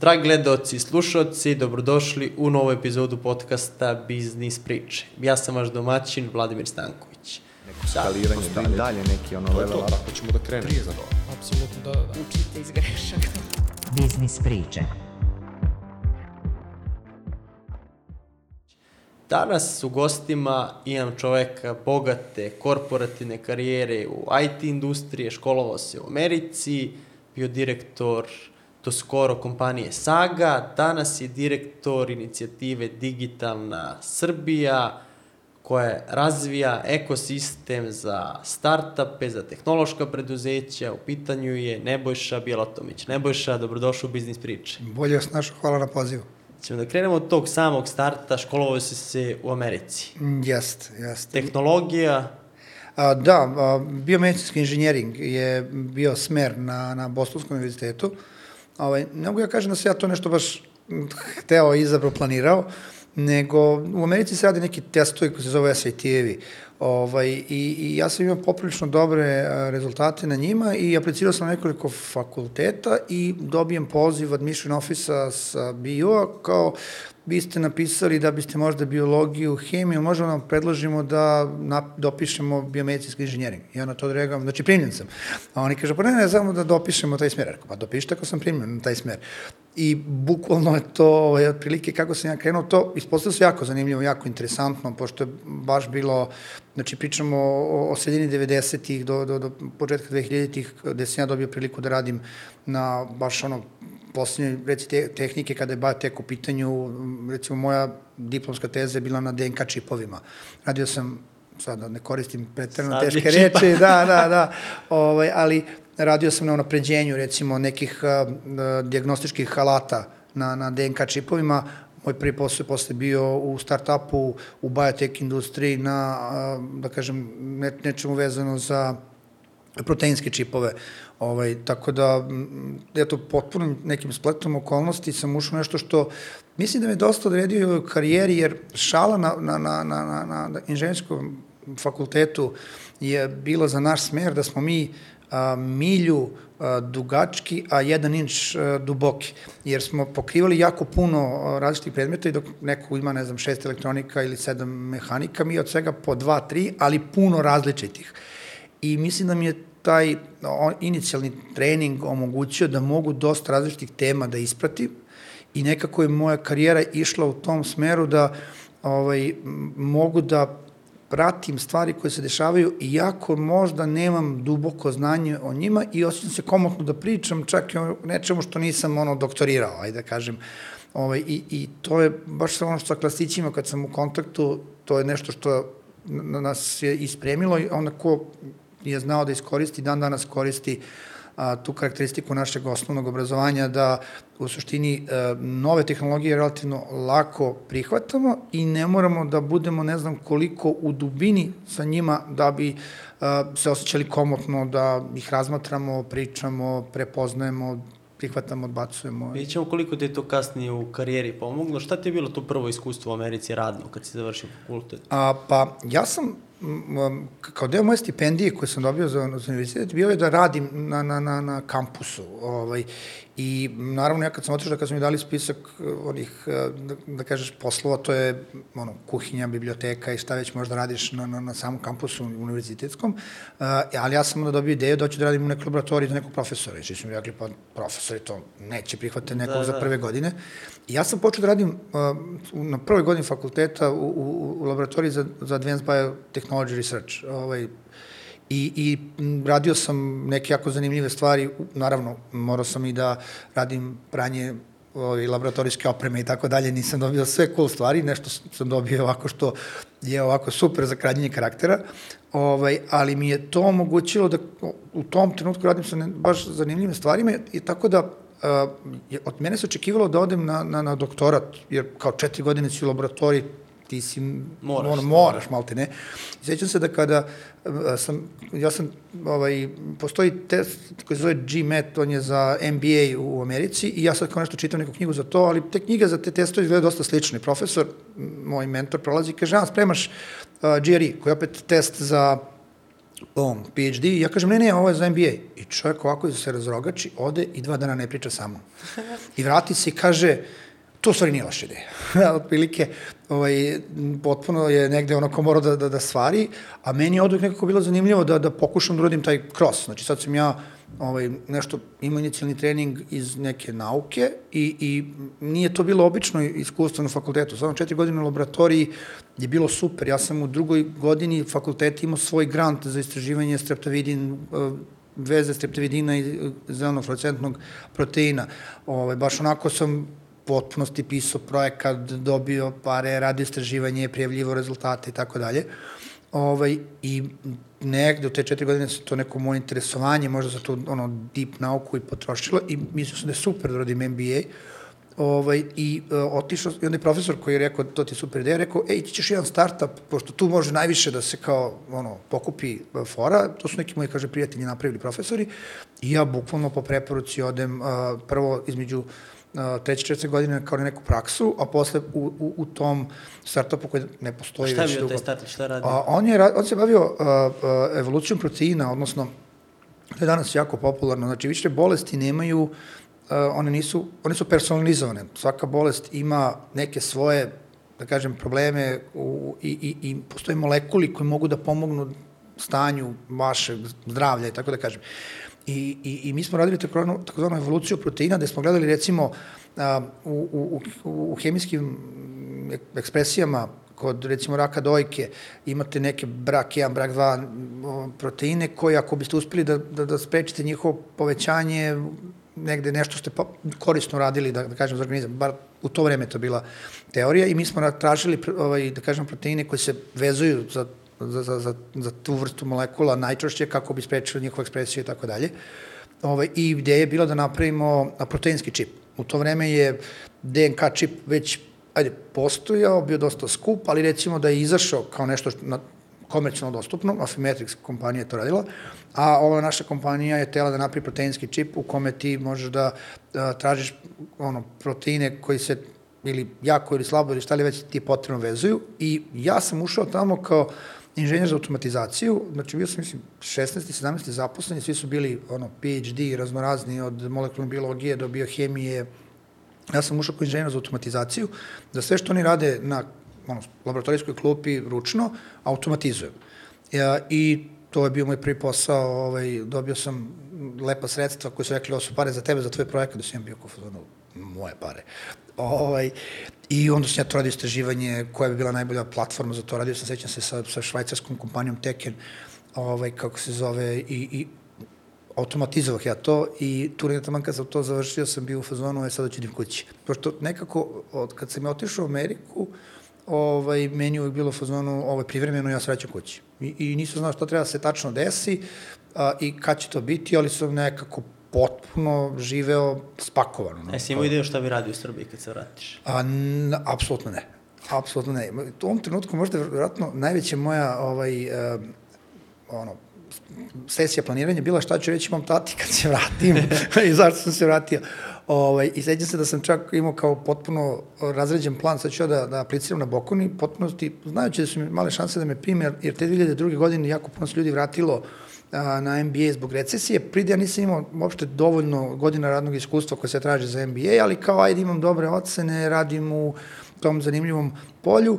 Dragi gledalci i slušalci, dobrodošli u novu epizodu podcasta Biznis priče. Ja sam vaš domaćin Vladimir Stanković. Neko skaliranje, da, i dalje neki ono To level up. tako ćemo da krenemo. Prije za to. Apsolutno, da, da, da. Učite iz grešaka. Biznis priče. Danas u gostima imam čoveka bogate korporativne karijere u IT industrije, školovao se u Americi, bio direktor do skoro kompanije Saga, danas je direktor inicijative Digitalna Srbija, koja razvija ekosistem za startupe, za tehnološka preduzeća. U pitanju je Nebojša Bjelotomić. Nebojša, dobrodošao u Biznis priče. Bolje vas našao, hvala na pozivu. Ćemo da krenemo od tog samog starta, školovao si se u Americi. Jeste, jeste. Tehnologija, A, da, a, biomedicinski inženjering je bio smer na, na Bostonskom univerzitetu. Ovaj, ne mogu ja kažem da se ja to nešto baš hteo, izabrao, planirao, nego u Americi se radi neki testovi koji se zove SAT-evi. Ovaj, i, I ja sam imao poprilično dobre a, rezultate na njima i aplicirao sam na nekoliko fakulteta i dobijem poziv admission office sa bio kao vi ste napisali da biste možda biologiju, hemiju, možemo vam predložimo da dopišemo biomedicinski inženjering. Ja na to odreagujem, znači primljen sam. A oni kaže, pa ne, ne, samo da dopišemo taj smer. Rekao, pa dopišite ako sam primljen na taj smer. I bukvalno je to, ovaj, otprilike kako sam ja krenuo, to ispostavilo se jako zanimljivo, jako interesantno, pošto je baš bilo, znači pričamo o, o sredini 90-ih do, do, do početka 2000-ih, gde sam ja dobio priliku da radim na baš ono poslednje reci, te, tehnike kada je Batek u pitanju, recimo moja diplomska teza je bila na DNK čipovima. Radio sam, sad da ne koristim pretrano teške čipa. reči, da, da, da, ovaj, ali radio sam na unapređenju recimo nekih a, a, diagnostičkih alata na, na DNK čipovima, moj prvi posao je posle bio u start-upu, u biotech industriji na, a, da kažem, ne, nečemu vezano za proteinske čipove. Ovaj, tako da, eto, potpuno nekim spletom okolnosti sam ušao nešto što mislim da me dosta odredio u karijeri, jer šala na, na, na, na, na, na inženjerskom fakultetu je bila za naš smer da smo mi a, milju a, dugački, a jedan inč a, duboki, jer smo pokrivali jako puno a, različitih predmeta i dok neko ima, ne znam, šest elektronika ili sedam mehanika, mi od svega po dva, tri, ali puno različitih. I mislim da mi je taj inicijalni trening omogućio da mogu dosta različitih tema da ispratim i nekako je moja karijera išla u tom smeru da ovaj, mogu da pratim stvari koje se dešavaju iako možda nemam duboko znanje o njima i osjećam se komotno da pričam čak i o nečemu što nisam ono doktorirao, ajde da kažem. Ovaj, i, I to je baš ono što sa klasićima kad sam u kontaktu, to je nešto što na- nas je ispremilo i onako je znao da iskoristi, dan danas koristi a, tu karakteristiku našeg osnovnog obrazovanja da u suštini e, nove tehnologije relativno lako prihvatamo i ne moramo da budemo ne znam koliko u dubini sa njima da bi e, se osjećali komotno da ih razmatramo, pričamo, prepoznajemo, prihvatamo, odbacujemo. vidjet ćemo koliko ti je to kasnije u karijeri pomoglo. Šta ti je bilo to prvo iskustvo u Americi radno kad si završio fakultet? A, pa ja sam kao deo moje stipendije koje sam dobio za, za univerzitet bio je da radim na, na, na, na kampusu. Ovaj, I naravno ja kad sam otišao, kad su mi dali spisak eh, onih, eh, da, da kažeš, poslova, to je ono, kuhinja, biblioteka i šta već možda radiš na, na, na samom kampusu univerzitetskom, uh, ali ja sam onda dobio ideju da hoću da radim u nekoj laboratoriji za nekog profesora. I svi su mi rekli, pa profesori to neće prihvatiti nekog Da, da, za da. prve godine. Ja sam počeo da radim uh, na prvoj godini fakulteta u, u, u laboratoriji za, za Advanced Biotechnology Research. Ovaj, I, i radio sam neke jako zanimljive stvari, naravno morao sam i da radim pranje ovaj, laboratorijske opreme i tako dalje, nisam dobio sve cool stvari, nešto sam dobio ovako što je ovako super za kradnjenje karaktera, ovaj, ali mi je to omogućilo da u tom trenutku radim sa ne, baš zanimljivim stvarima i tako da uh, od mene se očekivalo da odem na, na, na doktorat, jer kao četiri godine si u laboratoriji, ti si, Moraš. ono, moraš, malte ne. I Sećam se da kada uh, sam, ja sam, ovaj, postoji test koji se zove GMAT, on je za MBA u Americi i ja sad kao nešto čitam neku knjigu za to, ali te knjige za te testove izgledaju dosta slične. Profesor, moj mentor, prolazi i kaže, a, spremaš uh, GRE, koji je opet test za on, PhD, ja kažem, ne, ne, ovo je za MBA. I čovjek ovako se razrogači, ode i dva dana ne priča sa mnom. I vrati se i kaže, to stvari nije loša ideja. Otprilike, ovaj, potpuno je negde ono ko mora da, da, da stvari, a meni je odvek nekako bilo zanimljivo da, da pokušam da uradim taj cross. Znači sad sam ja ovaj, nešto, imao inicijalni trening iz neke nauke i, i nije to bilo obično iskustvo na fakultetu. Samo četiri godine u laboratoriji je bilo super. Ja sam u drugoj godini fakulteta imao svoj grant za istraživanje streptovidin, eh, veze streptovidina i eh, zelenog fluorescentnog proteina. Ovaj, baš onako sam potpunosti pisao projekat, dobio pare, radio istraživanje, prijavljivo rezultate i tako dalje. Ovaj, I negde u te četiri godine se to neko moje interesovanje, možda za to ono, deep nauku i potrošilo i mislio sam da je super da radim MBA. Ovaj, I uh, otišao, i onda je profesor koji je rekao, to ti je super ideja, rekao, ej, ti ćeš jedan startup, pošto tu može najviše da se kao, ono, pokupi uh, fora, to su neki moji, kaže, prijatelji napravili profesori, i ja bukvalno po preporuci odem uh, prvo između uh, treće, četvrte godine kao na neku praksu, a posle u, u, u tom startupu koji ne postoji već dugo. Šta je bio taj startup, šta radi? A, on, je, on se bavio a, a, evolucijom proteina, odnosno, to je danas jako popularno, znači više bolesti nemaju, one nisu, one su personalizovane, svaka bolest ima neke svoje da kažem, probleme u, i, i, i postoje molekuli koji mogu da pomognu stanju vašeg zdravlja i tako da kažem. I, i, i mi smo radili takozvanu evoluciju proteina, gde smo gledali recimo a, u, u, u, u hemijskim ekspresijama kod recimo raka dojke imate neke brak 1, brak 2 proteine koji ako biste uspeli da, da, da sprečite njihovo povećanje negde nešto ste pa, korisno radili, da, da kažem, za organizam, bar u to vreme to bila teorija i mi smo tražili, ovaj, da kažem, proteine koji se vezuju za za, za, za, za tu vrstu molekula najčešće kako bi sprečili njihovu ekspresiju i tako dalje. Ovaj, I ideja je bila da napravimo proteinski čip. U to vreme je DNK čip već ajde, postojao, bio dosta skup, ali recimo da je izašao kao nešto na, komercijalno dostupno, Affymetrix kompanija je to radila, a ova naša kompanija je tela da napravi proteinski čip u kome ti možeš da, da tražiš ono, proteine koji se ili jako ili slabo ili šta li već ti potrebno vezuju i ja sam ušao tamo kao inženjer za automatizaciju, znači bio sam, mislim, 16. 17. zaposleni, svi su bili, ono, PhD, raznorazni, od molekularne biologije do biohemije. Ja sam ušao kao inženjer za automatizaciju, da sve što oni rade na ono, laboratorijskoj klupi ručno, automatizujem. Ja, I to je bio moj prvi posao, ovaj, dobio sam lepa sredstva koje su rekli, ovo su pare za tebe, za tvoj projekat, da sam bio kao moje pare. Ovaj, I onda sam ja to radio istraživanje koja bi bila najbolja platforma za to. Radio sam, sećam se, sa, sa švajcarskom kompanijom Teken, ovaj, kako se zove, i, i automatizovah ja to i tu negde taman kad sam to završio sam bio u fazonu, je sada ću idem kući. Pošto nekako, od, kad sam ja otišao u Ameriku, ovaj, meni uvijek bilo fazonu, ovo je privremeno, ja se vraćam kući. I, I nisam znao šta treba da se tačno desi a, i kad će to biti, ali sam nekako potpuno živeo spakovano. No. E, si imao ideju šta bi radio u Srbiji kad se vratiš? A, n, apsolutno ne. Apsolutno ne. U ovom trenutku možda vjerojatno najveća moja ovaj, uh, ono, sesija planiranja bila šta ću reći mom tati kad se vratim i zašto sam se vratio. Ovaj, I sećam se da sam čak imao kao potpuno razređen plan, sad ću da, da apliciram na Bokuni, potpunosti, znajući da su mi male šanse da me prime, jer te 2002. godine jako puno se ljudi vratilo a, na MBA zbog recesije. Pride ja nisam imao uopšte dovoljno godina radnog iskustva koje se traži za MBA, ali kao ajde imam dobre ocene, radim u tom zanimljivom polju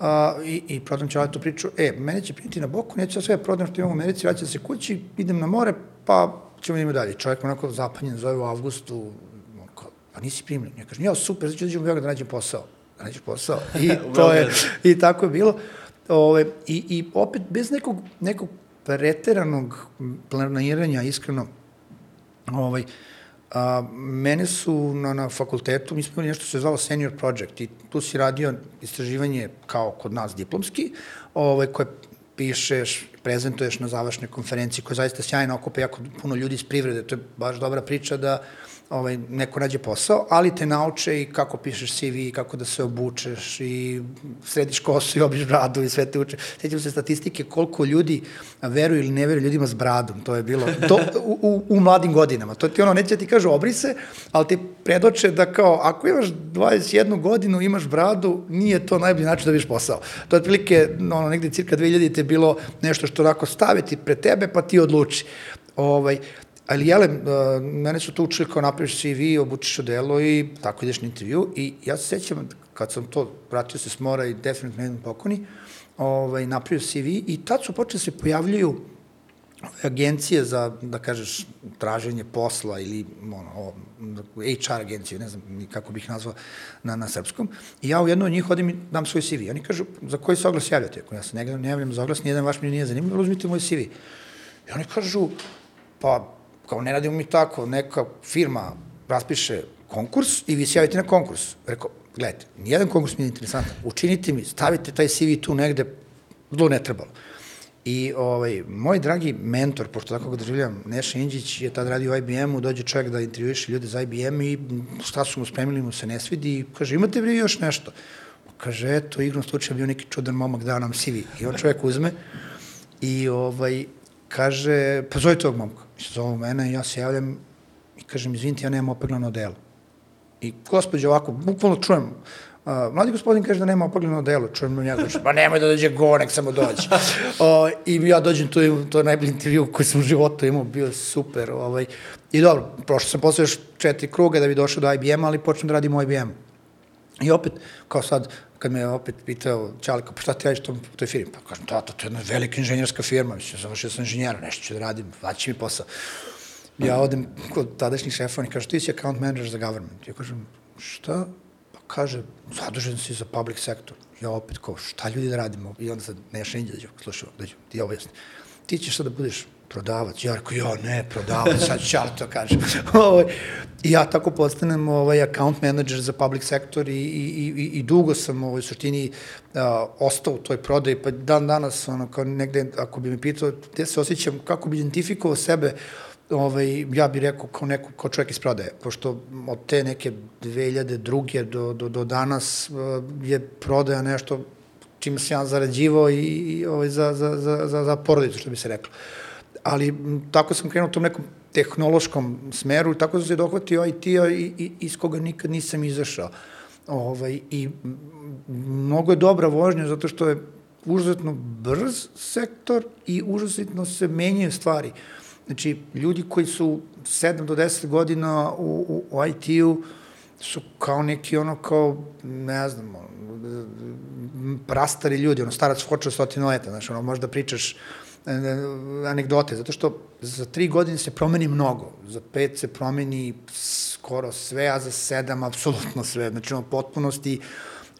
a, i, i prodam ću tu priču. E, mene će primiti na boku, neću ja sve prodam što imam u Americi, vraćam se kući, idem na more, pa ćemo idemo dalje. Čovjek onako zapanjen, zove u avgustu, pa nisi primljen. Ja kažem, ja super, znači da ću u Beograd da nađem posao. Da nađem posao. I to je, i tako je bilo. Ove, i, I opet, bez nekog, nekog preteranog planiranja, iskreno, ovaj, a, mene su na, na fakultetu, mi smo imali nešto što se zvalo senior project i tu si radio istraživanje kao kod nas diplomski, ovaj, koje pišeš, prezentuješ na završnoj konferenciji koja zaista sjajno okupa jako puno ljudi iz privrede. To je baš dobra priča da ovaj, neko nađe posao, ali te nauče i kako pišeš CV, i kako da se obučeš i središ kosu i obiš bradu i sve te uče. Sjećam se statistike koliko ljudi veruju ili ne veruju ljudima s bradom. To je bilo to, u, u, u mladim godinama. To ti ono, neće ti kažu obri se, ali ti predoče da kao, ako imaš 21 godinu, imaš bradu, nije to najbolji način da biš posao. To je otprilike, ono, negde cirka 2000 te bilo nešto što onako staviti pred tebe, pa ti odluči. Ovaj, Ali jele, uh, mene su to učili kao napraviš CV, obučiš odelo i tako ideš na intervju i ja se sećam kad sam to, vratio se s mora i definitivno jedan pokoni, ovaj, napravio CV i tad su počeli da se pojavljaju agencije za, da kažeš, traženje posla ili ono, HR agenciju, ne znam kako bih nazvao na, na srpskom. I ja u jednu od njih odim i dam svoj CV. Oni kažu, za koji se oglas javljate? Ja se ne, ne javljam za oglas, nijedan vaš mi nije zanimljiv, uzmite moj CV. I oni kažu, pa kao ne radimo mi tako, neka firma raspiše konkurs i vi se javite na konkurs. Rekao, gledajte, nijedan konkurs mi je interesantan, učinite mi, stavite taj CV tu negde, zlo ne trebalo. I ovaj, moj dragi mentor, pošto tako ga doživljam, Neša Inđić je tad radio u IBM-u, dođe čovjek da intervjuiše ljude za IBM i šta su mu spremili, mu se ne svidi i kaže, imate vi još nešto? Kaže, eto, igrom slučaja bio neki čudan momak, dao nam CV. I on čovjek uzme i ovaj, kaže, pa zove tog momka. Zove mene, ja se javljam i kažem, izvinite, ja nemam opeglano delo. I gospođa ovako, bukvalno čujem, uh, mladi gospodin kaže da nema opeglano delo, čujem njega, kaže, pa nemoj da dođe go, nek samo dođe. uh, I ja dođem tu, to je najbolji intervju koji sam u životu imao, bio je super. Ovaj. I dobro, prošao sam posle još četiri kruga da bi došao do IBM, ali počnem da radim u IBM. I opet, kao sad, kad me opet pitao Čalika, pa šta ti radiš tom, toj firmi? Pa kažem, tata, to je jedna velika inženjerska firma, mislim, završio sam inženjera, nešto ću da radim, vaći mi posao. Ja odem kod tadašnjih šefa, oni kažu, ti si account manager za government. Ja kažem, šta? Pa kaže, zadužen si za public sector. Ja opet kao, šta ljudi da radimo? I onda sad Neša Inđe dođe, slušaj, dođe, ti objasni. Ti ćeš sad da budeš prodavac. Ja rekao, ja ne, prodavac, sad ću to kažem. Ovaj, I ja tako postanem ovaj, account manager za public sector i, i, i, i dugo sam ovaj, u suštini uh, ostao u toj prodaji, pa dan danas, ono, kao negde, ako bi me pitao, gde se osjećam, kako bi identifikovao sebe, ovaj, ja bih rekao kao, neko, kao čovjek iz prodaje, pošto od te neke 2002. do, do, do danas uh, je prodaja nešto čime sam ja zarađivao i, i ovaj, za, za, za, za, za porodicu, što bi se reklo. Uh, ali tako sam krenuo u tom nekom tehnološkom smeru, tako sam se dohvatio IT-a i, i, iz koga nikad nisam izašao. Ovaj, I mnogo je dobra vožnja zato što je užasno brz sektor i užasno se menjaju stvari. Znači, ljudi koji su 7 do 10 godina u, u, u IT-u su kao neki ono kao, ne znam, prastari ljudi, ono starac hoće stotinu leta, znači, ono možda pričaš anegdote, zato što za tri godine se promeni mnogo, za pet se promeni skoro sve, a za sedam apsolutno sve, znači ono potpunosti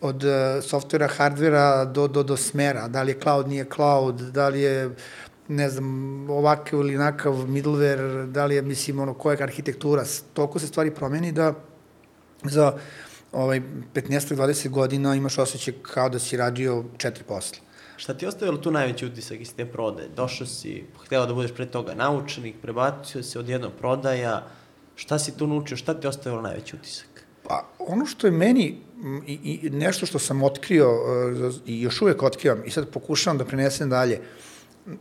od uh, softvera, hardvera do, do, do smera, da li je cloud, nije cloud, da li je ne znam, ovakav ili nakav middleware, da li je, mislim, ono, koja arhitektura, toliko se stvari promeni da za ovaj, 15-20 godina imaš osjećaj kao da si radio četiri posla. Šta ti ostavilo tu najveći utisak iz te prode? Došao si, htela da budeš pre toga naučnik, prebacio se od jednog prodaja, šta si tu naučio, šta ti ostavilo najveći utisak? Pa, ono što je meni i, i nešto što sam otkrio uh, i još uvek otkrivam i sad pokušavam da prenesem dalje,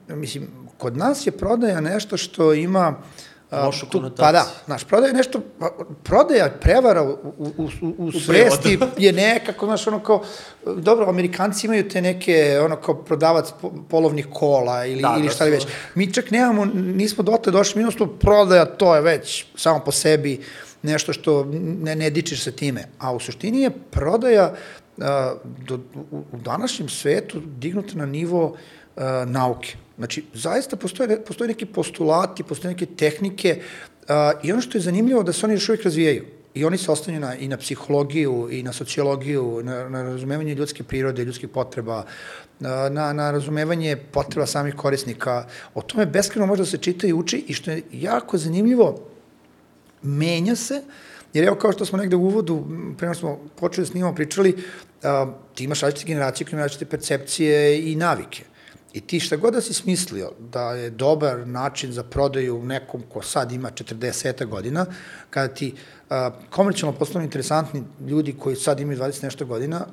mislim, kod nas je prodaja nešto što ima uh, lošu tu, konotaciju. Pa da, znaš, prodaja nešto, pa, prodaja prevara u, u, u, u svesti je nekako, znaš, ono kao, dobro, Amerikanci imaju te neke, ono kao prodavac polovnih kola ili, da, ili da šta li već. Mi čak nemamo, nismo dotle došli, mi prodaja, to je već samo po sebi nešto što ne, ne dičeš se time. A u suštini je prodaja a, do, u, u današnjem svetu dignuta na nivo a, nauke Znači, zaista postoje, postoje neki postulati, postoje neke tehnike uh, i ono što je zanimljivo da se oni još uvijek razvijaju. I oni se ostanju na, i na psihologiju, i na sociologiju, na, na razumevanje ljudske prirode, ljudskih potreba, na, na razumevanje potreba samih korisnika. O tome beskreno može da se čita i uči i što je jako zanimljivo, menja se, jer evo kao što smo negde u uvodu, prema smo počeli da snimamo, pričali, a, ti imaš različite generacije koje imaju različite percepcije i navike. I ti šta god da si smislio da je dobar način za prodaju nekom ko sad ima 40 godina, kada ti komercijalno poslovno interesantni ljudi koji sad imaju 20 nešto godina,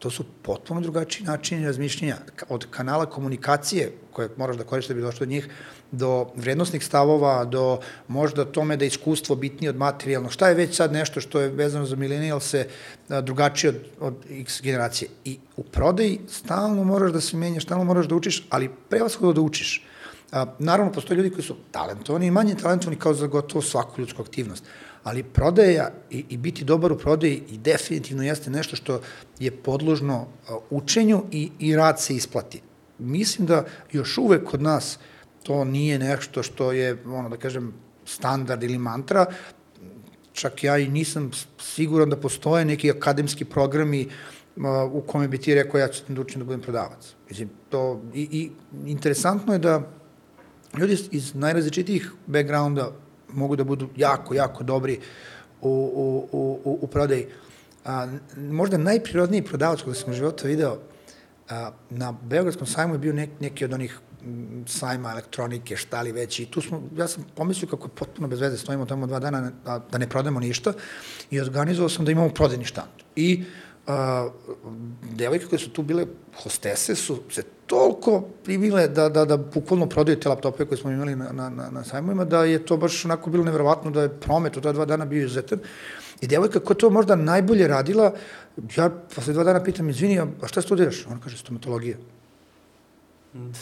to su potpuno drugačiji načini razmišljenja. Od kanala komunikacije koje moraš da koristiš da bi došlo do njih, do vrednostnih stavova, do možda tome da je iskustvo bitnije od materijalnog. Šta je već sad nešto što je vezano za milenijalse drugačije od, od X generacije? I u prodaji stalno moraš da se menjaš, stalno moraš da učiš, ali prevashodno da učiš. A, naravno, postoje ljudi koji su talentovani i manje talentovani kao za gotovo svaku ljudsku aktivnost ali prodaja i, i biti dobar u prodaji i definitivno jeste nešto što je podložno učenju i, i rad se isplati. Mislim da još uvek kod nas to nije nešto što je, ono da kažem, standard ili mantra, čak ja i nisam siguran da postoje neki akademski programi u kome bi ti rekao ja ću da učim da budem prodavac. Mislim, to, i, i interesantno je da ljudi iz najrazličitijih backgrounda mogu da budu jako, jako dobri u, u, u, u prodaji. A, možda najprirodniji prodavac koga sam u životu video, a, na Beogradskom sajmu je bio nek, neki od onih sajma elektronike, šta li već, i tu smo, ja sam pomislio kako je potpuno bez veze, stojimo tamo dva dana a, da ne prodamo ništa i organizovao sam da imamo prodajni štand. I a, devojke koje su tu bile hostese su se toliko primile da, da, da bukvalno prodaju te laptope koje smo imali na, na, na, na sajmovima, da je to baš onako bilo neverovatno da je promet u ta dva dana bio izuzetan. I devojka koja to možda najbolje radila, ja posle dva dana pitam, izvini, a šta studiraš? Ona kaže, stomatologija.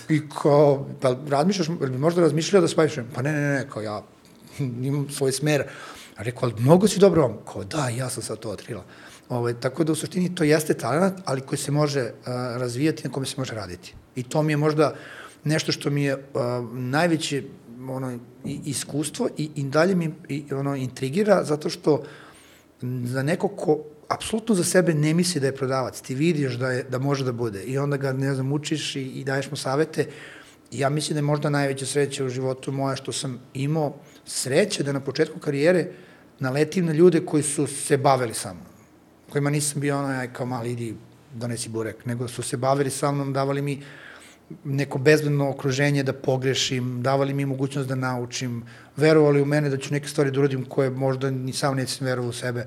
I kao, pa razmišljaš, bi možda razmišljala da spaviš? Pa ne, ne, ne, kao ja imam svoj smer. A rekao, ali mnogo si dobro, kao da, ja sam sad to otkrila. Ovaj, tako da u suštini to jeste talent, ali koji se može uh, razvijati, na kome se može raditi. I to mi je možda nešto što mi je uh, najveće ono, iskustvo i, i dalje mi i, ono, intrigira, zato što za neko ko apsolutno za sebe ne misli da je prodavac, ti vidiš da, je, da može da bude i onda ga, ne znam, učiš i, i daješ mu savete, ja mislim da je možda najveća sreća u životu moja što sam imao sreće da na početku karijere naletim na ljude koji su se bavili sa mnom kojima nisam bio ono, aj kao mali, idi, donesi burek, nego su se bavili sa mnom, davali mi neko bezbedno okruženje da pogrešim, davali mi mogućnost da naučim, verovali u mene da ću neke stvari da uradim koje možda ni sam nećem verovao u sebe.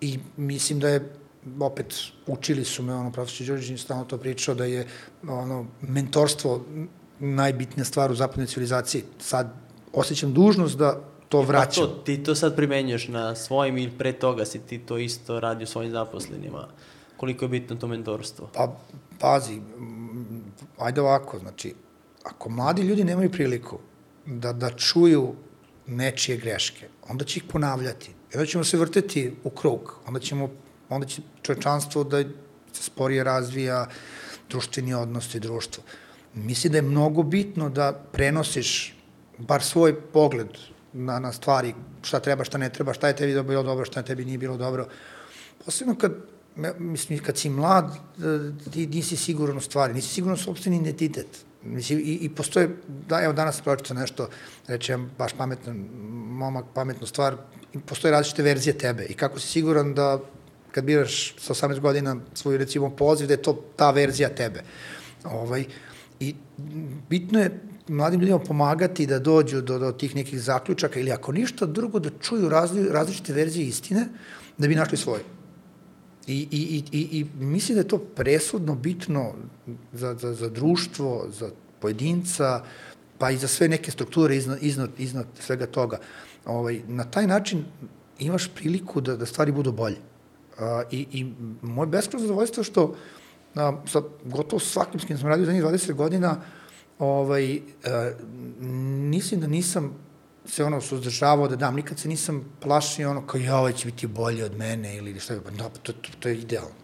I mislim da je opet učili su me, ono, profesor Đorđević stalno to pričao, da je ono, mentorstvo najbitnija stvar u zapadnoj civilizaciji. Sad osjećam dužnost da to vraćam. Pa to, ti to sad primenjuješ na svojim ili pre toga si ti to isto radio svojim zaposlenima. Koliko je bitno to mentorstvo? Pa, pazi, ajde ovako, znači, ako mladi ljudi nemaju priliku da, da čuju nečije greške, onda će ih ponavljati. I onda ćemo se vrteti u krug. Onda ćemo, onda će čovečanstvo da se sporije razvija društveni odnos i društvo. Mislim da je mnogo bitno da prenosiš bar svoj pogled na, na stvari, šta treba, šta ne treba, šta je tebi bilo dobro, šta tebi nije bilo dobro. Posebno kad, mislim, kad si mlad, e, ti nisi siguran u stvari, nisi siguran u sobstveni identitet. Mislim, i, i postoje, da, evo danas pročito nešto, rećem, baš pametan momak, pametnu stvar, postoje različite verzije tebe i kako si siguran da kad biraš sa 18 godina svoju recimo poziv, da je to ta verzija tebe. Ovaj, I bitno je mladim ljudima pomagati da dođu do, do tih nekih zaključaka ili ako ništa drugo da čuju razli, različite verzije istine da bi našli svoje. I, i, i, i, mislim da je to presudno bitno za, za, za društvo, za pojedinca, pa i za sve neke strukture iznad, iznad, iznad svega toga. Ovaj, na taj način imaš priliku da, da stvari budu bolje. A, i, I moje beskreno zadovoljstvo što a, sa gotovo svakim s kim sam radio za njih 20 godina, ovaj, uh, mislim da nisam se ono suzdržavao da dam, nikad se nisam plašio ono kao ja, ovaj će biti bolje od mene ili šta, pa da, to, to, to je idealno.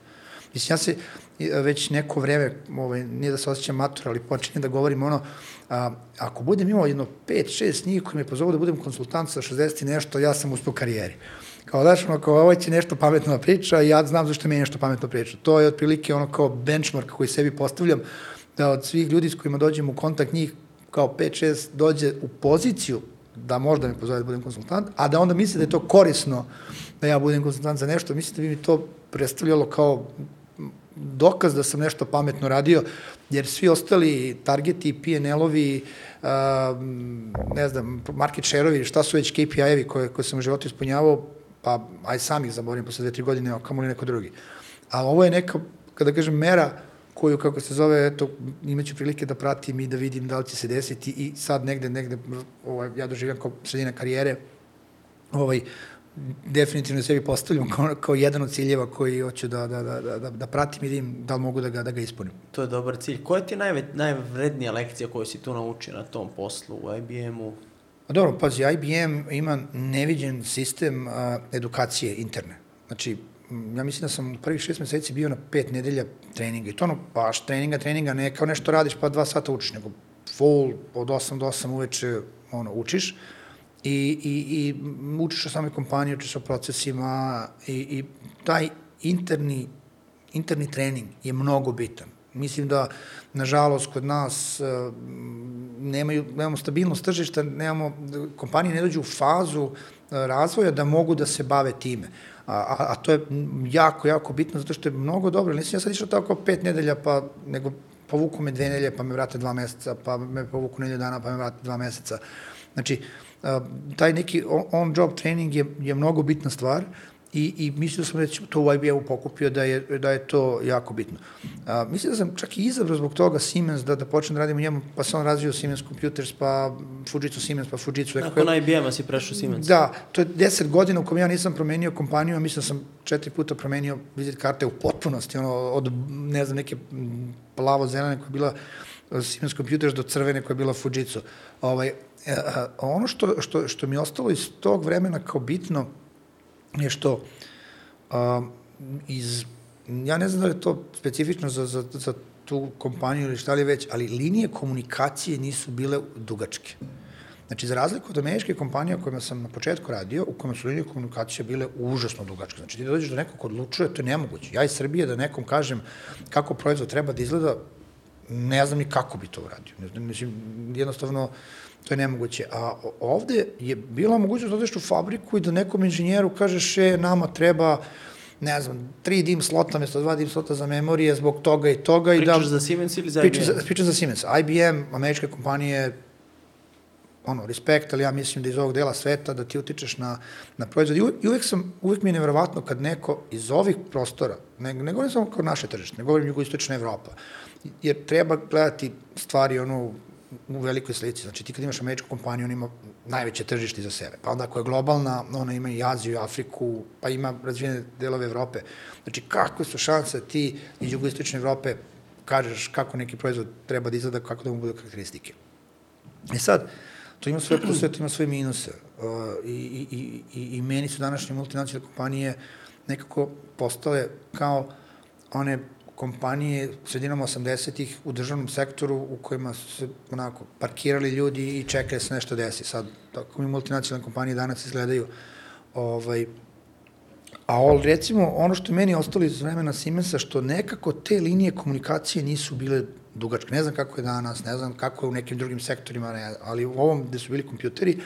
Mislim, ja se e, već neko vreme, ovaj, nije da se osjećam matur, ali počinjem da govorim ono, a, ako budem imao jedno 5-6 njih koji me pozovu da budem konsultant sa 60 i nešto, ja sam uspio karijeri. Kao daš, ono, kao ovo će nešto pametno da priča, ja znam zašto mi je nešto pametno priča. To je otprilike ono kao benchmark koji sebi postavljam, da od svih ljudi s kojima dođem u kontakt njih kao 5-6 dođe u poziciju da možda me pozove da budem konsultant, a da onda misli da je to korisno da ja budem konsultant za nešto, mislim da bi mi to predstavljalo kao dokaz da sam nešto pametno radio, jer svi ostali targeti, PNL-ovi, ne znam, market share-ovi, šta su već KPI-evi koje, koje sam u životu ispunjavao, pa aj sam ih zaboravim posle dve, tri godine, kamo li neko drugi. A ovo je neka, kada kažem, mera koju, kako se zove, eto, imaću prilike da pratim i da vidim da li će se desiti i sad negde, negde, ovaj, ja doživljam kao sredina karijere, ovaj, definitivno sebi postavljam kao, kao jedan od ciljeva koji hoću da, da, da, da, da pratim i da, im, da li mogu da ga, da ga ispunim. To je dobar cilj. Koja ti je najve, najvrednija lekcija koju si tu naučio na tom poslu u IBM-u? A dobro, pazi, IBM ima neviđen sistem a, edukacije interne. Znači, ja mislim da sam u prvih šest meseci bio na pet nedelja treninga i to ono baš treninga, treninga, ne kao nešto radiš pa dva sata učiš, nego full od 8 do 8 uveče ono, učiš i, i, i učiš o samoj kompaniji, učiš o procesima i, i taj interni, interni trening je mnogo bitan. Mislim da, nažalost, kod nas uh, nemaju, nemamo stabilnost tržišta, nemamo, kompanije ne dođu u fazu uh, razvoja da mogu da se bave time. A, a, a to je jako, jako bitno zato što je mnogo dobro. Nisam ja sad išao tako pet nedelja, pa, nego povuku me dve nedelje, pa me vrate dva meseca, pa me povuku nedelju dana, pa me vrate dva meseca. Znači, taj neki on-job trening je, je mnogo bitna stvar i, i mislio sam da će to u IBM-u pokupio da je, da je to jako bitno. A, mislim da sam čak i izabrao zbog toga Siemens da, da počnem da radim u njemu, pa sam razvio Siemens Computers, pa Fujitsu Siemens, pa Fujitsu. Nakon IBM-a si prešao Siemens. Da, to je deset godina u kojem ja nisam promenio kompaniju, a mislim da sam četiri puta promenio vizit karte u potpunosti, ono, od, ne znam, neke plavo-zelene koja je bila Siemens Computers do crvene koja je bila Fujitsu. Ovaj, E, ono što, što, što mi je ostalo iz tog vremena kao bitno je što a, iz, ja ne znam da je to specifično za, za, za tu kompaniju ili šta li već, ali linije komunikacije nisu bile dugačke. Znači, za razliku od američke kompanije o kojima sam na početku radio, u kojima su linije komunikacije bile užasno dugačke. Znači, ti dođeš do nekog odlučuje, to je nemoguće. Ja iz Srbije da nekom kažem kako proizvod treba da izgleda, ne znam ni kako bi to uradio. Mislim, jednostavno, To je nemoguće. A ovde je bila mogućnost da odeš u fabriku i da nekom inženjeru kažeš, e, nama treba ne znam, 3 dim slota mesto 2 dim slota za memorije zbog toga i toga. Pričaš i da, za Siemens ili za IBM? Pričam za, pričam za Siemens. IBM, američke kompanije, ono, respekt, ali ja mislim da iz ovog dela sveta da ti utičeš na, na proizvod. I uvek, i uvek, sam, uvek mi je nevjerovatno kad neko iz ovih prostora, ne, ne govorim samo kao naše tržište, ne govorim jugoistočna Evropa, jer treba gledati stvari ono u velikoj slici. Znači ti kad imaš američku kompaniju, ona ima najveće tržište za sebe. Pa onda ako je globalna, ona ima i Aziju, i Afriku, pa ima razvijene delove Evrope. Znači kakve su šanse ti iz jugoistočne Evrope kažeš kako neki proizvod treba da izgleda, kako da mu budu karakteristike. E sad, to ima svoje plus, to ima svoje minuse. Uh, i, i, i, I meni su današnje multinacionalne kompanije nekako postale kao one kompanije sredinom 80-ih u državnom sektoru u kojima su se onako parkirali ljudi i čekali da se nešto desi. Sad, tako mi multinacionalne kompanije danas izgledaju. Ovaj, a ol, recimo, ono što meni ostalo iz vremena Siemensa, što nekako te linije komunikacije nisu bile dugačke. Ne znam kako je danas, ne znam kako je u nekim drugim sektorima, ne, ali u ovom gde su bili kompjuteri,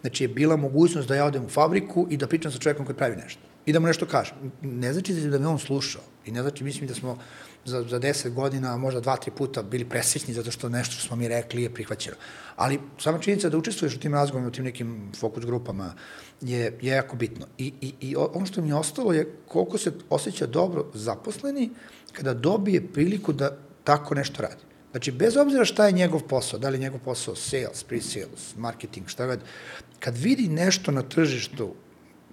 znači je bila mogućnost da ja odem u fabriku i da pričam sa čovjekom koji pravi nešto i da mu nešto kažem. Ne znači da me on slušao i ne znači, mislim da smo za, za deset godina, možda dva, tri puta bili presrećni zato što nešto što smo mi rekli je prihvaćeno. Ali sama činjenica da učestvuješ u tim razgovorima, u tim nekim fokus grupama je, je jako bitno. I, i, I ono što mi je ostalo je koliko se osjeća dobro zaposleni kada dobije priliku da tako nešto radi. Znači, bez obzira šta je njegov posao, da li je njegov posao sales, pre-sales, marketing, šta god, kad vidi nešto na tržištu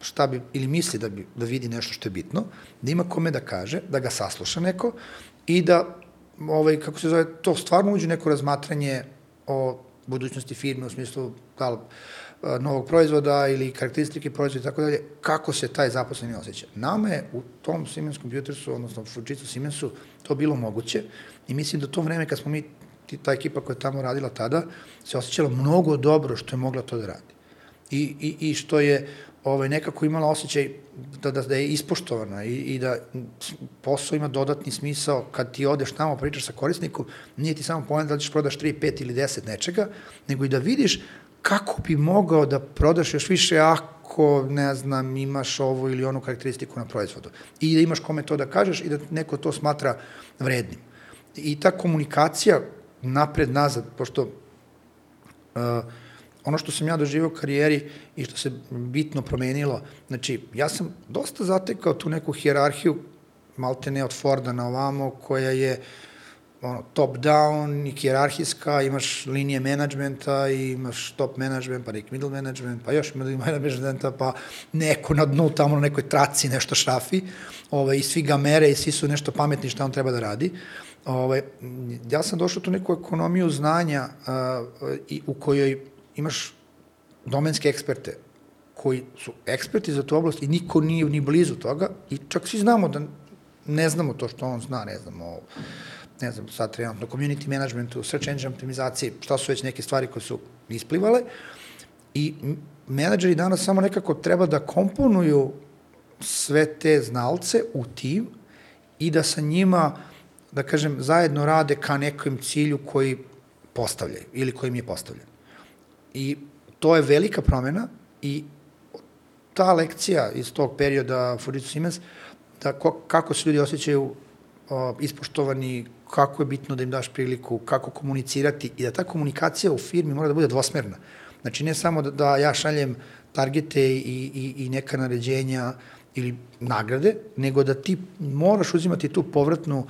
šta bi, ili misli da, bi, da vidi nešto što je bitno, da ima kome da kaže, da ga sasluša neko i da, ovaj, kako se zove, to stvarno uđe neko razmatranje o budućnosti firme u smislu da li novog proizvoda ili karakteristike proizvoda i tako dalje, kako se taj zaposleni osjeća. Nama je u tom Siemens Computersu, odnosno Fujitsu Siemensu, to bilo moguće i mislim da to vreme kad smo mi, ta ekipa koja je tamo radila tada, se osjećala mnogo dobro što je mogla to da radi. I, i, i što je ovaj, nekako imala osjećaj da, da, da je ispoštovana i, i da posao ima dodatni smisao kad ti odeš tamo, pričaš sa korisnikom, nije ti samo pojena da ćeš prodaš 3, 5 ili 10 nečega, nego i da vidiš kako bi mogao da prodaš još više ako ne znam, imaš ovu ili onu karakteristiku na proizvodu. I da imaš kome to da kažeš i da neko to smatra vrednim. I ta komunikacija napred-nazad, pošto uh, ono što sam ja doživio u karijeri i što se bitno promenilo, znači, ja sam dosta zatekao tu neku hijerarhiju, malte ne od Forda na ovamo, koja je ono, top down i hijerarhijska, imaš linije menadžmenta i imaš top management, pa middle management, pa još middle managementa, pa neko na dnu tamo na nekoj traci nešto šrafi, ovaj, i svi ga mere i svi su nešto pametni šta on treba da radi. Ovaj, ja sam došao tu neku ekonomiju znanja uh, i u kojoj imaš domenske eksperte koji su eksperti za tu oblast i niko nije ni blizu toga i čak svi znamo da ne znamo to što on zna, ne znamo, ne znam, sad trenutno community managementu, search engine optimizaciji, šta su već neke stvari koje su isplivale i menadžeri danas samo nekako treba da komponuju sve te znalce u tim i da sa njima, da kažem, zajedno rade ka nekom cilju koji postavljaju ili koji im je postavljen. I to je velika promena i ta lekcija iz tog perioda Fujitsu Siemens, da ko, kako se ljudi osjećaju o, ispoštovani, kako je bitno da im daš priliku, kako komunicirati i da ta komunikacija u firmi mora da bude dvosmerna. Znači ne samo da, da ja šaljem targete i, i, i neka naređenja ili nagrade, nego da ti moraš uzimati tu povratnu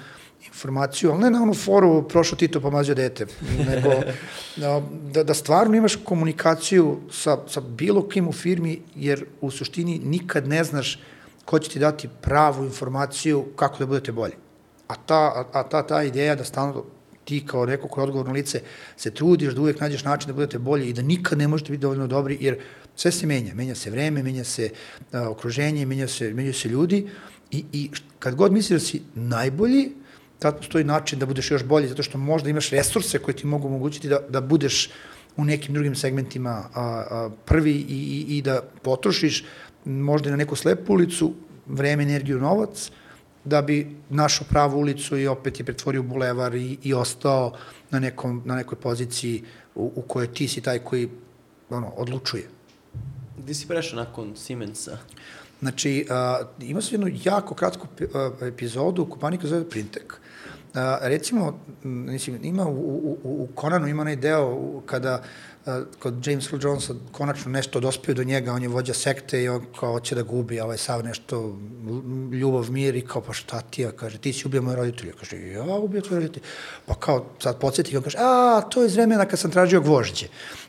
informaciju, ali ne na onu foru prošlo Tito pomazio dete, nego da, da, da stvarno imaš komunikaciju sa, sa bilo kim u firmi, jer u suštini nikad ne znaš ko će ti dati pravu informaciju kako da budete bolji. A ta, a ta, ta ideja da stalno ti kao neko koje je odgovorno lice se trudiš da uvek nađeš način da budete bolji i da nikad ne možete biti dovoljno dobri, jer sve se menja. Menja se vreme, menja se a, okruženje, menja se, menja se ljudi i, i kad god misliš da si najbolji, tad postoji način da budeš još bolji, zato što možda imaš resurse koje ti mogu omogućiti da, da budeš u nekim drugim segmentima a, a, prvi i, i, i da potrošiš možda na neku slepu ulicu vreme, energiju, novac, da bi našao pravu ulicu i opet je pretvorio bulevar i, i ostao na, nekom, na nekoj poziciji u, u kojoj ti si taj koji ono, odlučuje. Gde si prešao nakon Siemensa? Znači, uh, ima se jednu jako kratku uh, epizodu u kompaniji koja zove Printek. Uh, recimo, mislim, ima u, u, u Konanu ima onaj deo kada kod James Earl Jonesa konačno nešto dospio do njega, on je vođa sekte i on kao hoće da gubi ovaj sav nešto ljubav, mir i kao pa šta ti ja, kaže, ti si ubio moje roditelje, kaže, ja ubio tvoje roditelje, pa kao sad podsjeti, on kaže, a, to je iz vremena kad sam tražio gvožđe.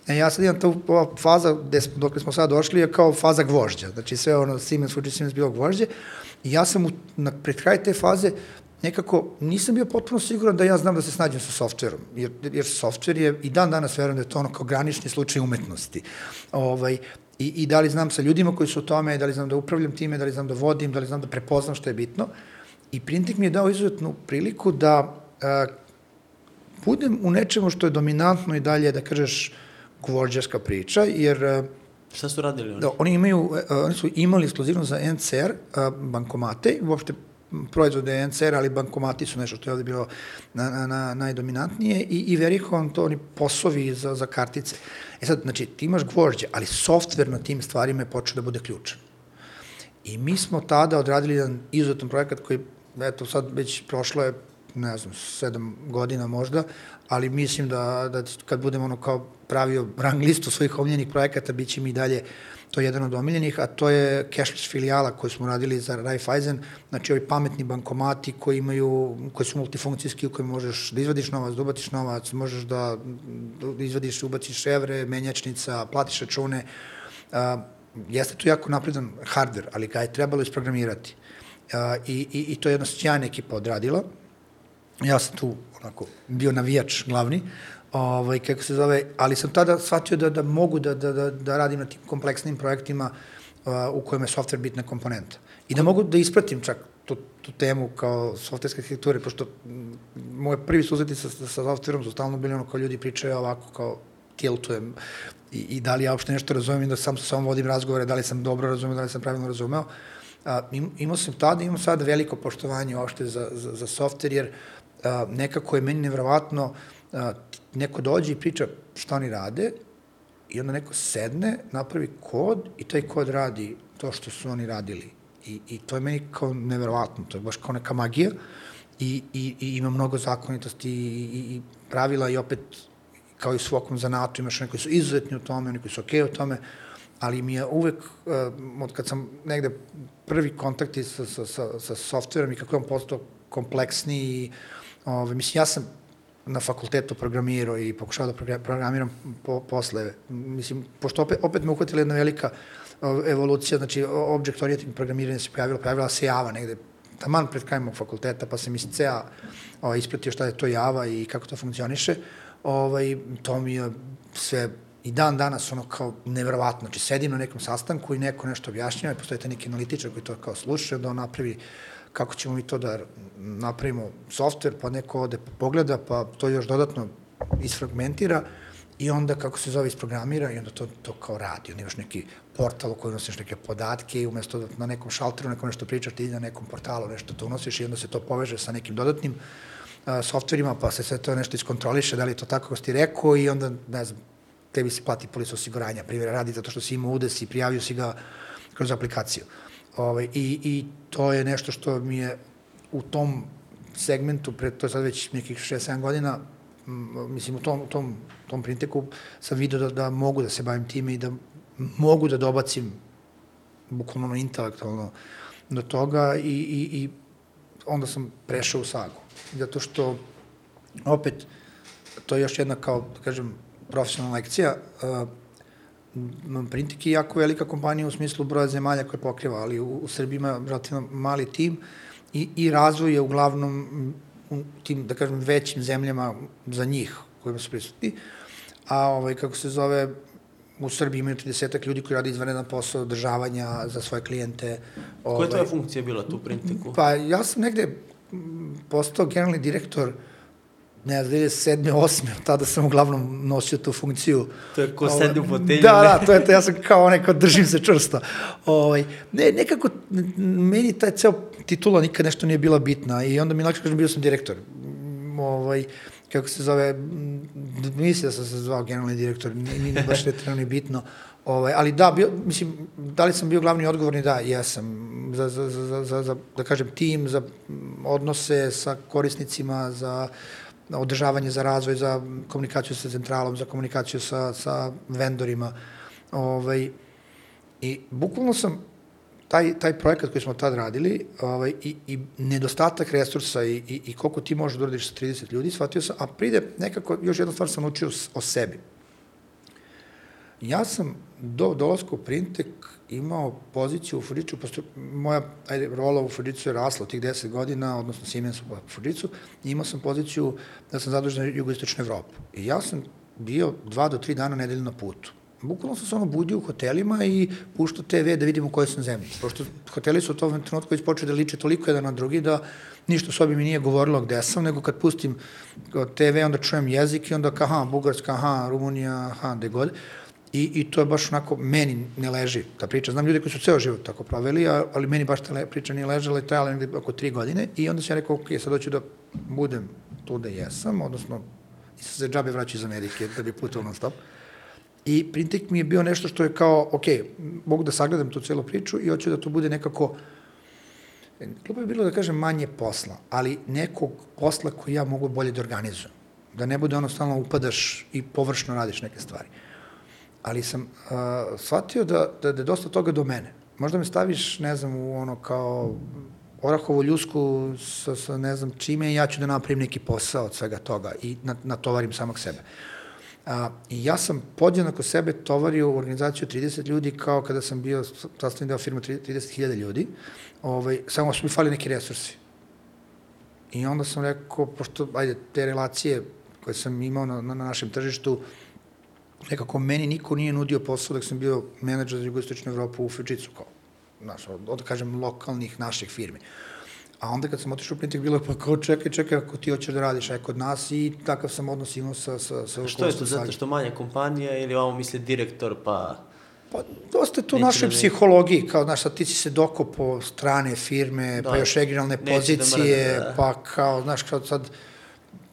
E, ja sad imam ta faza, gde, dok smo sad došli, je kao faza gvožđa, znači sve ono, Siemens, Fuji Siemens bilo gvožđe, i ja sam u, na, pred kraj te faze nekako nisam bio potpuno siguran da ja znam da se snađem sa softverom, jer, jer softver je, i dan danas verujem da je to ono kao granični slučaj umetnosti. Ovaj, i, I da li znam sa ljudima koji su u tome, da li znam da upravljam time, da li znam da vodim, da li znam da prepoznam što je bitno. I Printik mi je dao izuzetnu priliku da a, budem u nečemu što je dominantno i dalje, da kažeš, gvođarska priča, jer a, Šta su radili oni? Da, oni imaju, oni su imali ekskluzivno za NCR bankomate, uopšte proizvode NCR, ali bankomati su nešto što je ovde bilo na, na, na, najdominantnije i, i Verihon to oni posovi za, za kartice. E sad, znači, ti imaš gvožđe, ali softver na tim stvarima je počeo da bude ključan. I mi smo tada odradili jedan izuzetan projekat koji, eto, sad već prošlo je, ne znam, sedam godina možda, ali mislim da, da kad budemo ono kao pravio rang listu svojih omiljenih projekata, bit će mi dalje to je jedan od omiljenih, a to je cashless filijala koju smo radili za Raiffeisen, znači ovi pametni bankomati koji imaju, koji su multifunkcijski, u kojima možeš da izvadiš novac, da ubaciš novac, možeš da, da izvadiš, ubaciš evre, menjačnica, platiš račune. A, jeste tu jako napredan hardware, ali ga je trebalo isprogramirati. A, i, i, I to je jedna sjajna ekipa odradila. Ja sam tu onako bio navijač glavni, ovaj, kako se zove, ali sam tada shvatio da, da mogu da, da, da, da radim na tim kompleksnim projektima uh, u kojima je software bitna komponenta. I da mogu da ispratim čak tu, tu temu kao softverske arhitekture, pošto moje prvi suzeti sa, sa softverom su stalno bili ono kao ljudi pričaju ovako kao tiltujem i, i da li ja uopšte nešto razumem da sam sa sobom vodim razgovore, da li sam dobro razumeo, da li sam pravilno razumeo. A, im, imao sam tada, imam sada veliko poštovanje uopšte za, za, za softver, jer a, nekako je meni nevrovatno a, neko dođe i priča šta oni rade I onda neko sedne, napravi kod i taj kod radi to što su oni radili. I, i to je meni kao neverovatno, to je baš kao neka magija i, i, i ima mnogo zakonitosti i, i, i pravila i opet kao i u svakom zanatu imaš oni koji su izuzetni u tome, oni koji su okej okay u tome, ali mi je uvek, uh, od kad sam negde prvi kontakti sa, sa, sa, sa softverom i kako je on postao kompleksniji, ove, mislim, ja sam na fakultetu programirao i pokušao da programiram po, posle. Mislim, pošto opet, opet me uhvatila jedna velika evolucija, znači object oriented programiranje se pojavilo, pojavila se Java negde taman pred krajem mog fakulteta, pa sam iz CEA ispratio šta je to Java i kako to funkcioniše. Ovaj, to mi je sve i dan danas ono kao neverovatno. Znači, sedim na nekom sastanku i neko nešto objašnjava i postoje neki analitičar koji to kao sluša, da on napravi kako ćemo mi to da napravimo softver, pa neko ode pa pogleda, pa to još dodatno isfragmentira i onda kako se zove isprogramira i onda to, to kao radi. Onda imaš neki portal u kojoj nosiš neke podatke i umesto da na nekom šalteru nekom nešto pričaš, ti na nekom portalu nešto to unosiš i onda se to poveže sa nekim dodatnim a, softverima, pa se sve to nešto iskontroliše, da li je to tako si rekao i onda, ne znam, tebi se plati polis osiguranja, primjera radi zato što si imao udes i prijavio si ga kroz aplikaciju. Ovaj, i, I to je nešto što mi je u tom segmentu, pre, to je sad već nekih 6-7 godina, mislim u tom, u tom, tom printeku sam vidio da, da mogu da se bavim time i da mogu da dobacim bukvalno intelektualno do toga i, i, i onda sam prešao u sagu. Zato što opet to je još jedna kao, da kažem, profesionalna lekcija. Uh, Printik je jako velika kompanija u smislu broja zemalja koje pokriva, ali u, u Srbiji ima relativno mali tim i, i razvoj je uglavnom u tim, da kažem, većim zemljama za njih kojima su prisutni. A ovaj, kako se zove, u Srbiji imaju 30 ljudi koji rade izvaredan posao održavanja za svoje klijente. Koja je tvoja ovaj, funkcija bila tu u Printiku? Pa ja sam negde postao generalni direktor uh, ne znam, 2007. 8. tada sam uglavnom nosio tu funkciju. To je ko sedi u fotelju. Da, da, to je to, ja sam kao onaj ko držim se čvrsto. Ovaj, ne, nekako, meni taj ceo titula nikad nešto nije bila bitna i onda mi lakše kažem, bio sam direktor. Ovaj, kako se zove, mislim da sam se zvao generalni direktor, nije, baš retredno ni bitno. Ovaj, ali da, bio, mislim, da li sam bio glavni odgovorni? Da, jesam. Za, za, za, za, za, da kažem, tim, za odnose sa korisnicima, za održavanje za razvoj, za komunikaciju sa centralom, za komunikaciju sa, sa vendorima. Ovaj, I bukvalno sam taj, taj projekat koji smo tad radili ovaj, i, i nedostatak resursa i, i, i koliko ti možeš da uradiš sa 30 ljudi, shvatio sam, a pride nekako, još jedna stvar sam učio o sebi. Ja sam do dolaska u Printek imao poziciju u posto moja ajde, rola u Furdicu je rasla tih 10 godina, odnosno Siemens u Furdicu, i imao sam poziciju da sam zadužen za jugoistočnu Evropu. I ja sam bio dva do tri dana nedeljno na putu. Bukvalno sam se ono budio u hotelima i puštao TV da vidimo u kojoj sam zemlji. Pošto hoteli su u tom trenutku već počeli da liče toliko jedan na drugi da ništa u sobi mi nije govorilo gde sam, nego kad pustim TV onda čujem jezik i onda aha, Bugarska, aha, Rumunija, aha, gde god. I, I to je baš onako, meni ne leži ta priča. Znam ljude koji su ceo život tako proveli, ali meni baš ta priča nije ležala i trajala negde oko tri godine. I onda sam ja rekao, ok, sad hoću da budem tu da jesam, odnosno nisam se džabe vraćao iz Amerike da bi putao non stop. I printek mi je bio nešto što je kao, ok, mogu da sagledam tu celu priču i hoću da to bude nekako, glupo je bilo da kažem manje posla, ali nekog posla koji ja mogu bolje da organizujem. Da ne bude ono stalno upadaš i površno radiš neke stvari ali sam uh, shvatio da, da, da je dosta toga do mene. Možda me staviš, ne znam, u ono kao orahovu ljusku sa, sa ne znam čime i ja ću da napravim neki posao od svega toga i na, natovarim samog sebe. A, I ja sam podjednako sebe tovario u organizaciju 30 ljudi kao kada sam bio sastavni deo firma 30.000 ljudi, ovaj, samo su mi fali neki resursi. I onda sam rekao, pošto, ajde, te relacije koje sam imao na, na našem tržištu, nekako meni niko nije nudio posao dok sam bio menadžer za jugoistočnu Evropu u Fujicu, kao, znaš, od, od, kažem, lokalnih naših firmi. A onda kad sam otišao u Printek, bilo je pa kao čekaj, čekaj, ako ti hoćeš da radiš, aj kod nas i takav sam odnos imao sa... sa, sa što je to, zato što manja kompanija ili vamo misli direktor, pa... Pa, dosta je to u našoj da psihologiji, kao, znaš, sad ti si se dokopo strane firme, pa da, pa još regionalne pozicije, da mrde, da, da. pa kao, znaš, kao sad,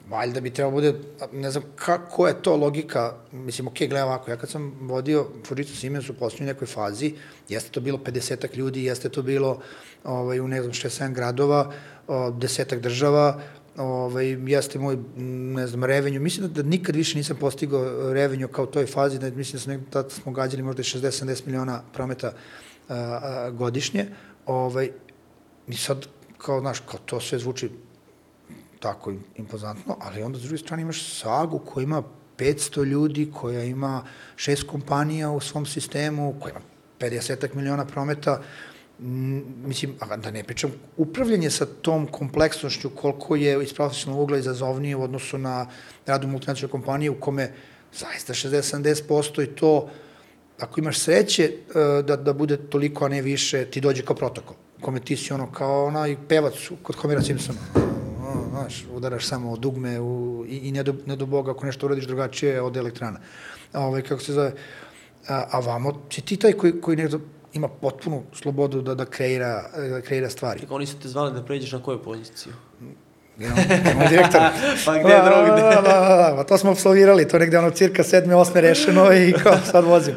valjda bi trebalo bude, ne znam kako je to logika, mislim, ok, gledaj ovako, ja kad sam vodio Fujitsu Siemens u poslednjoj nekoj fazi, jeste to bilo 50 ljudi, jeste to bilo ovaj, u ne znam 6-7 gradova, o, desetak država, ovaj, jeste moj, ne znam, revenju. Mislim da, da nikad više nisam postigao revenju kao u toj fazi, da mislim da nekada, tada smo gađali možda 60-70 miliona prometa a, a, godišnje. Ovaj, I sad, kao, znaš, kao to sve zvuči tako impozantno, ali onda s druge strane imaš Sagu koja ima 500 ljudi, koja ima šest kompanija u svom sistemu, koja ima 50 miliona prometa, mislim, a da ne pričam, upravljanje sa tom kompleksnošću koliko je iz profesionalnog ugla izazovnije u odnosu na radu multinacionalne kompanije u kome zaista 60-70% i to, ako imaš sreće e, da, da bude toliko, a ne više, ti dođe kao protokol. U kome ti si ono kao onaj pevac kod Homera Simpsona. Znaš, udaraš samo dugme u, i, i ne, do, ne do Boga ako nešto uradiš drugačije od elektrana. A, ovaj, kako se zove, a, a vamo, si ti taj koji, koji nekdo ima potpunu slobodu da, da, kreira, da kreira stvari. Tako oni su te zvali da pređeš na koju poziciju? Generalno direktor. pa gde drugde? Da, da, da, da, to smo absolvirali, to negde ono cirka sedme, osme rešeno i kao sad vozim.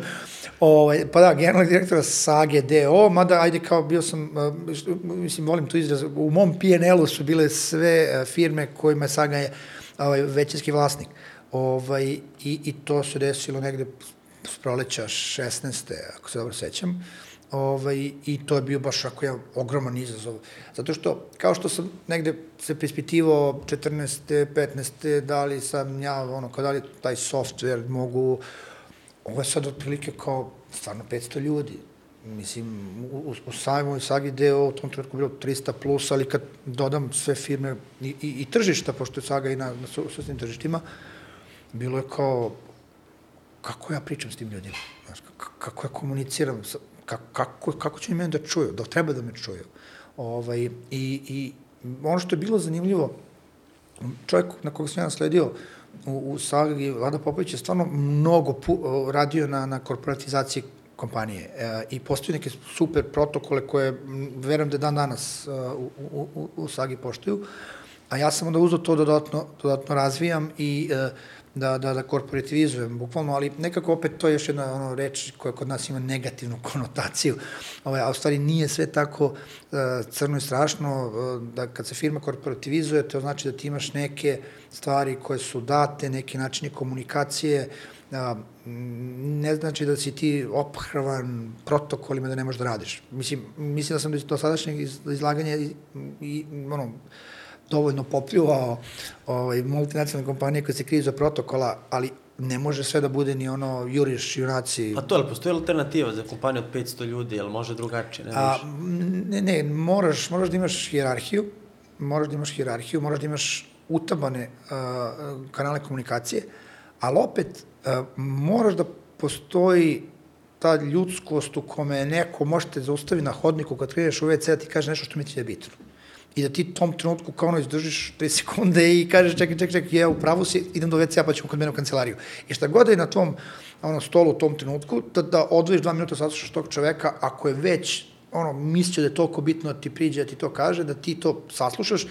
Ovaj, pa da, generalni direktor Sage DO, mada ajde kao bio sam, mislim, volim tu izraz, u mom PNL-u su bile sve firme kojima je Saga je ovaj, većinski vlasnik. Ovaj, i, I to se desilo negde s proleća 16. ako se dobro sećam. Ovaj, I to je bio baš ako je ogroman izazov. Zato što, kao što sam negde se prispitivao 14. 15. da li sam ja, ono, kao da li taj software mogu, ovo je sad otprilike kao stvarno 500 ljudi. Mislim, u, u samoj sagi deo u tom trenutku bilo 300 plus, ali kad dodam sve firme i, i, i tržišta, pošto je saga i na, na susjednim tržištima, bilo je kao kako ja pričam s tim ljudima, znaš, kako ja komuniciram, kako, kako, kako će mene da čuju, da treba da me čuju. Ovaj, i, I ono što je bilo zanimljivo, čovjek na koga sam ja nasledio u, u Sagi, Vlada Popović je stvarno mnogo pu, radio na, na korporatizaciji kompanije. E, i postoji neke super protokole koje verujem da dan danas uh, u, u, u, u Sagi poštuju, a ja sam onda uzao to dodatno, dodatno razvijam i uh, da, da, da korporativizujem, bukvalno, ali nekako opet to je još jedna ono, reč koja kod nas ima negativnu konotaciju, ovaj, a u stvari nije sve tako uh, crno i strašno, uh, da kad se firma korporativizuje, to znači da ti imaš neke stvari koje su date, neki načini komunikacije, uh, ne znači da si ti ophrvan protokolima da ne možeš da radiš. Mislim, mislim da sam do sadašnjeg izlaganja i, i ono, dovoljno popljuvao ovaj, multinacionalne kompanije koje se kriju za protokola, ali ne može sve da bude ni ono juriš, junaci. A to, ali postoji alternativa za kompaniju od 500 ljudi, jel može drugačije? Ne, A, ne, ne, moraš, moraš da imaš hjerarhiju, moraš da imaš hjerarhiju, moraš da imaš utabane uh, kanale komunikacije, ali opet uh, moraš da postoji ta ljudskost u kome neko možete zaustavi na hodniku kad kreneš u WC, ti kaže nešto što mi ti je bitno i da ti tom trenutku kao ono izdržiš 3 sekunde i kažeš čekaj, čekaj, čekaj, ja u pravu si, idem do WC-a pa ćemo kod mene u kancelariju. I šta god je na tom ono, stolu u tom trenutku, da, da odvojiš dva minuta saslušaš tog čoveka, ako je već ono, mislio da je toliko bitno da ti priđe, da ti to kaže, da ti to saslušaš,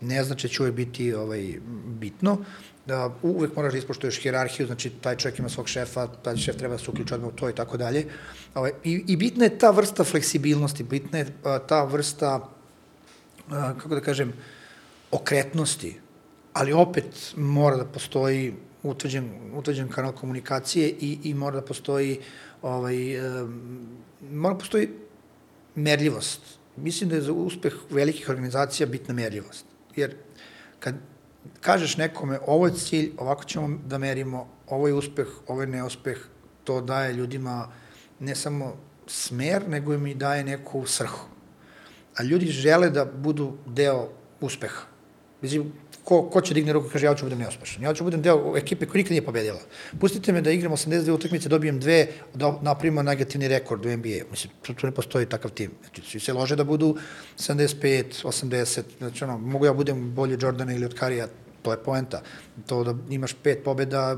ne znači da će uvek biti ovaj, bitno, da uvek moraš da ispoštuješ hjerarhiju, znači taj čovjek ima svog šefa, taj šef treba da se uključi odmah u to i tako dalje. Ovaj, i, I bitna je ta vrsta fleksibilnosti, bitna je ta vrsta kako da kažem, okretnosti, ali opet mora da postoji utvrđen, utvrđen kanal komunikacije i, i mora da postoji ovaj, um, mora da postoji merljivost. Mislim da je za uspeh velikih organizacija bitna merljivost. Jer kad kažeš nekome ovo je cilj, ovako ćemo da merimo, ovo je uspeh, ovo je neuspeh, to daje ljudima ne samo smer, nego im i daje neku srhu a ljudi žele da budu deo uspeha. Mislim, ko, ko će digne ruku i kaže ja ću budem neuspešan. Ja ću budem deo ekipe koja nikad nije pobedila. Pustite me da igram 82 utakmice, dobijem dve, da napravimo negativni rekord u NBA. Mislim, tu, tu ne postoji takav tim. Znači, svi se lože da budu 75, 80, znači ono, mogu ja budem bolje Jordana ili od Karija, to je poenta. To da imaš pet pobeda,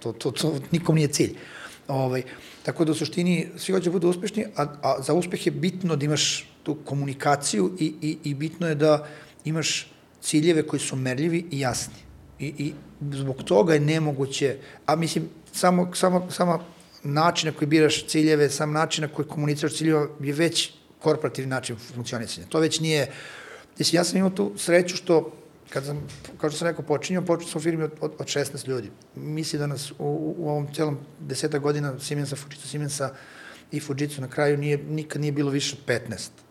to, to, to nikom nije cilj. Ovaj, tako da u suštini svi hoće da budu uspešni, a, a za uspeh je bitno da imaš tu komunikaciju i, i, i bitno je da imaš ciljeve koji su merljivi i jasni. I, I zbog toga je nemoguće, a mislim, samo, samo, samo način na koji biraš ciljeve, sam način na koji komuniciraš ciljeva je već korporativni način funkcionisanja. To već nije, mislim, ja sam imao tu sreću što kad sam, kao što sam rekao, počinio, počeo sam u firmi od, od, od 16 ljudi. Mislim da nas u, u ovom celom deseta godina Siemensa, Fujitsu Siemensa i Fujitsu na kraju nije, nikad nije bilo više od 15.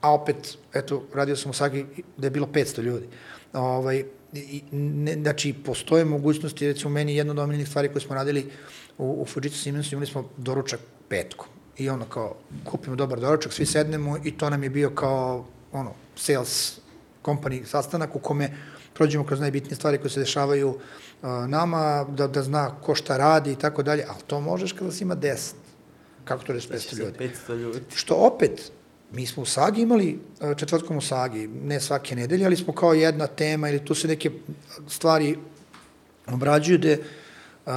A opet, eto, radio sam u Sagi da je bilo 500 ljudi. Ovaj, i, ne, znači, postoje mogućnosti, recimo, meni jedna od omiljenih stvari koje smo radili u, u Fujitsu Siemensu, imali smo doručak petkom. I ono kao, kupimo dobar doručak, svi sednemo i to nam je bio kao, ono, sales company sastanak u kome prođemo kroz najbitnije stvari koje se dešavaju uh, nama, da, da zna ko šta radi i tako dalje, ali to možeš kada si ima 10. Kako to reći 500 ljudi? 500 ljudi. Što opet, mi smo u Sagi imali uh, četvrtkom u Sagi, ne svake nedelje, ali smo kao jedna tema ili tu se neke stvari obrađuju gde uh,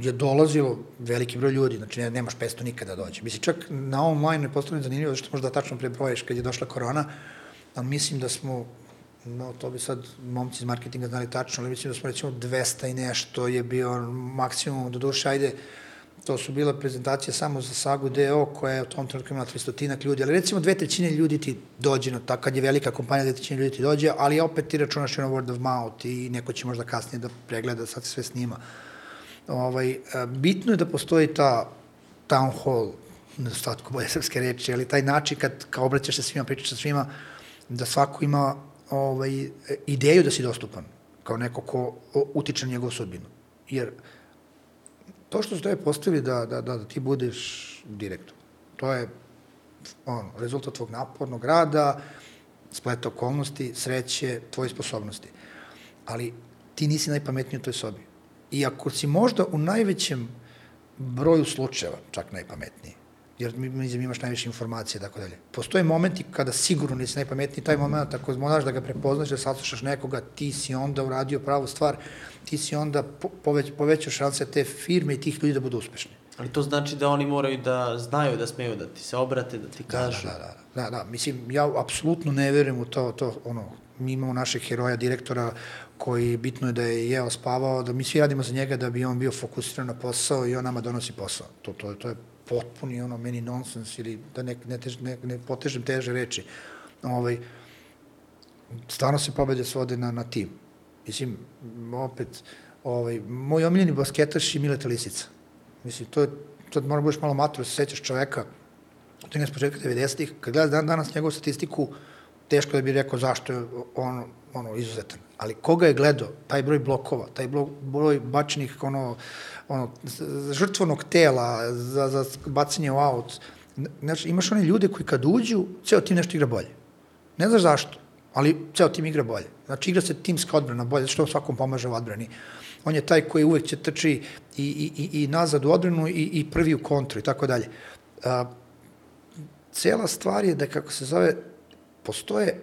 je dolazilo veliki broj ljudi, znači ne, nemaš 500 nikada da dođe. Mislim, čak na online je postavljeno zanimljivo, što možda tačno prebrojiš kad je došla korona, ali mislim da smo, no to bi sad momci iz marketinga znali tačno, ali mislim da smo recimo 200 i nešto je bio maksimum, do duše, ajde, to su bile prezentacije samo za Sagu DO, koja je u tom trenutku imala 300 ljudi, ali recimo dve trećine ljudi ti dođe, no, tako kad je velika kompanija, dve trećine ljudi ti dođe, ali opet ti računaš na word of mouth i neko će možda kasnije da pregleda, sad se sve snima. Ovaj, e, bitno je da postoji ta town hall, nedostatku bolje srpske reči, ali taj način kad kao obraćaš se svima, pričaš sa svima, da svako ima ovaj, ideju da si dostupan, kao neko ko utiče na njegovu sudbinu. Jer to što su tebe postavili da, da, da, da ti budeš direktor, to je on, rezultat tvog napornog rada, spleta okolnosti, sreće, tvoje sposobnosti. Ali ti nisi najpametniji u toj sobi. I ako si možda u najvećem broju slučajeva, čak najpametniji, jer mi, mi imaš najviše informacije i tako dalje. Postoje momenti kada sigurno nisi najpametniji, taj moment ako moraš da ga prepoznaš, da saslušaš nekoga, ti si onda uradio pravu stvar, ti si onda poveć, povećao šanse te firme i tih ljudi da budu uspešni. Ali to znači da oni moraju da znaju da smeju da ti se obrate, da ti da, kažu. Da, da, da, da, da. Mislim, ja apsolutno ne verujem u to, to, ono, mi imamo našeg heroja, direktora, koji bitno je da je jeo, spavao, da mi svi radimo za njega da bi on bio fokusiran na posao i on nama donosi posao. To, to, to je potpuni ono meni nonsens ili da ne, ne, tež, ne, ne potežem teže reči. Ovaj, stvarno se pobede svode na, na tim. Mislim, opet, ovaj, moj omiljeni basketaš je Mileta Lisica. Mislim, to je, to mora da budeš malo matro, da se sećaš čoveka, to je početka 90-ih, kad gledaš dan, danas njegovu statistiku, teško da bi rekao zašto je on ono, izuzetan. Ali koga je gledao, taj broj blokova, taj broj bačenih ono, ono, žrtvonog tela za, za bacanje u aut, znači imaš one ljude koji kad uđu, ceo tim nešto igra bolje. Ne znaš zašto, ali ceo tim igra bolje. Znači igra se timska odbrana bolje, što svakom pomaže u odbrani. On je taj koji uvek će trči i, i, i, i nazad u odbranu i, i prvi u kontru i tako dalje. A, cela stvar je da, kako se zove, postoje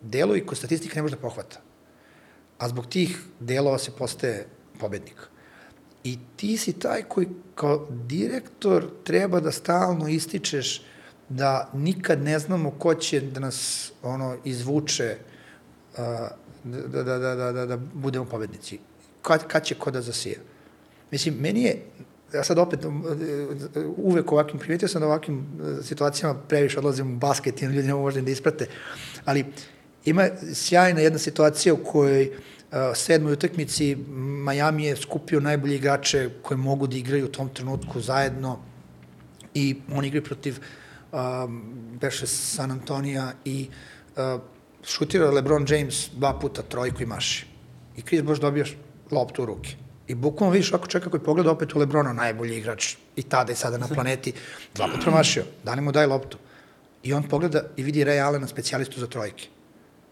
delovi koje statistika ne može da pohvata. A zbog tih delova se postaje pobednik. I ti si taj koji kao direktor treba da stalno ističeš da nikad ne znamo ko će da nas ono izvuče da, da, da, da, da, da budemo pobednici. Kad, kad će ko da zasija. Mislim, meni je, ja sad opet uvek ovakvim, primetio sam da ovakvim situacijama previše odlazim u basket i ljudi ne možda da isprate, ali ima sjajna jedna situacija u kojoj uh, sedmoj utakmici Miami je skupio najbolje igrače koje mogu da igraju u tom trenutku zajedno i oni igraju protiv um, beše San Antonija i uh, šutira LeBron James dva puta trojku i maši. I Chris Bosh dobijaš loptu u ruke. I bukvalno vidiš ako čeka koji pogleda opet u Lebrona, najbolji igrač i tada i sada na planeti, dva puta promašio, da mu daj loptu. I on pogleda i vidi Ray Allena, specijalistu za trojke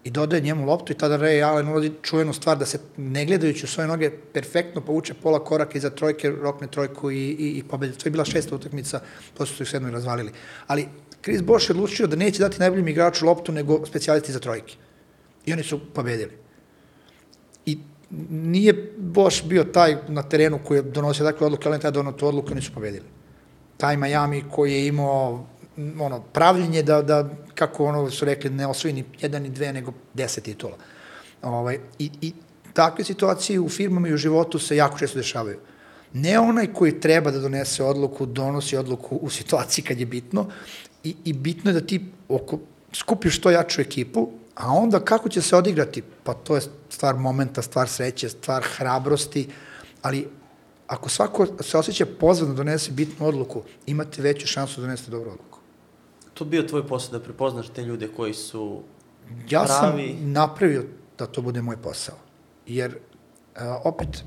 i dodaje njemu loptu i tada Ray Allen ulazi čujenu stvar da se ne gledajući u svoje noge perfektno povuče pola koraka iza trojke, rokne trojku i, i, i pobedi. To je bila šesta utakmica, posle su ih sedmo razvalili. Ali Chris Bosh je odlučio da neće dati najboljim igraču loptu nego specijalisti za trojke. I oni su pobedili. Nije Boš bio taj na terenu koji je donosio takve odluke, ali taj donao tu odluku, oni su pobedili. Taj Miami koji je imao ono, pravljenje da, da, kako ono su rekli, ne osvoji ni jedan ni dve, nego deset titula. Ovaj, i, I takve situacije u firmama i u životu se jako često dešavaju. Ne onaj koji treba da donese odluku, donosi odluku u situaciji kad je bitno i, i bitno je da ti oko, skupiš što jaču ekipu, a onda kako će se odigrati, pa to je stvar momenta, stvar sreće, stvar hrabrosti, ali ako svako se osjeća pozvan da donese bitnu odluku, imate veću šansu da donesete dobru odluku. To bio tvoj posao da prepoznaš te ljude koji su Ja pravi... sam napravio da to bude moj posao. Jer, a, opet,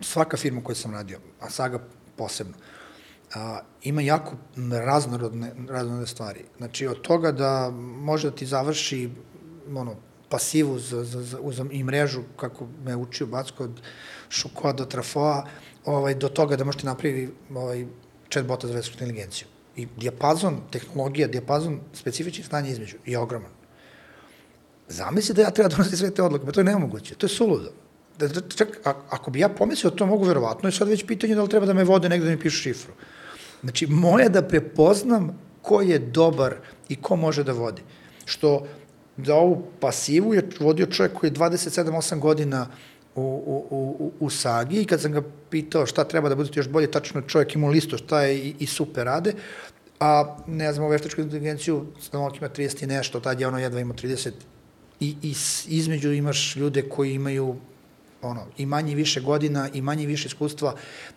svaka firma koju sam radio, a Saga posebno, a, ima jako raznorodne, raznorodne stvari. Znači, od toga da može da ti završi ono, pasivu za, za, za, za, i mrežu, kako me učio Backo, od Šukoa do Trafoa, ovaj, do toga da možete napraviti ovaj, chatbota za vetsku inteligenciju. I dijapazon tehnologija, dijapazon specifičnih znanja između je ogroman. Zamisli da ja treba donositi sve te odluke, pa to je nemoguće, to je suludo. Da, da, čak, ako bi ja pomislio to mogu verovatno, je sad već pitanje da li treba da me vode negde da mi pišu šifru. Znači, moje da prepoznam ko je dobar i ko može da vodi. Što za ovu pasivu je vodio čovjek koji je 27-8 godina u, u, u, u Sagi i kad sam ga pitao šta treba da budete još bolje, tačno čovjek imao listo šta je i, i super rade, a ne znam, u veštačku inteligenciju, stanovak ima 30 i nešto, tad je ono jedva ima 30 i, i između imaš ljude koji imaju ono, i manje i više godina, i manje i više iskustva,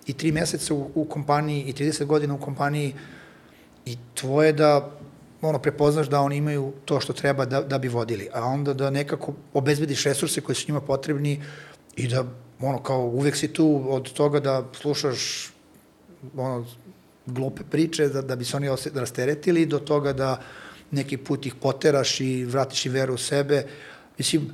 i tri meseca u, u kompaniji, i 30 godina u kompaniji, i tvoje da ono, prepoznaš da oni imaju to što treba da, da bi vodili, a onda da nekako obezbediš resurse koji su njima potrebni i da, ono, kao uvek si tu od toga da slušaš ono, glupe priče da, da bi se oni rasteretili do toga da neki put ih poteraš i vratiš i veru u sebe. Mislim,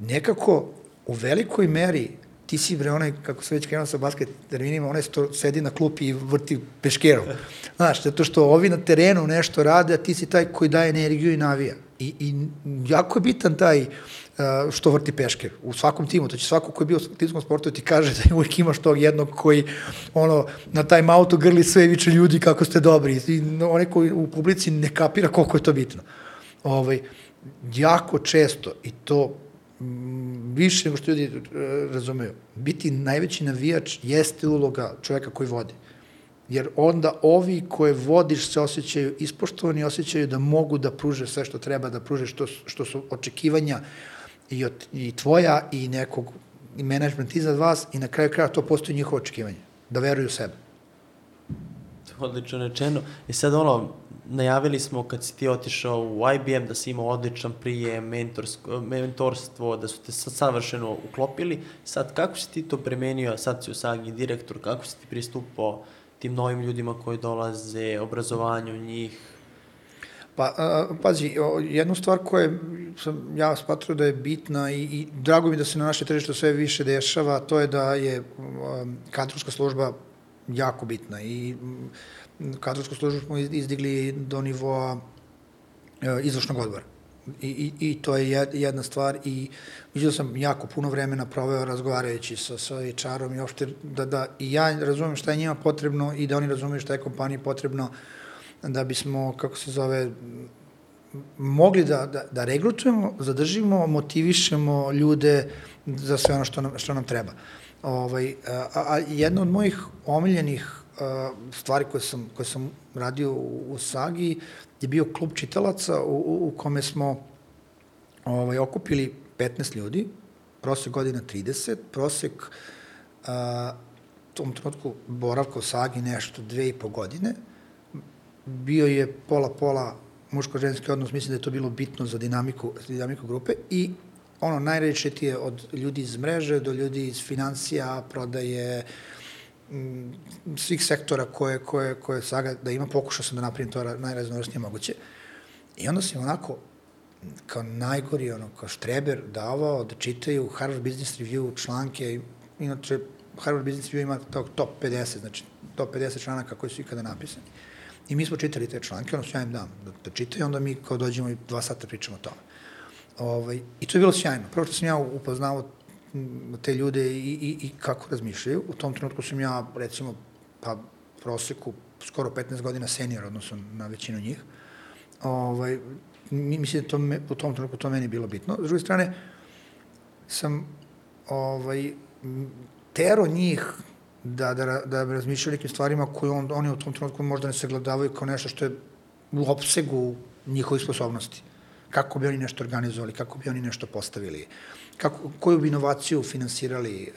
nekako u velikoj meri ti si bre onaj, kako se već krenuo sa basket terminima, onaj što sedi na klupi i vrti peškerom. Znaš, zato što ovi na terenu nešto rade, a ti si taj koji daje energiju i navija. I, i jako je bitan taj uh, što vrti peške u svakom timu. To će svako ko je bio u timskom sportu ti kaže da uvijek imaš tog jednog koji ono, na taj auto grli sve viče ljudi kako ste dobri. I onaj koji u publici ne kapira koliko je to bitno. Ovaj, jako često, i to više nego što ljudi e, razumeju, biti najveći navijač jeste uloga čoveka koji vodi. Jer onda ovi koje vodiš se osjećaju ispoštovani, osjećaju da mogu da pruže sve što treba da pruže, što, što su očekivanja i, od, i tvoja i nekog i management iza vas i na kraju kraja to postoji njihovo očekivanje, da veruju u sebe. Odlično rečeno. I sad ono, najavili smo kad si ti otišao u IBM da si imao odličan prijem, mentorsko, mentorstvo, da su te savršeno uklopili. Sad, kako si ti to premenio, sad si u Sagi direktor, kako si ti pristupao tim novim ljudima koji dolaze, obrazovanju njih? Pa, a, pazi, jednu stvar koju sam ja smatrao da je bitna i, i drago mi da se na naše tržište sve više dešava, to je da je kadrovska služba jako bitna i kadrovsku službu smo izdigli do nivoa e, izvršnog odbora. I, i, I to je jedna stvar i vidio sam jako puno vremena proveo razgovarajući sa, sa HR-om i uopšte da, da i ja razumem šta je njima potrebno i da oni razumeju šta je kompaniji potrebno da bismo, kako se zove, mogli da, da, da regrutujemo, zadržimo, motivišemo ljude za sve ono što nam, što nam treba. Ovaj, a, a jedna od mojih omiljenih stvari koje sam, koje sam radio u, u Sagi je bio klub čitalaca u, u, u kome smo ovaj, okupili 15 ljudi, prosek godina 30, prosek a, tom trenutku boravka u Sagi nešto dve i po godine, bio je pola-pola muško-ženski odnos, mislim da je to bilo bitno za dinamiku, dinamiku grupe i ono najrečitije od ljudi iz mreže do ljudi iz financija, prodaje, uh, svih sektora koje, koje, koje Saga da ima, pokušao sam da napravim to najraznovrsnije moguće. I onda sam onako, kao najgori, ono, kao štreber davao da čitaju Harvard Business Review članke, inače Harvard Business Review ima tog top 50, znači top 50 članaka koji su ikada napisani. I mi smo čitali te članke, ono ja im dam da, da čitaju, onda mi kao dođemo i dva sata pričamo o tome. Ovaj, I to je bilo sjajno. Prvo što sam ja upoznao te ljude i, i, i kako razmišljaju. U tom trenutku sam ja, recimo, pa proseku skoro 15 godina senior, odnosno na većinu njih. Ovaj, mislim da to me, u tom trenutku to meni bilo bitno. S druge strane, sam ovaj, tero njih da, da, da razmišljaju nekim stvarima koje on, oni u tom trenutku možda ne sagledavaju kao nešto što je u opsegu njihovih sposobnosti. Kako bi oni nešto organizovali, kako bi oni nešto postavili, kako, koju bi inovaciju finansirali, e,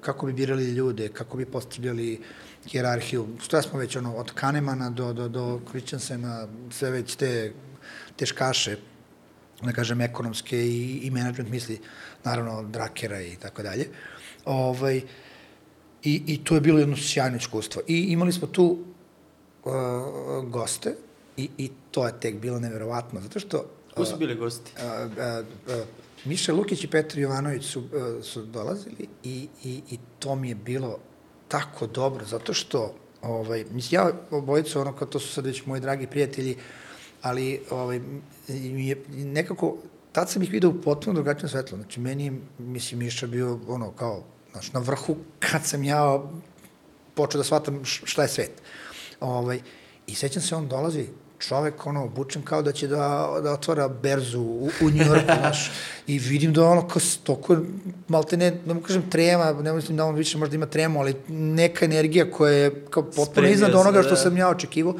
kako bi birali ljude, kako bi postavljali hjerarhiju. Sve smo već ono, od Kahnemana do, do, do Christiansena, sve već te teškaše, da kažem, ekonomske i, i management misli, naravno, Drakera i tako dalje. Ovaj, i, I to je bilo jedno sjajno iskustvo. I imali smo tu uh, goste i, i to je tek bilo neverovatno, zato što... Ko su bili gosti? Uh, uh, uh, Miša Lukić i Petar Jovanović su, uh, su dolazili i, i, i to mi je bilo tako dobro, zato što ovaj, ja obojicu, ono, kao to su sad već moji dragi prijatelji, ali ovaj, je nekako, tad sam ih vidio u potpuno drugačijem svetlu. Znači, meni je, mislim, Miša bio, ono, kao, znaš, na vrhu kad sam ja počeo da shvatam šta je svet. Ovaj, I sećam se, on dolazi, čovek, ono, obučen kao da će da, da otvara berzu u, u Njorku, znaš, i vidim da ono, kao stoko, malte ne, ne mu kažem trema, ne mislim da on više možda ima tremu, ali neka energija koja je kao potpuno iznad onoga što da. sam ja očekivao.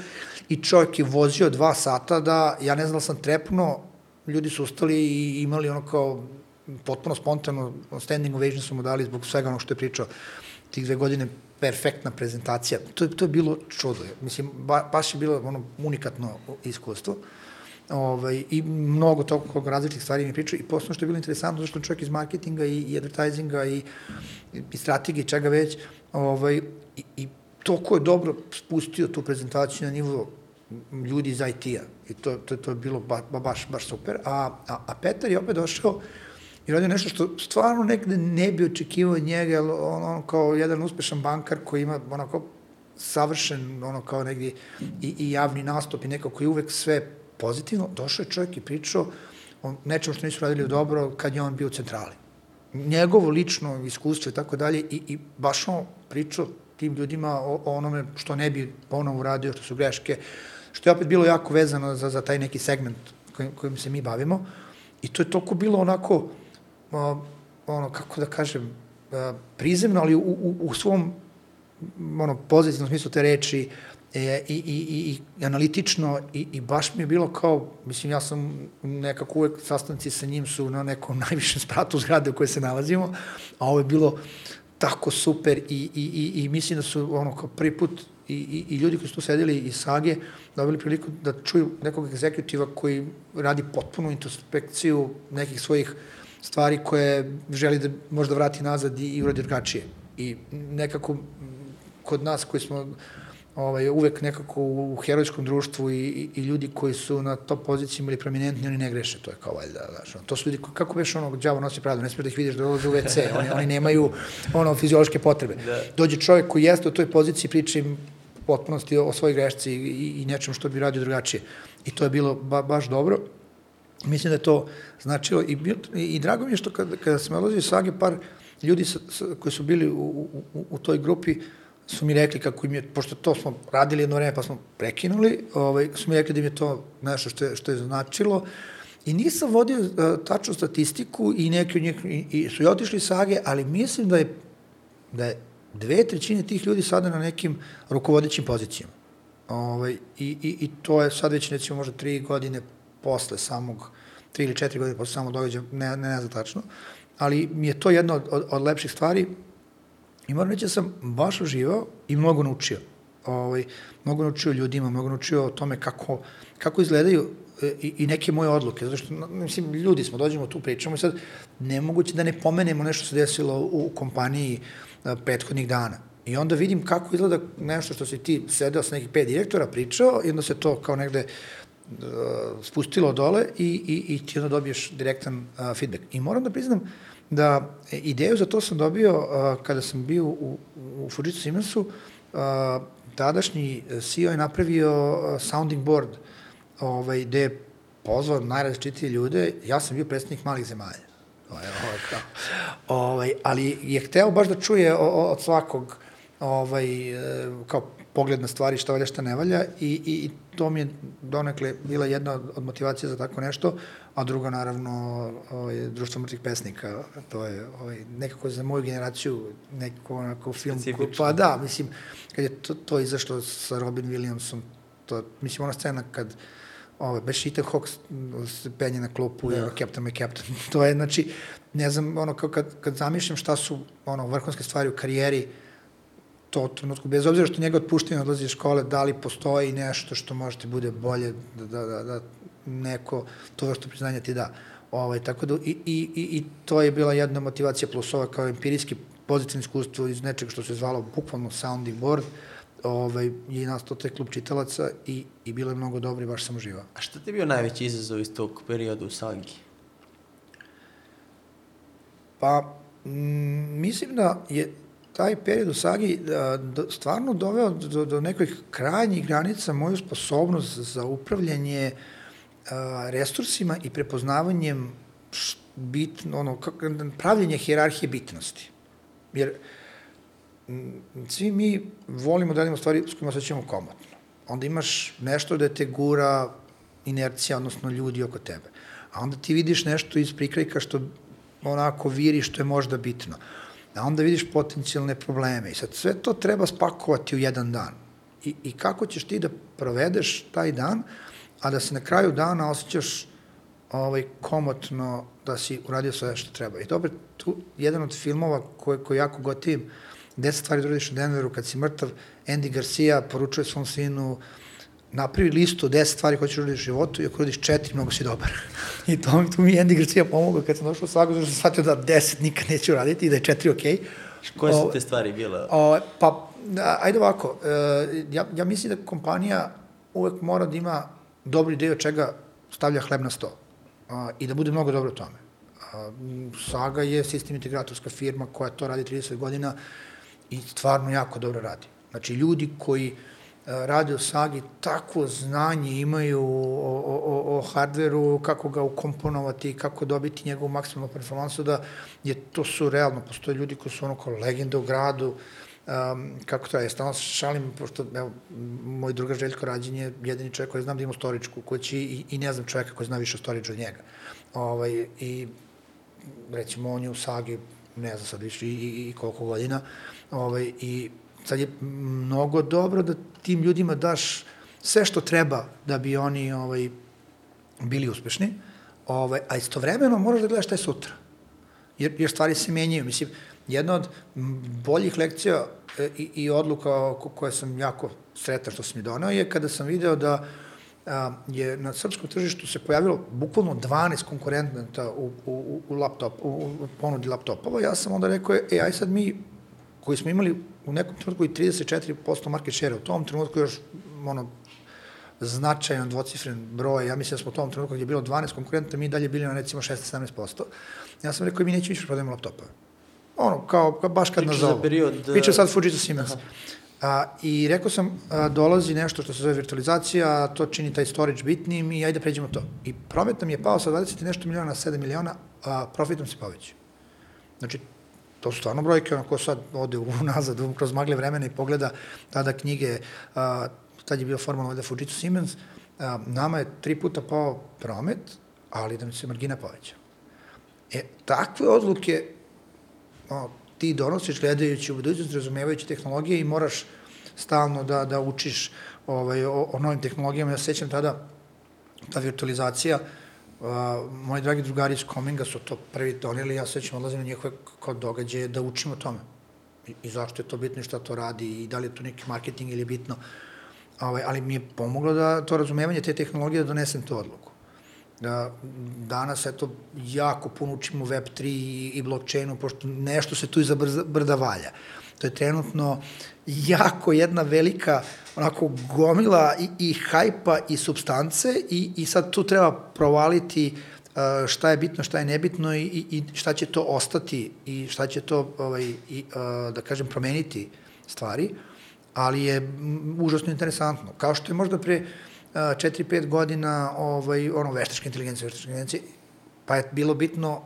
I čovjek je vozio dva sata da, ja ne znam da sam trepnuo, ljudi su ustali i imali ono kao potpuno spontano standing ovation su mu dali zbog svega onog što je pričao. Tih dve godine perfektna prezentacija. To to je bilo čudo. Mislim, ba, baš je bilo ono unikatno iskustvo. Ovaj, I mnogo toga različitih stvari mi pričao i posebno što je bilo interesantno, zašto čovjek iz marketinga i, i advertisinga i, i strategije, čega već, ovaj, i, i toliko je dobro spustio tu prezentaciju na nivo ljudi iz IT-a. I to, to, to je bilo ba, ba, baš, baš super. A, a, a Petar je opet došao i radio nešto što stvarno negde ne bi očekivao njega, on, on kao jedan uspešan bankar koji ima onako savršen, ono kao negdje i, i javni nastup i neko koji uvek sve pozitivno, došao je čovjek i pričao o nečemu što nisu radili dobro kad je on bio u centrali. Njegovo lično iskustvo i tako dalje i, i baš on pričao tim ljudima o, o onome što ne bi ponovo uradio, što su greške, što je opet bilo jako vezano za, za taj neki segment kojim, kojim se mi bavimo. I to je toliko bilo onako, a, ono, kako da kažem, a, prizemno, ali u, u, u svom ono, pozitivnom smislu te reči e, i, i, i, analitično i, i baš mi je bilo kao, mislim, ja sam nekako uvek sastanci sa njim su na nekom najvišem spratu zgrade u kojoj se nalazimo, a ovo je bilo tako super i, i, i, i mislim da su ono kao prvi put i, i, i ljudi koji su tu sedeli iz Sage dobili priliku da čuju nekog egzekutiva koji radi potpunu introspekciju nekih svojih stvari koje želi da možda vrati nazad i, i uradi drugačije. I nekako kod nas koji smo ovaj, uvek nekako u herojskom društvu i, i, i ljudi koji su na top pozicijama ili prominentni, oni ne greše, to je kao valjda, znaš, to su ljudi, koji, kako veš ono, djavo nosi pradu, ne smiješ da ih vidiš da dolaze u WC, oni, oni nemaju ono, fiziološke potrebe. Da. Dođe čovjek koji jeste u toj poziciji, priča im potpunosti o, o svojoj grešci i, i nečem što bi radio drugačije. I to je bilo ba, baš dobro. Mislim da je to značilo i, i, drago mi je što kada, kada smo odlazili Sage, par ljudi sa, sa, koji su bili u, u, u, toj grupi, su mi rekli kako im je, pošto to smo radili jedno vreme pa smo prekinuli, ovaj, su mi rekli da im je to nešto što je, što je značilo. I nisam vodio uh, tačnu statistiku i neki od njih i, i su i otišli sage, ali mislim da je, da je dve trećine tih ljudi sada na nekim rukovodećim pozicijama. Ovaj, i, i, I to je sad već recimo možda tri godine posle samog, tri ili četiri godine posle samog događaja, ne, ne, ne znam tačno, ali mi je to jedna od, od, od lepših stvari I moram reći da sam baš uživao i mnogo naučio. Ovaj, mnogo naučio ljudima, mnogo naučio o tome kako, kako izgledaju e, i, i neke moje odluke, zato što, mislim, ljudi smo, dođemo tu, pričamo i sad, nemoguće da ne pomenemo nešto se desilo u kompaniji a, prethodnih dana. I onda vidim kako izgleda nešto što si ti sedeo sa nekih pet direktora, pričao, i onda se to kao negde spustilo dole i, i, i ti onda dobiješ direktan uh, feedback. I moram da priznam, da e, ideju za to sam dobio uh, kada sam bio u, u Fujitsu Siemensu, uh, tadašnji CEO je napravio sounding board ovaj, gde je pozvao najrazličitije ljude, ja sam bio predstavnik malih zemalja. Ovaj, ovaj, ovaj, ali je hteo baš da čuje od svakog ovaj, kao pogled na stvari šta valja, šta ne valja i, i, i to mi je donekle bila jedna od, motivacija za tako nešto, a drugo naravno ovaj, društvo mrtvih pesnika, to je ovaj, nekako za moju generaciju nekako onako film, ko, pa da, mislim, kad je to, to izašlo sa Robin Williamsom, to, mislim, ona scena kad ovaj, baš Ethan Hawke se penje na klupu, da. Captain my Captain, to je, znači, ne znam, ono, kad, kad zamišljam šta su, ono, vrhunske stvari u karijeri, to trenutku, bez obzira što njega otpuštaju odlazi iz škole, da li postoji nešto što može ti bude bolje, da, da, da, da neko to vrstu priznanja ti da. Ovaj, tako da, i, i, i to je bila jedna motivacija plus ova kao empirijski pozitivno iskustvo iz nečega što se zvalo bukvalno sounding board, ovaj, je nastao taj klub čitalaca i, i bilo je mnogo dobro i baš sam uživao. A šta ti je bio najveći izazov iz tog perioda u Sagi? Pa, m, mislim da je taj period u sagi da, da, stvarno doveo do, do nekih krajnjih granica moju sposobnost za upravljanje a, resursima i prepoznavanjem bit, ono, kako, pravljenje hjerarhije bitnosti. Jer svi mi volimo da radimo stvari s kojima se ćemo komotno. Onda imaš nešto da te gura inercija, odnosno ljudi oko tebe. A onda ti vidiš nešto iz prikrajka što onako viri što je možda bitno da onda vidiš potencijalne probleme i sad sve to treba spakovati u jedan dan. I, i kako ćeš ti da provedeš taj dan, a da se na kraju dana osjećaš ovaj, komotno da si uradio sve što treba. I dobro, tu jedan od filmova koje, koje jako gotivim, 10 stvari da u Denveru kad si mrtav, Andy Garcia poručuje svom sinu napravi listu od 10 stvari koje ćeš uraditi u životu i ako uradiš četiri, mnogo si dobar. I to, tu mi je Andy Garcia pomogao kad sam došao u Sagu, zato sam shvatio da 10 nikad neću uraditi i da je četiri okej. Okay. Koje su te stvari bile? O, pa, ajde ovako, e, ja, ja mislim da kompanija uvek mora da ima dobru ideju od čega stavlja hleb na sto a, i da bude mnogo dobro u tome. A, Saga je sistem integratorska firma koja to radi 30 godina i stvarno jako dobro radi. Znači, ljudi koji uh, rade u Sagi, tako znanje imaju o, o, o, hardveru, kako ga ukomponovati, kako dobiti njegovu maksimalnu performansu, da je to su realno. Postoje ljudi koji su ono kao legende u gradu, um, kako to je, stalno šalim, pošto evo, moj druga Željko Rađin je jedini čovjek koji znam da ima storičku kući i, i ne znam čovjeka koji zna više storiču od njega. Ovaj, I recimo on je u Sagi, ne znam sad više i, i, i koliko godina, ovaj, i sad je mnogo dobro da tim ljudima daš sve što treba da bi oni ovaj, bili uspešni, ovaj, a istovremeno moraš da gledaš šta je sutra. Jer, jer stvari se menjaju. Mislim, jedna od boljih lekcija e, i, i odluka koje sam jako sretan što sam mi donao je kada sam video da a, je na srpskom tržištu se pojavilo bukvalno 12 konkurenta u, u, u, laptop, u, u ponudi laptopova. Ja sam onda rekao, e, aj sad mi koji smo imali u nekom trenutku i 34% market share, u tom trenutku još ono, značajan dvocifren broj, ja mislim da smo u tom trenutku gdje je bilo 12 konkurenta, mi dalje bili na recimo 16-17%. Ja sam rekao, mi nećemo više prodajemo laptopa. Ono, kao, kao baš kad nas zovu. period... Priča sad Fujitsu Siemens. A, I rekao sam, a, dolazi nešto što se zove virtualizacija, to čini taj storage bitnim i ajde pređemo to. I promet nam je pao sa 20 i nešto miliona na 7 miliona, a profitom se poveći. Znači, To su stvarno brojke, onako sad ode unazad, kroz magle vremena i pogleda tada knjige, a, tad je bio formalno valjda Fujitsu Siemens, a, nama je tri puta pao promet, ali da mi se margina poveća. E, takve odluke o, ti donosiš gledajući u budućnost, razumevajući tehnologije i moraš stalno da, da učiš ovaj, o, o novim tehnologijama. Ja sećam tada ta virtualizacija, Uh, moji dragi drugari iz Kominga su to prvi doneli, ja sećam odlazim na njihove kao događaje da učim o tome. I, I zašto je to bitno i šta to radi i da li je to neki marketing ili bitno. Ovaj, ali mi je pomoglo da to razumevanje te tehnologije da donesem tu odluku. Da, danas, eto, jako puno učimo Web3 i, i blockchainu, pošto nešto se tu iza brda valja. To je trenutno jako jedna velika onako gomila i, i hajpa i substance i, i sad tu treba provaliti uh, šta je bitno, šta je nebitno i, i šta će to ostati i šta će to, ovaj, i, uh, da kažem, promeniti stvari, ali je užasno interesantno. Kao što je možda pre uh, 4-5 godina ovaj, ono, veštačka inteligencija, veštačka inteligencija, pa je bilo bitno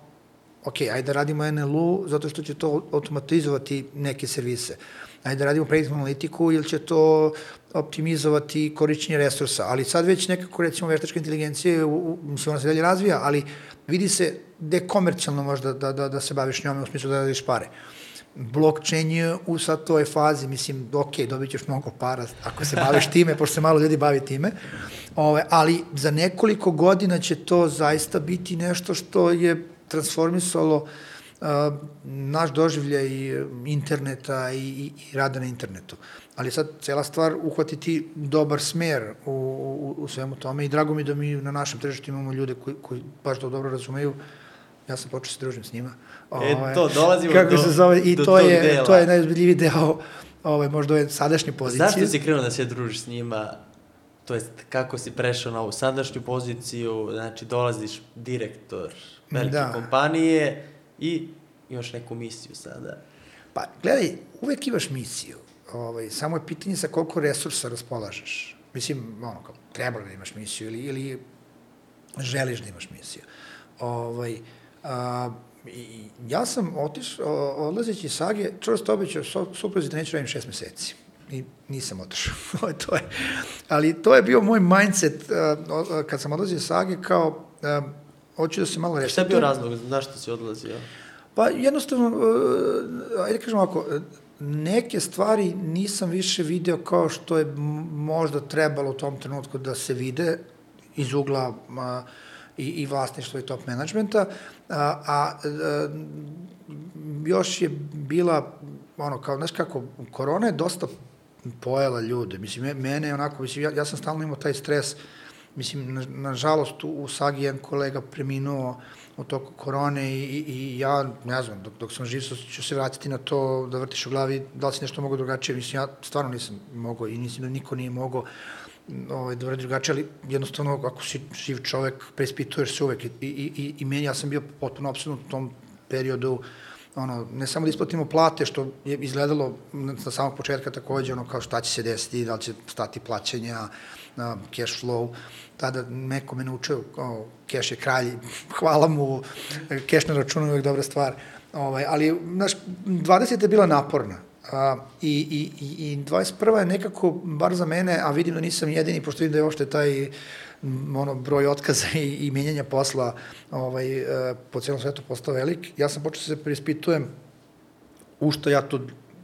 ok, ajde da radimo NLU zato što će to automatizovati neke servise. Ajde da radimo prediktivnu analitiku ili će to optimizovati korišćenje resursa, ali sad već nekako recimo veštačka inteligencija, u, u, mislim ona se dalje razvija, ali vidi se dekomercijalno možda da, da, da se baviš njome u smislu da radiš pare. Blockchain je u sad toj fazi, mislim, ok, dobit ćeš mnogo para ako se baviš time, pošto se malo ljudi bavi time, ove, ali za nekoliko godina će to zaista biti nešto što je transformisalo uh, naš doživljaj interneta i, i, i rada na internetu. Ali sad cela stvar uhvatiti dobar smer u, u, u svemu tome i drago mi da mi na našem tržištu imamo ljude koji, koji baš to dobro razumeju. Ja sam počeo da se družim s njima. E, ovaj, to, dolazimo kako do, se zove, I do to je, dela. to je najozbiljiviji deo ovaj, možda ove sadašnje pozicije. Zašto si krenuo da se družiš s njima? To jest, kako si prešao na ovu sadašnju poziciju, znači dolaziš direktor velike da. kompanije i još neku misiju sada. Pa, gledaj, uvek imaš misiju. Ovaj, samo je pitanje sa koliko resursa raspolažeš. Mislim, ono, kao, treba da imaš misiju ili, ili želiš da imaš misiju. Ovaj, a, i, ja sam otiš, odlazeći iz Sage, čvrsto obećao supruzi da neću radim šest meseci. I nisam otišao. to je. Ali to je bio moj mindset uh, kad sam odlazio iz Sage kao uh, hoću da se malo resetujem. Šta je bio razlog? Zašto si odlazio? Pa jednostavno, uh, ajde kažem ovako, neke stvari nisam više video kao što je možda trebalo u tom trenutku da se vide iz ugla uh, i, i vlasništva i top menadžmenta, a, a, a još je bila, ono, kao, znaš kako, korona je dosta pojela ljude, mislim, mene je onako, mislim, ja, ja sam stalno imao taj stres, mislim, na, nažalost, u, u Sagi jedan kolega preminuo u toku korone i, i, i ja, ne znam, dok, dok sam živ, ću se vratiti na to, da vrtiš u glavi, da li si nešto mogo drugačije, mislim, ja stvarno nisam mogao i mislim da niko nije mogao, ovaj, da uradi drugačije, ali jednostavno ako si živ čovek, preispituješ se uvek i, i, i, i meni, ja sam bio potpuno apsolutno u tom periodu, ono, ne samo da isplatimo plate, što je izgledalo na samog početka takođe, ono, kao šta će se desiti, da li će stati plaćanja, na cash flow, tada neko me naučio, kao, cash je kralj, hvala mu, cash na računu je uvek dobra stvar, ovaj, ali, znaš, 20 je bila naporna, A, i, i, I 21. je nekako, bar za mene, a vidim da nisam jedini, pošto vidim da je ošte taj ono, broj otkaza i, i menjanja posla ovaj, e, po celom svetu postao velik, ja sam počeo da se preispitujem u što ja to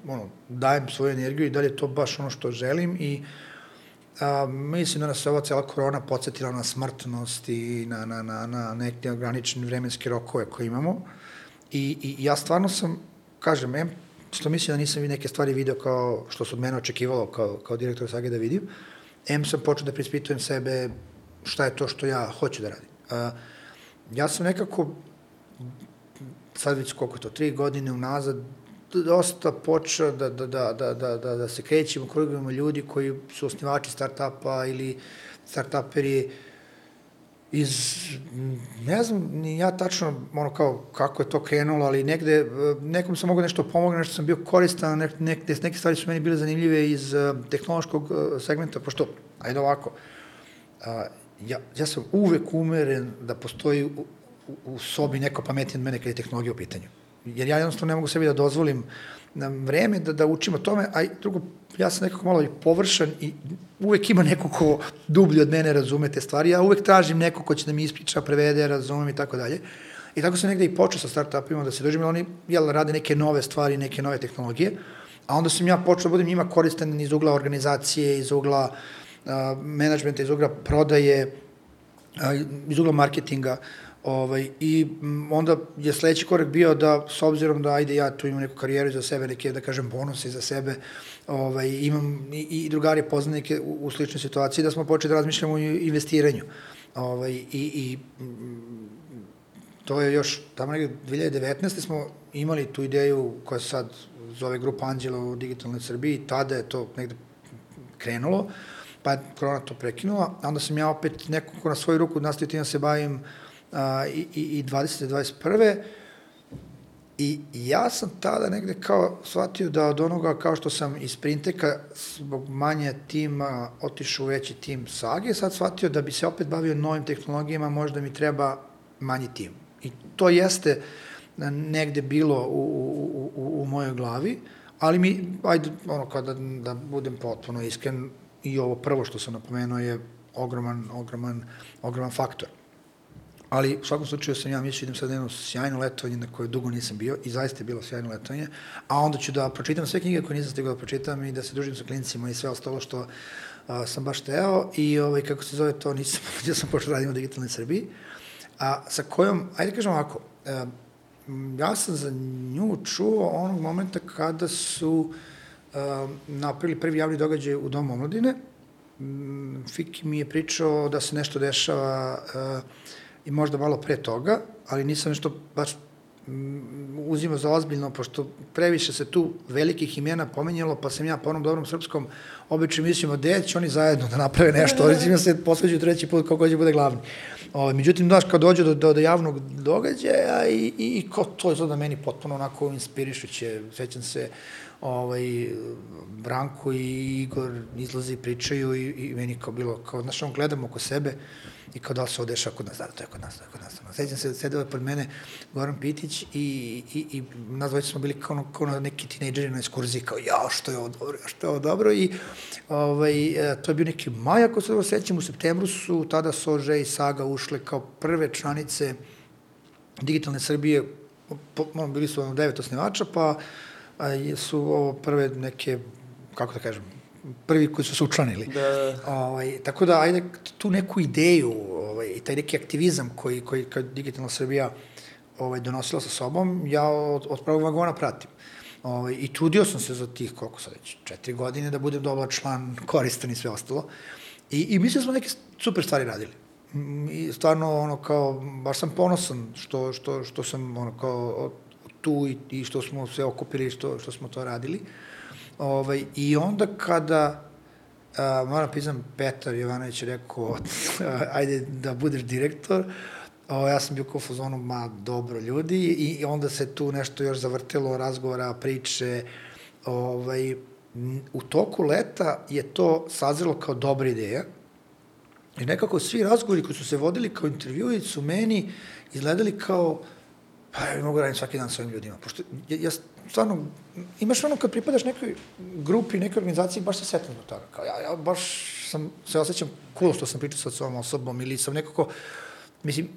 ono, dajem svoju energiju i da li je to baš ono što želim i a, mislim da nas ova cela korona podsjetila na smrtnost i na, na, na, na neke ograničene vremenske rokove koje imamo i, i ja stvarno sam, kažem, em, što mislim da nisam vi neke stvari video kao što se od mene očekivalo kao, kao direktor Sage da vidim. M sam počeo da prispitujem sebe šta je to što ja hoću da radim. A, ja sam nekako, sad već koliko to, tri godine unazad, dosta počeo da, da, da, da, da, da, da se krećem u krugovima ljudi koji su osnivači start-upa ili start-uperi, iz, ne znam ni ja tačno ono kao kako je to krenulo, ali negde, e, nekom sam mogao nešto pomoći, nešto sam bio koristan, nek, nek, neke stvari su meni bile zanimljive iz uh, tehnološkog uh, segmenta, pošto, ajde ovako, uh, ja, ja sam uvek umeren da postoji u, u, u sobi neko pametnije od mene kada je tehnologija u pitanju. Jer ja jednostavno ne mogu sebi da dozvolim na vreme da, da učim o tome, a drugo, ja sam nekako malo i površan i uvek ima neko ko dublje od mene razume te stvari, ja uvek tražim neko ko će da mi ispriča, prevede, razumem i tako dalje. I tako sam negde i počeo sa startupima da se držim, oni jel, rade neke nove stvari, neke nove tehnologije, a onda sam ja počeo da budem njima koristan iz ugla organizacije, iz ugla uh, menadžmenta, iz ugla prodaje, uh, iz ugla marketinga, Ovaj, I onda je sledeći korak bio da, s obzirom da, ajde, ja tu imam neku karijeru za sebe, neke, da kažem, bonuse za sebe, ovaj, imam i, i drugari poznanike u, u sličnoj situaciji, da smo počeli da razmišljamo o investiranju. Ovaj, i, i to je još, tamo negde 2019. smo imali tu ideju koja se sad zove Grupa Anđela u digitalnoj Srbiji, tada je to negde krenulo, pa je korona to prekinula, onda sam ja opet nekako na svoju ruku nastavio tim da se bavim a, i, i, i 20. 21. I ja sam tada negde kao shvatio da od onoga kao što sam iz Printeka zbog manje tima otišao u veći tim Sage, sad shvatio da bi se opet bavio novim tehnologijama, možda mi treba manji tim. I to jeste negde bilo u, u, u, u mojoj glavi, ali mi, ajde, ono, kada da budem potpuno iskren, i ovo prvo što sam napomenuo je ogroman, ogroman, ogroman faktor. Ali u svakom slučaju sam ja mislio idem sad jedno sjajno letovanje na koje dugo nisam bio i zaista je bilo sjajno letovanje, a onda ću da pročitam sve knjige koje nisam stigao da pročitam i da se družim sa klinicima i sve ostalo što a, sam baš teo i ovaj, kako se zove to nisam, ja sam počeo radim u digitalnoj Srbiji, a sa kojom, ajde kažem ovako, a, ja sam za nju čuo onog momenta kada su a, napravili prvi javni događaj u Domu omladine, Fiki mi je pričao da se nešto dešava uh, i možda malo pre toga, ali nisam nešto baš mm, uzimao za ozbiljno, pošto previše se tu velikih imena pomenjalo, pa sam ja po onom dobrom srpskom običaju mislimo, gde će oni zajedno da naprave nešto, recimo se posveđuju treći put kako će bude glavni. O, međutim, daš, kad dođe do, do, do javnog događaja i, i, i ko to je da meni potpuno onako inspirišuće, sećam se, ovaj, Branko i Igor izlazi, pričaju i, i meni kao bilo, kao, znaš, on gledamo oko sebe, i kao da li se ovo dešava kod nas, da, to je kod nas, to je kod nas. Sećam se, sedeo je pored mene Goran Pitić i, i, i nas dvojice smo bili kao, kao neki tinejdžeri na ekskurziji, kao ja, što je ovo dobro, ja, što je ovo dobro i ovaj, e, to je bio neki maj, ako se dobro sećam, u septembru su tada Sože i Saga ušle kao prve članice digitalne Srbije, po, bili su ono devet osnivača, pa a, su ovo prve neke, kako da kažem, prvi koji su se učlanili. Da. Ovaj, tako da, ajde, tu neku ideju, ovaj, taj neki aktivizam koji, koji kad Digitalna Srbija ovaj, donosila sa sobom, ja od, od prvog vagona pratim. Ovaj, I trudio sam se za tih, koliko sad već, četiri godine da budem dobar član, koristan i sve ostalo. I, i mislim da smo neke super stvari radili. I stvarno, ono, kao, baš sam ponosan što, što, što sam, ono, kao, tu i, i što smo se okupili, što, što smo to radili. Uh, Ovaj, I onda kada, a, moram pisam, Petar Jovanović je rekao, ajde da budeš direktor, o, ja sam bio kao fazonu, ma dobro ljudi, i onda se tu nešto još zavrtelo, razgovora, priče, ovaj, u toku leta je to sazrelo kao dobra ideja, i nekako svi razgovori koji su se vodili kao intervjui su meni izgledali kao, pa ja mogu raditi svaki dan sa ovim ljudima, pošto ja, ja stvarno, imaš ono kad pripadaš nekoj grupi, nekoj organizaciji, baš se setim do toga. Kao, ja, ja baš sam, se osjećam cool što sam pričao sa svojom osobom ili sam nekako, mislim,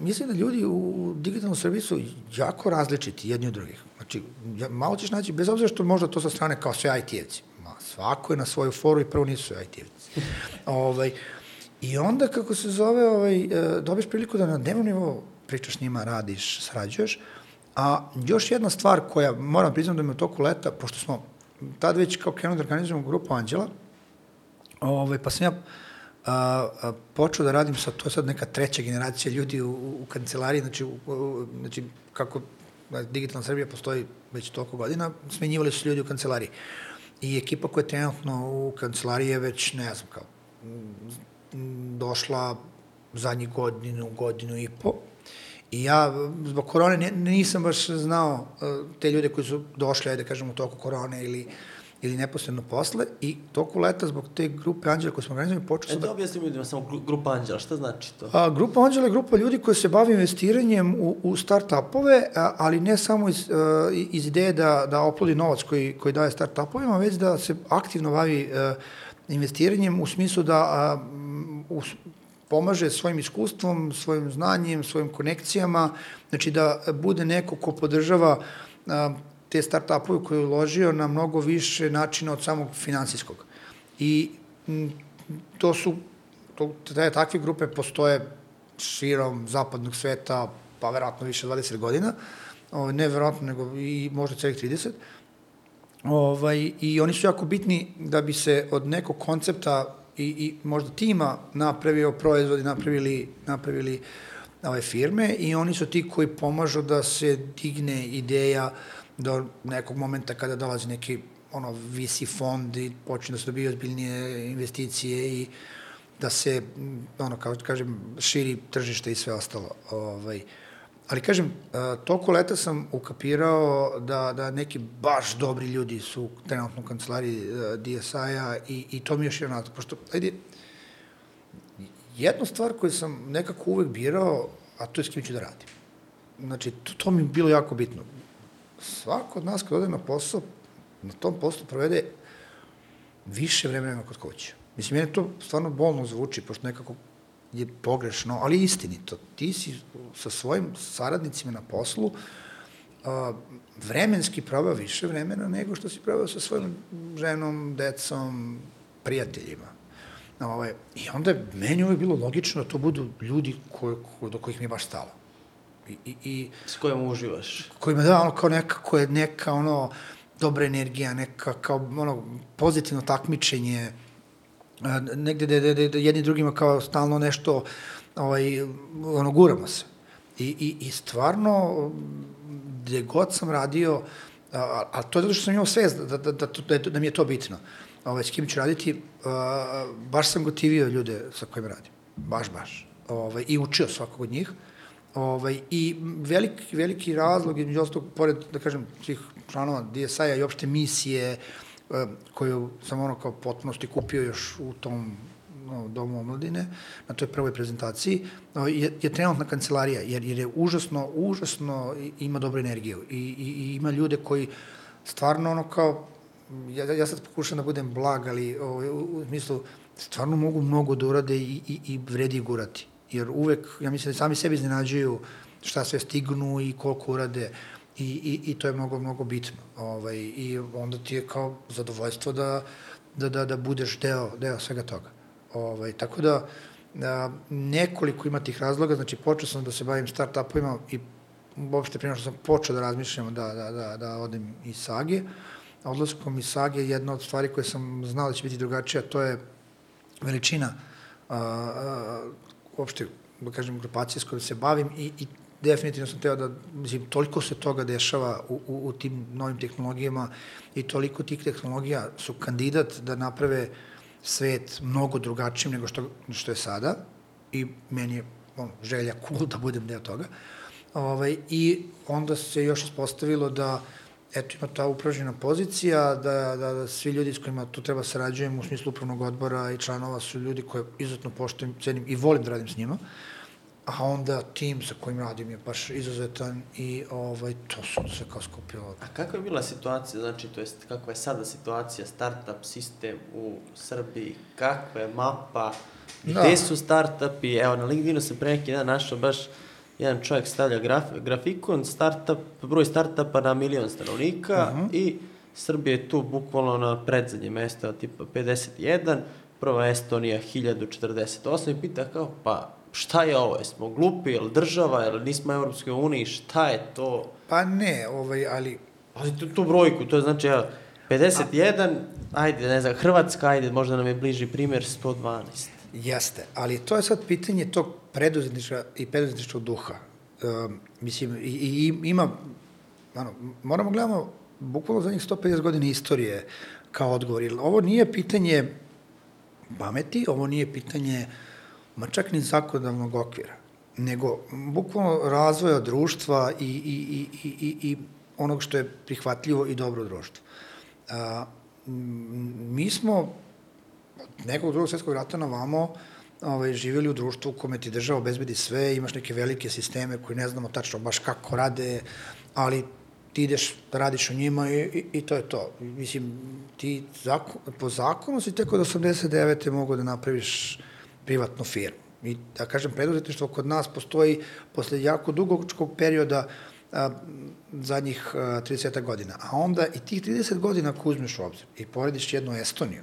mislim da ljudi u digitalnom servisu jako različiti jedni od drugih. Znači, malo ćeš naći, bez obzira što možda to sa strane kao sve IT-evci. Ma, svako je na svoju foru i prvo nisu IT-evci. ovaj, I onda, kako se zove, ovaj, e, dobiješ priliku da na dnevnom nivou pričaš s njima, radiš, srađuješ, A još jedna stvar koja, moram priznam da mi u toku leta, pošto smo tad već kao krenuli da organizujemo grupu Anđela, ovaj, pa sam ja a, a, počeo da radim sa, to je sad neka treća generacija ljudi u, u kancelariji, znači, u, u, znači kako Digitalna Srbija postoji već toliko godina, smenjivali su ljudi u kancelariji. I ekipa koja je trenutno u kancelariji je već, ne znam, kao, došla zadnjih godinu, godinu i po, I ja, zbog korone, nisam baš znao e, te ljude koji su došli, ajde da kažem, u toku korone ili ili neposredno posle i toku leta zbog te grupe Anđela koje smo organizovali počeo sam e, da... E, da objasnim ljudima samo grupa Anđela, šta znači to? A, grupa Anđela je grupa ljudi koji se bavi investiranjem u, u start-upove, ali ne samo iz, uh, iz ideje da, da oplodi novac koji, koji daje start-upovima, već da se aktivno bavi uh, investiranjem u smislu da uh, u, pomaže svojim iskustvom, svojim znanjem, svojim konekcijama, znači da bude neko ko podržava a, te start-upove koje je uložio na mnogo više načina od samog finansijskog. I m, to su, to, te takve grupe postoje širom zapadnog sveta, pa verovatno više 20 godina, o, ne verovatno, nego i možda celih 30. Ovaj, I oni su jako bitni da bi se od nekog koncepta i, i možda tima napravio proizvod i napravili, napravili ove firme i oni su ti koji pomažu da se digne ideja do nekog momenta kada dolazi neki ono VC fond i počne da se dobije ozbiljnije investicije i da se ono kao kažem širi tržište i sve ostalo. Ovaj uh, Ali kažem, e, toliko leta sam ukapirao da, da neki baš dobri ljudi su trenutno u kancelariji e, DSI-a i, i to mi je još jedan razlog. Pošto, ajde, jednu stvar koju sam nekako uvek birao, a to je s kim ću da radim. Znači, to, to mi je bilo jako bitno. Svako od nas kad ode na posao, na tom poslu provede više vremena kod kuće. Mislim, mene to stvarno bolno zvuči, pošto nekako je pogrešno, ali istinito. Ti si sa svojim saradnicima na poslu a, vremenski probao više vremena nego što si probao sa svojom ženom, decom, prijateljima. Ovaj, I onda je meni uvijek bilo logično da to budu ljudi koje, ko, do kojih mi je baš stalo. I, i, i S kojom uživaš? kojima da ono kao neka, ko je neka ono dobra energija, neka kao ono pozitivno takmičenje, negde da, da, da, da jedni drugima kao stalno nešto ovaj, ono, guramo se. I, i, i stvarno, gde god sam radio, a, a to je zato što sam imao svest da, da, da, da, da mi je to bitno. Ovaj, s kim ću raditi, a, baš sam gotivio ljude sa kojima radim. Baš, baš. Ovaj, I učio svakog od njih. Ovaj, I veliki, veliki razlog, između ostalog, pored, da kažem, svih članova DSI-a i opšte misije, e, koju sam ono kao potpunosti kupio još u tom no, domu omladine, na toj prvoj prezentaciji, no, je, je trenutna kancelarija, jer, jer je užasno, užasno ima dobru energiju. I, i, i ima ljude koji stvarno ono kao, ja, ja sad pokušam da budem blag, ali ovaj, u, u smislu, stvarno mogu mnogo da urade i, i, i vredi gurati. Jer uvek, ja mislim da sami sebi iznenađuju šta sve stignu i koliko urade i, i, i to je mnogo, mnogo bitno. Ovaj, I onda ti je kao zadovoljstvo da, da, da, da budeš deo, deo svega toga. Ovaj, tako da, a, nekoliko ima tih razloga, znači počeo sam da se bavim start-upovima i uopšte prije što sam počeo da razmišljam da, da, da, da odem iz Sage, odlaskom iz Sage jedna od stvari koje sam znao da će biti drugačija, to je veličina a, a, uopšte, da kažem, grupacije s kojom se bavim i, i definitivno sam teo da, mislim, toliko se toga dešava u, u, u tim novim tehnologijama i toliko tih tehnologija su kandidat da naprave svet mnogo drugačijim nego što, što je sada i meni je on, želja cool da budem deo toga. Ovaj, I onda se još ispostavilo da eto ima ta upražnjena pozicija, da, da, da svi ljudi s kojima tu treba sarađujem u smislu upravnog odbora i članova su ljudi koje izuzetno poštujem, cenim i volim da radim s njima. A onda tim sa kojim radim je baš izuzetan i ovaj, to su se kao skupilo. A kakva je bila situacija, znači, to jest, kakva je sada situacija, startup sistem u Srbiji, kakva je mapa, Da. gde su startupi, evo, na LinkedInu sam pre neki dan našao baš jedan čovjek stavlja graf, grafikon, startup, broj startupa na milion stanovnika Mhm. i Srbija je tu bukvalno na predzadnje mesto, tipa 51, prva Estonija 1048 i pita kao, pa šta je ovo, jesmo glupi, je li država, je li nismo u Evropskoj uniji, šta je to? Pa ne, ovaj, ali Ali tu, tu brojku, to je znači, evo, 51, ajde, ne znam, Hrvatska, ajde, možda nam je bliži primjer, 112. Jeste, ali to je sad pitanje tog preduzetnička i preduzetničkog duha. Um, mislim, i, i, ima, ano, moramo gledamo bukvalno zadnjih 150 godina istorije kao odgovor. Ovo nije pitanje pameti, ovo nije pitanje ma čak ni zakonodavnog okvira, nego bukvalno razvoja društva i, i, i, i, i, onog što je prihvatljivo i dobro društvo. A, mi smo od nekog drugog svetskog rata na vamo ovaj, živjeli u društvu u kome ti država obezbedi sve, imaš neke velike sisteme koji ne znamo tačno baš kako rade, ali ti ideš da radiš u njima i, i, i to je to. Mislim, ti zakon, po zakonu si tek od 89. mogu da napraviš privatnu firmu. I da kažem, preduzetništvo kod nas postoji posle jako dugočkog perioda a, zadnjih a, 30 godina. A onda i tih 30 godina ako uzmeš u obzir i porediš jednu Estoniju,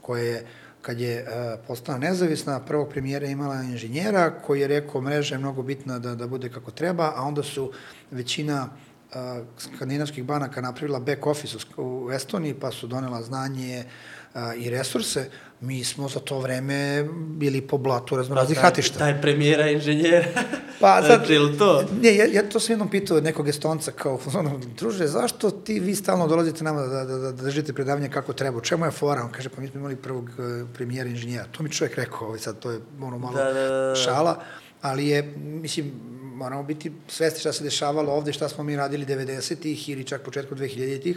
koja je kad je uh, postala nezavisna, prvog premijera imala inženjera koji je rekao mreža je mnogo bitna da, da bude kako treba, a onda su većina uh, skandinavskih banaka napravila back office u, u Estoniji, pa su donela znanje uh, i resurse. Mi smo za to vreme bili po blatu raznoraznih hatišta. Taj premijera inženjera. Pa sad, znači, ili to? Ne, ja, ja to sam jednom pitao nekog estonca kao, ono, druže, zašto ti vi stalno dolazite nama da, da, da, da držite predavanje kako treba? U čemu je fora? On kaže, pa mi smo imali prvog uh, premijera inženjera. To mi čovjek rekao, ovaj, sad to je ono malo Da, da, da, da. šala, ali je, mislim, moramo biti svesti šta se dešavalo ovde, šta smo mi radili 90-ih ili čak početku 2000-ih,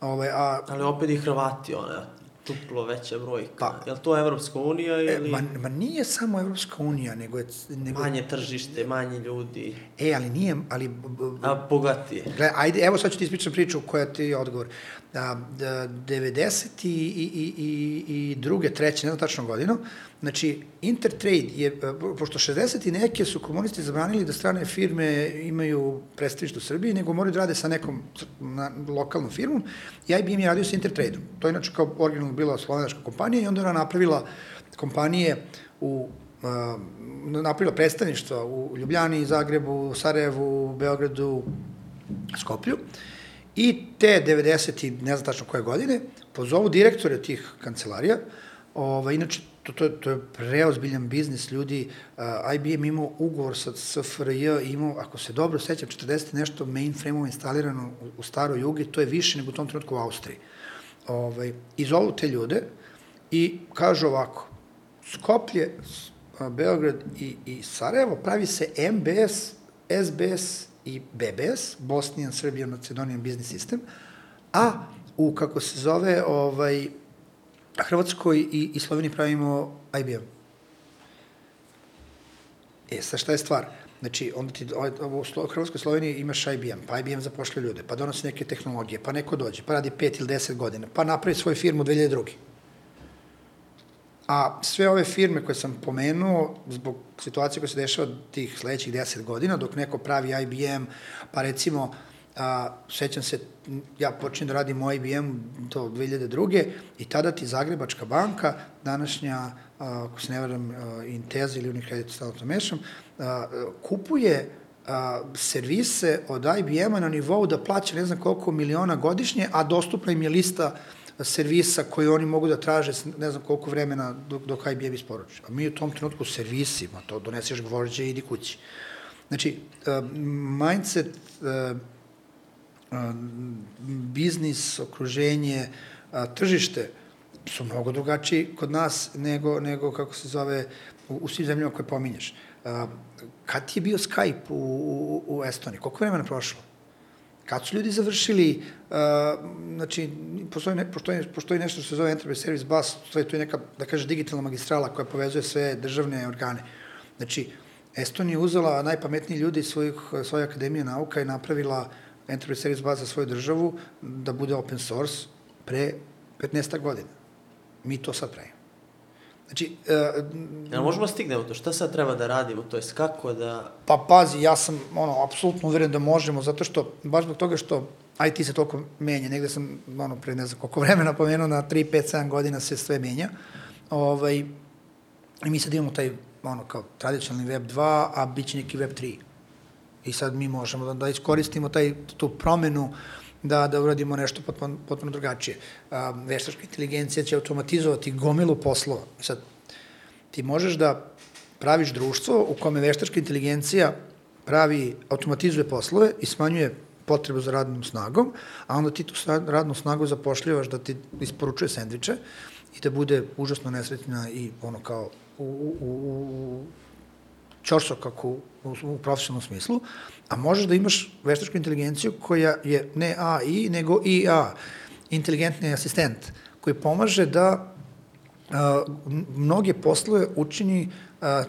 ovaj, a Ali opet i Hrvati, one, duplo veća brojka. Pa- je li to Evropska unija E, ili ma, ma nije samo Evropska unija, nego je... Nego, manje tržište, manje ljudi, E, ali nije, ali... a bogatije? Gle, ajde, evo sad ću ti ispričati priču koja ti je odgovor. Da, da 90. i, i, i, i, druge, treće, ne znam tačno godinu, znači Intertrade je, pošto 60. i neke su komunisti zabranili da strane firme imaju predstavište u Srbiji, nego moraju da rade sa nekom na, lokalnom firmom, i IBM je radio sa Intertradeom. To je inače kao originalno bila slovenačka kompanija i onda ona napravila kompanije u uh, napravila predstavništva u Ljubljani, Zagrebu, Sarajevu, Beogradu, Skoplju. I te 90. i ne znam tačno koje godine, pozovu direktore tih kancelarija, ovaj, inače, to, to, to je preozbiljan biznis ljudi, uh, IBM imao ugovor sa SFRJ, imao, ako se dobro sećam, 40 i nešto mainframe-ova instalirano u, u staroj jugi, to je više nego u tom trenutku u Austriji. Ovaj, I zovu te ljude i kažu ovako, Skoplje, a, Beograd i, i Sarajevo pravi se MBS, SBS i BBS, Bosnian Serbian Macedonian Business System, a u, kako se zove, ovaj, Hrvatskoj i, i Sloveniji pravimo IBM. E, sad šta je stvar? Znači, onda ti, ovaj, u Hrvatskoj Sloveniji imaš IBM, pa IBM zapošlja ljude, pa donosi neke tehnologije, pa neko dođe, pa radi 5 ili 10 godina, pa napravi svoju firmu 2002. A sve ove firme koje sam pomenuo, zbog situacije koja se dešava tih sledećih 10 godina, dok neko pravi IBM, pa recimo, a, sećam se, ja počinjem da radim u IBM do 2002. i tada ti Zagrebačka banka, današnja, a, ako se ne varam, a, Inteza ili Unicredit, stalno to mešam, a, kupuje a, servise od IBM-a na nivou da plaća ne znam koliko miliona godišnje, a dostupna im je lista servisa koji oni mogu da traže ne znam koliko vremena dok, dok IBM isporuči. A mi u tom trenutku servisima, to doneseš gvožđe i idi kući. Znači, uh, mindset, uh, uh, biznis, okruženje, uh, tržište su mnogo drugačiji kod nas nego, nego kako se zove, u, u svim zemljama koje pominješ. Uh, kad ti je bio Skype u, u, u Estoniji? Koliko vremena prošlo? Kad su ljudi završili, uh, znači, postoji, ne, postoji, postoji nešto što se zove Enterprise Service Bus, to je, je neka, da kaže, digitalna magistrala koja povezuje sve državne organe. Znači, Estonija je uzela najpametniji ljudi svojih, svoje akademije nauka i napravila Enterprise Service Bus za svoju državu da bude open source pre 15 godina. Mi to sad pravimo. Znači, uh, Jel možemo stignemo to? Šta sad treba da radimo? To jest kako da... Pa pazi, ja sam ono, apsolutno uveren da možemo, zato što, baš zbog toga što IT se toliko menja, negde sam, ono, pre ne znam koliko vremena pomenuo, na 3, 5, 7 godina se sve menja. Ovaj, I mi sad imamo taj, ono, kao tradicionalni Web 2, a bit će neki Web 3. I sad mi možemo da, da iskoristimo taj, tu promenu da, da uradimo nešto potpuno, potpuno drugačije. A, veštačka inteligencija će automatizovati gomilu poslova. Sad, ti možeš da praviš društvo u kome veštačka inteligencija pravi, automatizuje poslove i smanjuje potrebu za radnom snagom, a onda ti tu radnu snagu zapošljivaš da ti isporučuje sendviče i da bude užasno nesretna i ono kao u, u, u, u ćorsok kako u, u, profesionalnom smislu, a možeš da imaš veštačku inteligenciju koja je ne AI, nego IA, inteligentni asistent, koji pomaže da a, mnoge poslove učini a,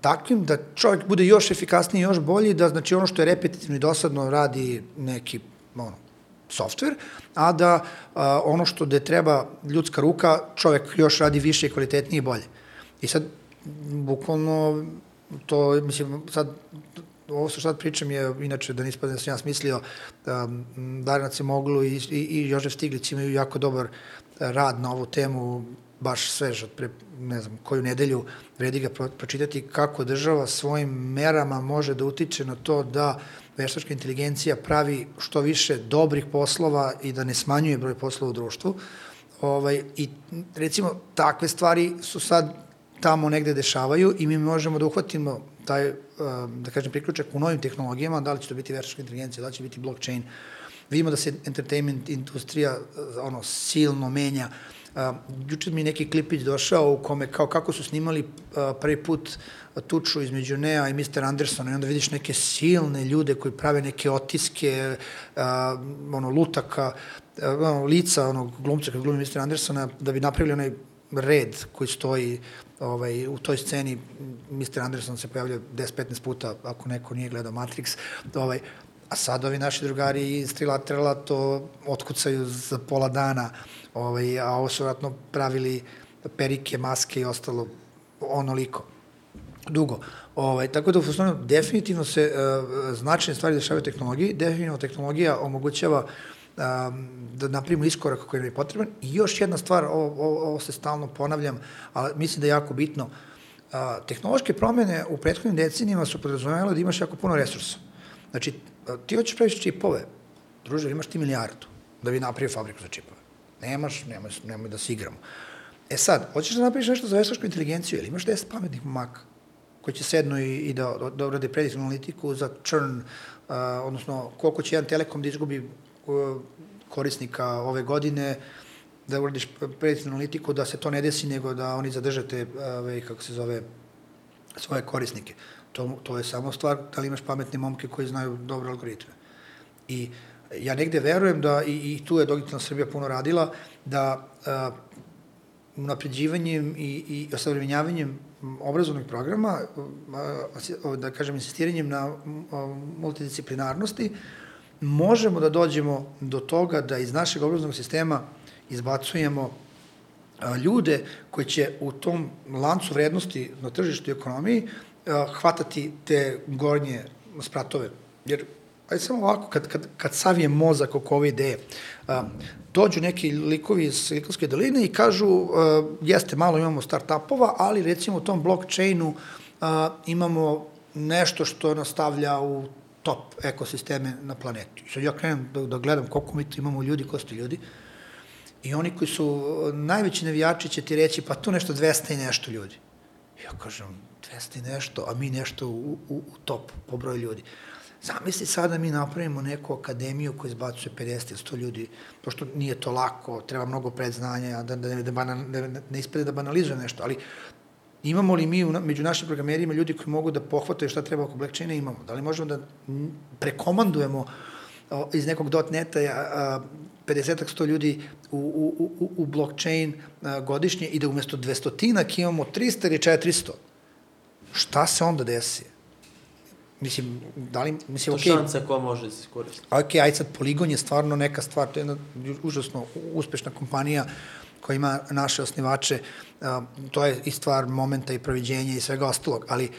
takvim da čovjek bude još efikasniji, još bolji, da znači ono što je repetitivno i dosadno radi neki ono, softver, a da a, ono što da treba ljudska ruka, čovjek još radi više kvalitetnije i bolje. I sad, bukvalno, to, mislim, sad, ovo što sad pričam je, inače, da nispadne da sam ja smislio, um, Darina Cimoglu i, i, i Jožef Stiglić imaju jako dobar rad na ovu temu, baš svež od pre, ne znam, koju nedelju vredi ga pro, pročitati kako država svojim merama može da utiče na to da veštačka inteligencija pravi što više dobrih poslova i da ne smanjuje broj poslova u društvu. Ovaj, I recimo takve stvari su sad tamo negde dešavaju i mi možemo da uhvatimo taj, um, da kažem, priključak u novim tehnologijama, da li će to biti veštačka inteligencija, da li će biti blockchain. Vidimo da se entertainment industrija uh, ono, silno menja. A, juče mi neki klipić došao u kome kao kako su snimali prvi put tuču između Nea i Mr. Andersona i onda vidiš neke silne ljude koji prave neke otiske, ono, lutaka, ono, lica onog glumca koji glumi Mr. Andersona da bi napravili onaj red koji stoji ovaj, u toj sceni Mr. Anderson se pojavlja 10-15 puta ako neko nije gledao Matrix ovaj, a sad ovi naši drugari iz Trilaterala to otkucaju za pola dana ovaj, a ovo su vratno pravili perike, maske i ostalo onoliko dugo. Ovaj, tako da, u fustonu, definitivno se uh, značajne stvari dešavaju tehnologiji, definitivno tehnologija omogućava um, da napravimo iskorak koji nam je potreban. I još jedna stvar, ovo, ovo, se stalno ponavljam, ali mislim da je jako bitno, tehnološke promene u prethodnim decenijama su podrazumevale da imaš jako puno resursa. Znači, ti hoćeš praviš čipove, druže, imaš ti milijardu da bi napravio fabriku za čipove. Nemaš, nemoj, nemoj da se igramo. E sad, hoćeš da napraviš nešto za veštačku inteligenciju, ili imaš 10 pametnih maka koji će sedno i, i da, da urade prediktivnu analitiku za churn, uh, odnosno koliko će jedan telekom da izgubi korisnika ove godine, da uradiš prediktivnu analitiku, da se to ne desi, nego da oni zadrže te, ove, kako se zove, svoje korisnike. To, to je samo stvar da li imaš pametne momke koji znaju dobro algoritme. I ja negde verujem da, i, i tu je Digitalna Srbija puno radila, da a, unapređivanjem i, i osavremenjavanjem obrazovnog programa, a, da kažem, insistiranjem na multidisciplinarnosti, možemo da dođemo do toga da iz našeg obrazovnog sistema izbacujemo ljude koji će u tom lancu vrednosti na tržištu i ekonomiji hvatati te gornje spratove. Jer, ajde samo ovako, kad, kad, kad savijem mozak oko ove ideje, dođu neki likovi iz Silikonske doline i kažu, jeste, malo imamo start-upova, ali recimo u tom blockchainu imamo nešto što nastavlja u top ekosisteme na planeti. I sad ja krenem da, da gledam koliko mi tu imamo ljudi, ko su ljudi, i oni koji su najveći navijači će ti reći, pa tu nešto 200 i nešto ljudi. Ja kažem, 200 i nešto, a mi nešto u, u, u top po broju ljudi. Zamisli sad da mi napravimo neku akademiju koja izbacuje 50 100 ljudi, pošto nije to lako, treba mnogo predznanja, da, da, da, da, da ne ispade da banalizuje nešto, ali Imamo li mi među našim programerima ljudi koji mogu da pohvataju šta treba oko blockchaina? Imamo. Da li možemo da prekomandujemo iz nekog .NET-a 50-100 ljudi u, u, u, u blockchain godišnje i da umesto 200-tinak imamo 300 ili 400? Šta se onda desi? Mislim, da li, mislim, to okay, šansa koja može da se iskoristiti. Ok, ajde sad, Poligon je stvarno neka stvar, to je jedna užasno uspešna kompanija, koja ima naše osnivače, to je i stvar momenta i proviđenja i svega ostalog, ali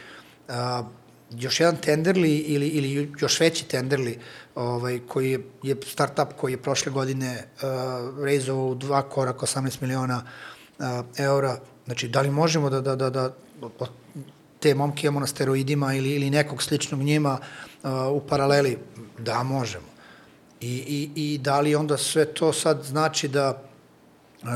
još jedan tenderli ili, ili još veći tenderli ovaj, koji je, je startup koji je prošle godine uh, reizovao u dva koraka 18 miliona uh, eura, znači da li možemo da, da, da, da te momke imamo na steroidima ili, ili nekog sličnog njima uh, u paraleli? Da, možemo. I, i, I da li onda sve to sad znači da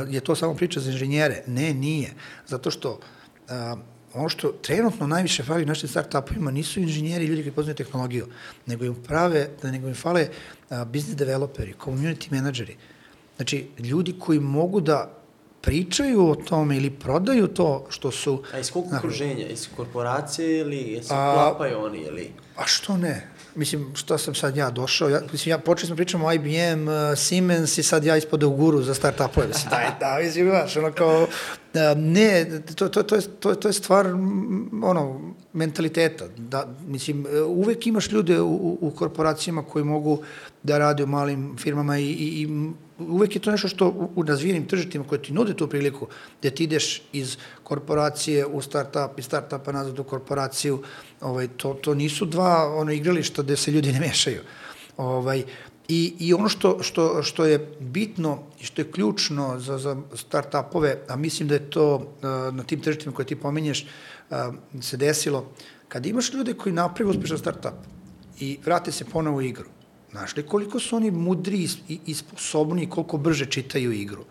je to samo priča za inženjere? Ne, nije. Zato što a, ono što trenutno najviše fali našim start-upovima nisu inženjeri i ljudi koji poznaju tehnologiju, nego im prave, da nego im fale a, business developeri, community menadžeri. Znači, ljudi koji mogu da pričaju o tome ili prodaju to što su... A iz kog okruženja? Iz korporacije ili se klapaju oni? Ili... A što ne? Mislim, što sam sad ja došao, ja, mislim, ja počeli smo pričamo o IBM, uh, Siemens i sad ja ispod u guru za start-upove, mislim, daj, da, mislim, znaš, ono kao, uh, ne, to, to, to, je, to, to je stvar, ono, mentaliteta, da, mislim, uh, uvek imaš ljude u, u korporacijama koji mogu da rade u malim firmama i, i, i uvek je to nešto što u, u razvijenim tržištima koje ti nude tu priliku, gde ti ideš iz korporacije u startup, iz startupa nazad u korporaciju, ovaj, to, to nisu dva ono, igrališta gde se ljudi ne mešaju. Ovaj, I, I ono što, što, što je bitno i što je ključno za, za start-upove, a mislim da je to na tim tržištima koje ti pominješ se desilo, kad imaš ljude koji napravi uspešan start-up i vrate se ponovo u igru, Znaš li koliko su oni mudri i, sposobni i koliko brže čitaju igru.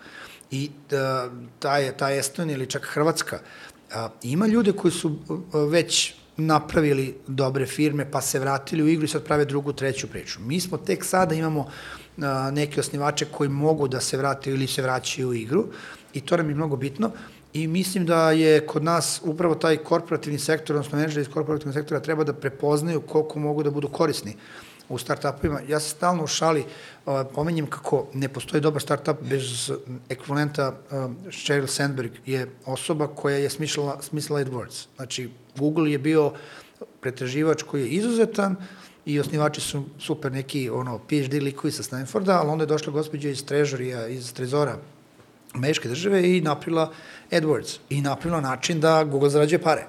I da, ta, je, ta Estonija ili čak Hrvatska, a, ima ljude koji su a, već napravili dobre firme, pa se vratili u igru i sad prave drugu, treću priču. Mi smo tek sada imamo a, neke osnivače koji mogu da se vrate ili se vraćaju u igru i to nam je mnogo bitno i mislim da je kod nas upravo taj korporativni sektor, odnosno menadžeri iz korporativnog sektora treba da prepoznaju koliko mogu da budu korisni u startupovima. Ja se stalno u šali uh, pomenjem kako ne postoji dobar startup bez ekvivalenta uh, Sheryl Sandberg je osoba koja je smislila, smislila AdWords. Znači, Google je bio pretraživač koji je izuzetan i osnivači su super neki ono, PhD likovi sa Stanforda, ali onda je došla gospođa iz Trežorija, iz Trezora američke države i napravila AdWords i napravila način da Google zarađuje pare.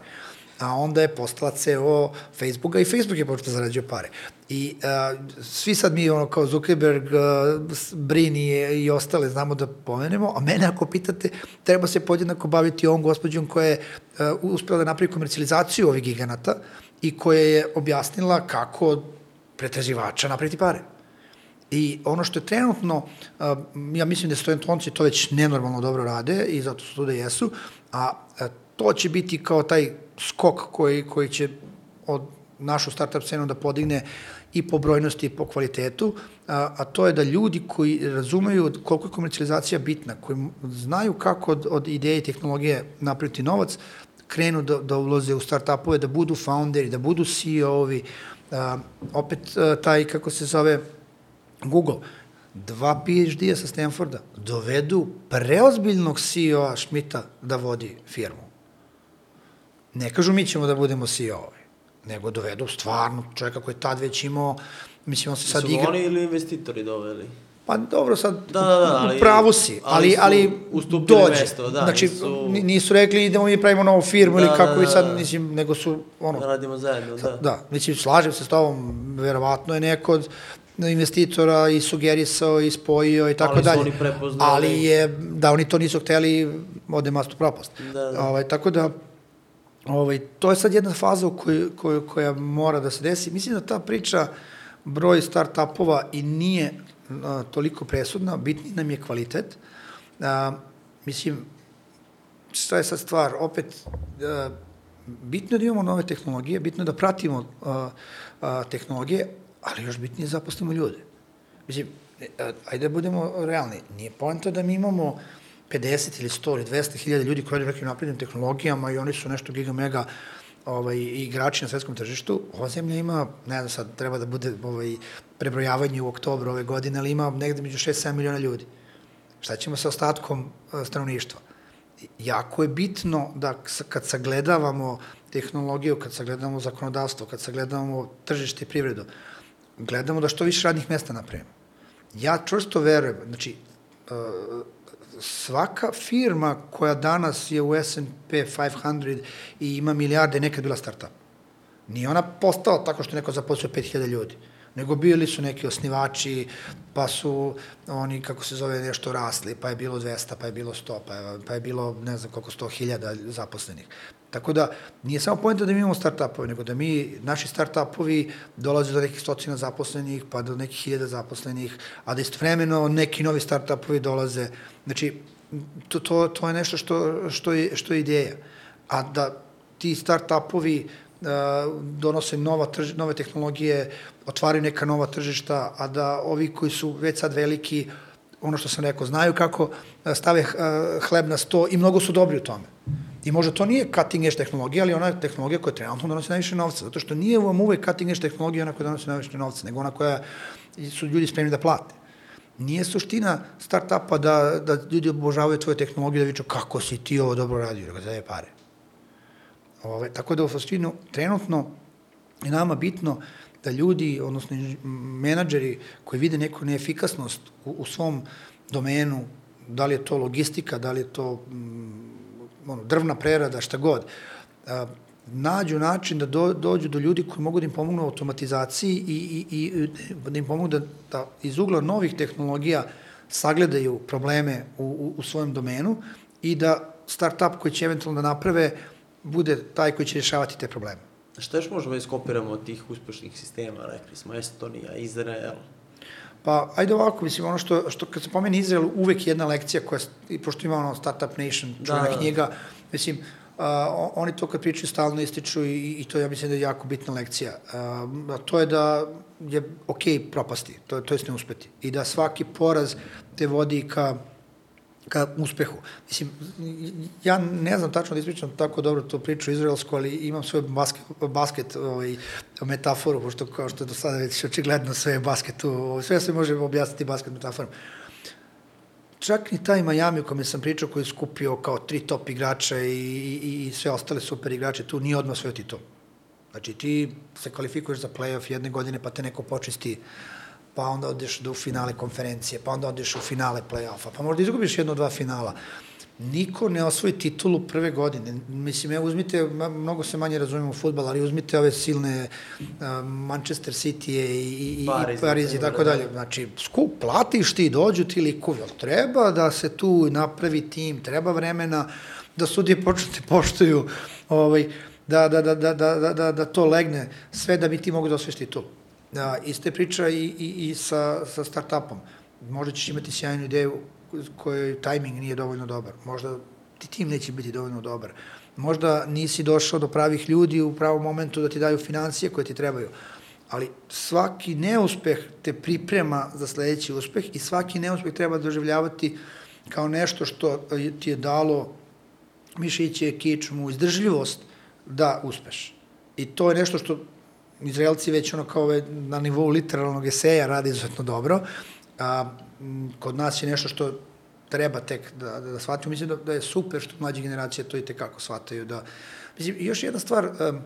A onda je postala CEO Facebooka i Facebook je počeo da zarađuje pare. I uh, svi sad mi, ono, kao Zuckerberg, uh, Brini i ostale znamo da pomenemo, a mene ako pitate, treba se podjednako baviti ovom gospođom koja je uh, uspela da napravi komercijalizaciju ovih giganata i koja je objasnila kako pretraživača napraviti pare. I ono što je trenutno, ja mislim da stojentonci to već nenormalno dobro rade i zato su tu da jesu, a to će biti kao taj skok koji, koji će od našu startup scenu da podigne i po brojnosti i po kvalitetu, a, a to je da ljudi koji razumeju koliko je komercijalizacija bitna, koji znaju kako od, od ideje i tehnologije napraviti novac, krenu da, da uloze u startupove, da budu founderi, da budu CEO-ovi, opet a, taj, kako se zove, Google, dva PhD-a sa Stanforda dovedu preozbiljnog CEO-a Schmidta da vodi firmu. Ne kažu mi ćemo da budemo CEO-ovi, nego dovedu stvarno čovjeka koji je tad već imao, mislim, on se sad igra... Su oni ili investitori doveli? Pa dobro, sad da, da, da, ali, u pravu si, ali, ali, ali dođe. Mesto, da, znači, nisu... nisu rekli idemo mi pravimo novu firmu da, ili kako da, da, sad, mislim, nego su, ono... Da radimo zajedno, da. Da, mislim, slažem se s tobom, verovatno je neko od investitora i sugerisao i spojio i tako dalje. Ali su oni prepoznali. Ali je, da oni to nisu hteli, ode mastu propast. Da, da. Ovaj, tako da, ovaj, to je sad jedna faza u koj, koj, koja mora da se desi. Mislim da ta priča, broj start-upova i nije a, toliko presudna, bitni nam je kvalitet. A, mislim, šta je sad stvar? Opet, a, bitno je da imamo nove tehnologije, bitno je da pratimo a, a, tehnologije, ali još bitnije zaposlimo ljude. Mislim, e, ajde da budemo realni, nije poenta da mi imamo 50 ili 100 ili 200 hiljada ljudi koji rade nekim naprednim tehnologijama i oni su nešto giga mega ovaj, igrači na svetskom tržištu. Ova zemlja ima, ne znam sad, treba da bude ovaj, prebrojavanje u oktobru ove godine, ali ima negde među 6-7 miliona ljudi. Šta ćemo sa ostatkom e, stanovništva? Jako je bitno da kad sagledavamo tehnologiju, kad sagledavamo zakonodavstvo, kad sagledavamo tržište i privredu, gledamo da što više radnih mesta napravimo. Ja čvrsto verujem, znači, uh, svaka firma koja danas je u S&P 500 i ima milijarde, nekad bila startup. Nije ona postala tako što neko zaposlio 5000 ljudi nego bili su neki osnivači, pa su oni, kako se zove, nešto rasli, pa je bilo 200, pa je bilo 100, pa je, pa je bilo ne znam koliko, 100 hiljada zaposlenih. Tako da, nije samo pojenta da mi imamo start-upove, nego da mi, naši start-upovi dolaze do nekih stocina zaposlenih, pa do nekih hiljada zaposlenih, a da istovremeno neki novi start-upovi dolaze. Znači, to, to, to je nešto što, što, je, što je ideja. A da ti start-upovi donose nova trž, nove tehnologije, otvaraju neka nova tržišta, a da ovi koji su već sad veliki, ono što sam rekao, znaju kako stave hleb na sto i mnogo su dobri u tome. I možda to nije cutting edge tehnologija, ali ona je tehnologija koja trenutno donosi najviše novca, zato što nije vam uvek cutting edge tehnologija ona koja donosi najviše novca, nego ona koja su ljudi spremni da plate. Nije suština start-upa da, da ljudi obožavaju tvoje tehnologije, da viču kako si ti ovo dobro radio, da je pare. Ove, tako da u suštinu trenutno je nama bitno da ljudi, odnosno menadžeri koji vide neku neefikasnost u, u svom domenu, da li je to logistika, da li je to mm, ono, drvna prerada, šta god, a, nađu način da do, dođu do ljudi koji mogu da im pomognu u automatizaciji i, i, i da im pomognu da, da iz ugla novih tehnologija sagledaju probleme u, u, u svojem domenu i da startup koji će eventualno da naprave bude taj koji će rješavati te probleme. Šta još možemo da iskopiramo od tih uspešnih sistema, rekli smo Estonija, Izrael? Pa, ajde ovako, mislim, ono što, što kad se pomeni Izrael, uvek jedna lekcija koja, i pošto ima ono Startup Nation, čuvena da, da. knjiga, mislim, a, oni to kad pričaju stalno ističu i, i to ja mislim da je jako bitna lekcija. A to je da je ok propasti, to, to je ne uspeti. I da svaki poraz te vodi ka ka uspehu. Mislim, ja ne znam tačno da ispričam tako dobro to priču izraelsku, ali imam svoj basket, basket ovaj, metaforu, pošto kao što je do sada već očigledno sve je basket, ovaj, sve se može objasniti basket metaforom. Čak ni taj Miami o kome sam pričao, koji je skupio kao tri top igrača i, i, i sve ostale super igrače, tu nije odmah sve titul. Znači, ti se kvalifikuješ za playoff jedne godine, pa te neko počisti pa onda odeš do finale konferencije, pa onda odeš u finale play-offa, pa možda izgubiš jedno, dva finala. Niko ne osvoji titulu prve godine. Mislim, evo uzmite, mnogo se manje razumemo u futbal, ali uzmite ove silne uh, Manchester City i, i, Pariz, i Pariz i tako dalje. Znači, skup, platiš ti, dođu ti likovi, ali treba da se tu napravi tim, treba vremena da sudije počnu te poštuju, ovaj, da, da, da, da, da, da, da to legne, sve da bi ti mogu da osvojiš titulu. Da, iste priča i, i, i sa, sa startupom. Možda ćeš imati sjajnu ideju kojoj tajming nije dovoljno dobar. Možda ti tim neće biti dovoljno dobar. Možda nisi došao do pravih ljudi u pravom momentu da ti daju financije koje ti trebaju. Ali svaki neuspeh te priprema za sledeći uspeh i svaki neuspeh treba doživljavati kao nešto što ti je dalo mišiće, kičmu, izdržljivost da uspeš. I to je nešto što Izraelci već ono kao na nivou literalnog eseja radi izuzetno dobro, a kod nas je nešto što treba tek da, da, da shvatimo. Mislim da, da je super što mlađe generacije to i tekako shvataju. Da, mislim, još jedna stvar, um,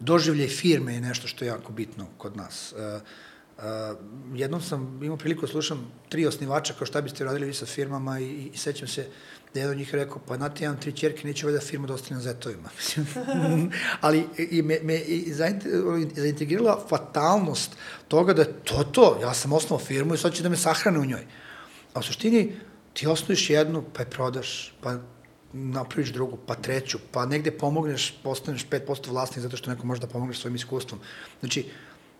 doživljaj firme je nešto što je jako bitno kod nas. Uh, Uh, jednom sam imao priliku da slušam tri osnivača kao šta biste radili vi sa firmama i, i, i sećam se da od njih rekao, pa znate, imam tri čerke, neće ovaj da firma da ostane na zetovima. Ali i me, me i zaintegrirala fatalnost toga da je to to, ja sam osnovao firmu i sad će da me sahrane u njoj. A u suštini, ti osnoviš jednu, pa je prodaš, pa napraviš drugu, pa treću, pa negde pomogneš, postaneš 5% vlasnik zato što neko može da pomogneš svojim iskustvom. Znači,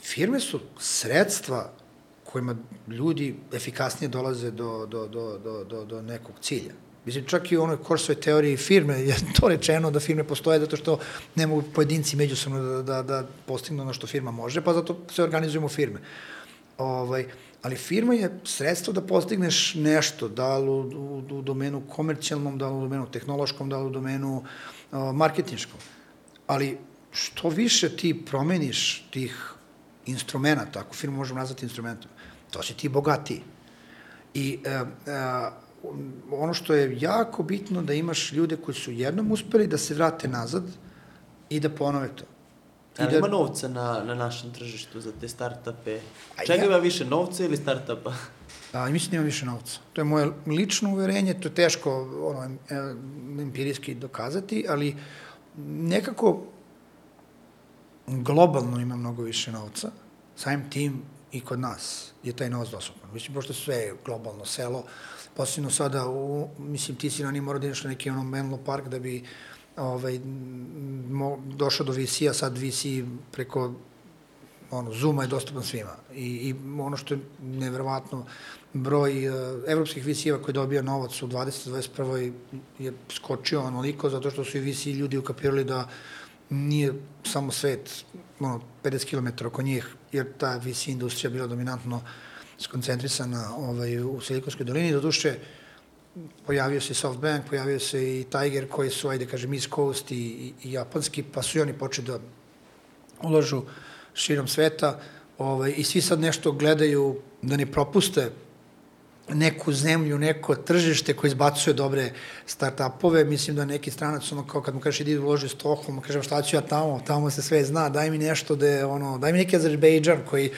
firme su sredstva kojima ljudi efikasnije dolaze do, do, do, do, do, do nekog cilja. Mislim, čak i u onoj korsovoj teoriji firme je to rečeno da firme postoje zato što ne mogu pojedinci međusobno da, da, da postignu ono što firma može, pa zato se organizujemo firme. Ovaj, ali firma je sredstvo da postigneš nešto, da li u, u, u domenu komercijalnom, da li u domenu tehnološkom, da li u domenu uh, marketinškom. Ali što više ti promeniš tih instrumenta, ako firmu možemo nazvati instrumentom, to si ti bogatiji. I uh, uh, ono što je jako bitno da imaš ljude koji su jednom uspeli da se vrate nazad i da ponove to. Ali da... ima novca na, na našem tržištu za te start-upe? Čega ja... ima više novca ili start-upa? A, mislim da ima više novca. To je moje lično uverenje, to je teško ono, empirijski dokazati, ali nekako globalno ima mnogo više novca, samim tim i kod nas je taj novac dostupan. Mislim, pošto sve je globalno selo, posebno sada, u, mislim, ti si na njim mora da ideš na neki ono Menlo Park da bi ovaj, mo, došao do VC-a, sad VC preko ono, Zuma je dostupan svima. I, i ono što je nevjerovatno, broj uh, evropskih VC-eva koji dobija novac u 2021. je skočio onoliko zato što su i VC ljudi ukapirali da nije samo svet ono, 50 km oko njih, jer ta VC industrija bila dominantno uh, skoncentrisana ovaj, u Silikonskoj dolini. Doduše, pojavio se SoftBank, pojavio se i Tiger, koji su, ajde kažem, East Coast i, i, i japanski, pa su i oni počeli da ulažu širom sveta ovaj, i svi sad nešto gledaju da ne propuste neku zemlju, neko tržište koje izbacuje dobre start-upove, mislim da neki stranac, ono kao kad mu kažeš idi uloži u Stockholm, kažem šta ću ja tamo, tamo se sve zna, daj mi nešto da je, ono, daj mi neki Azerbejdžan koji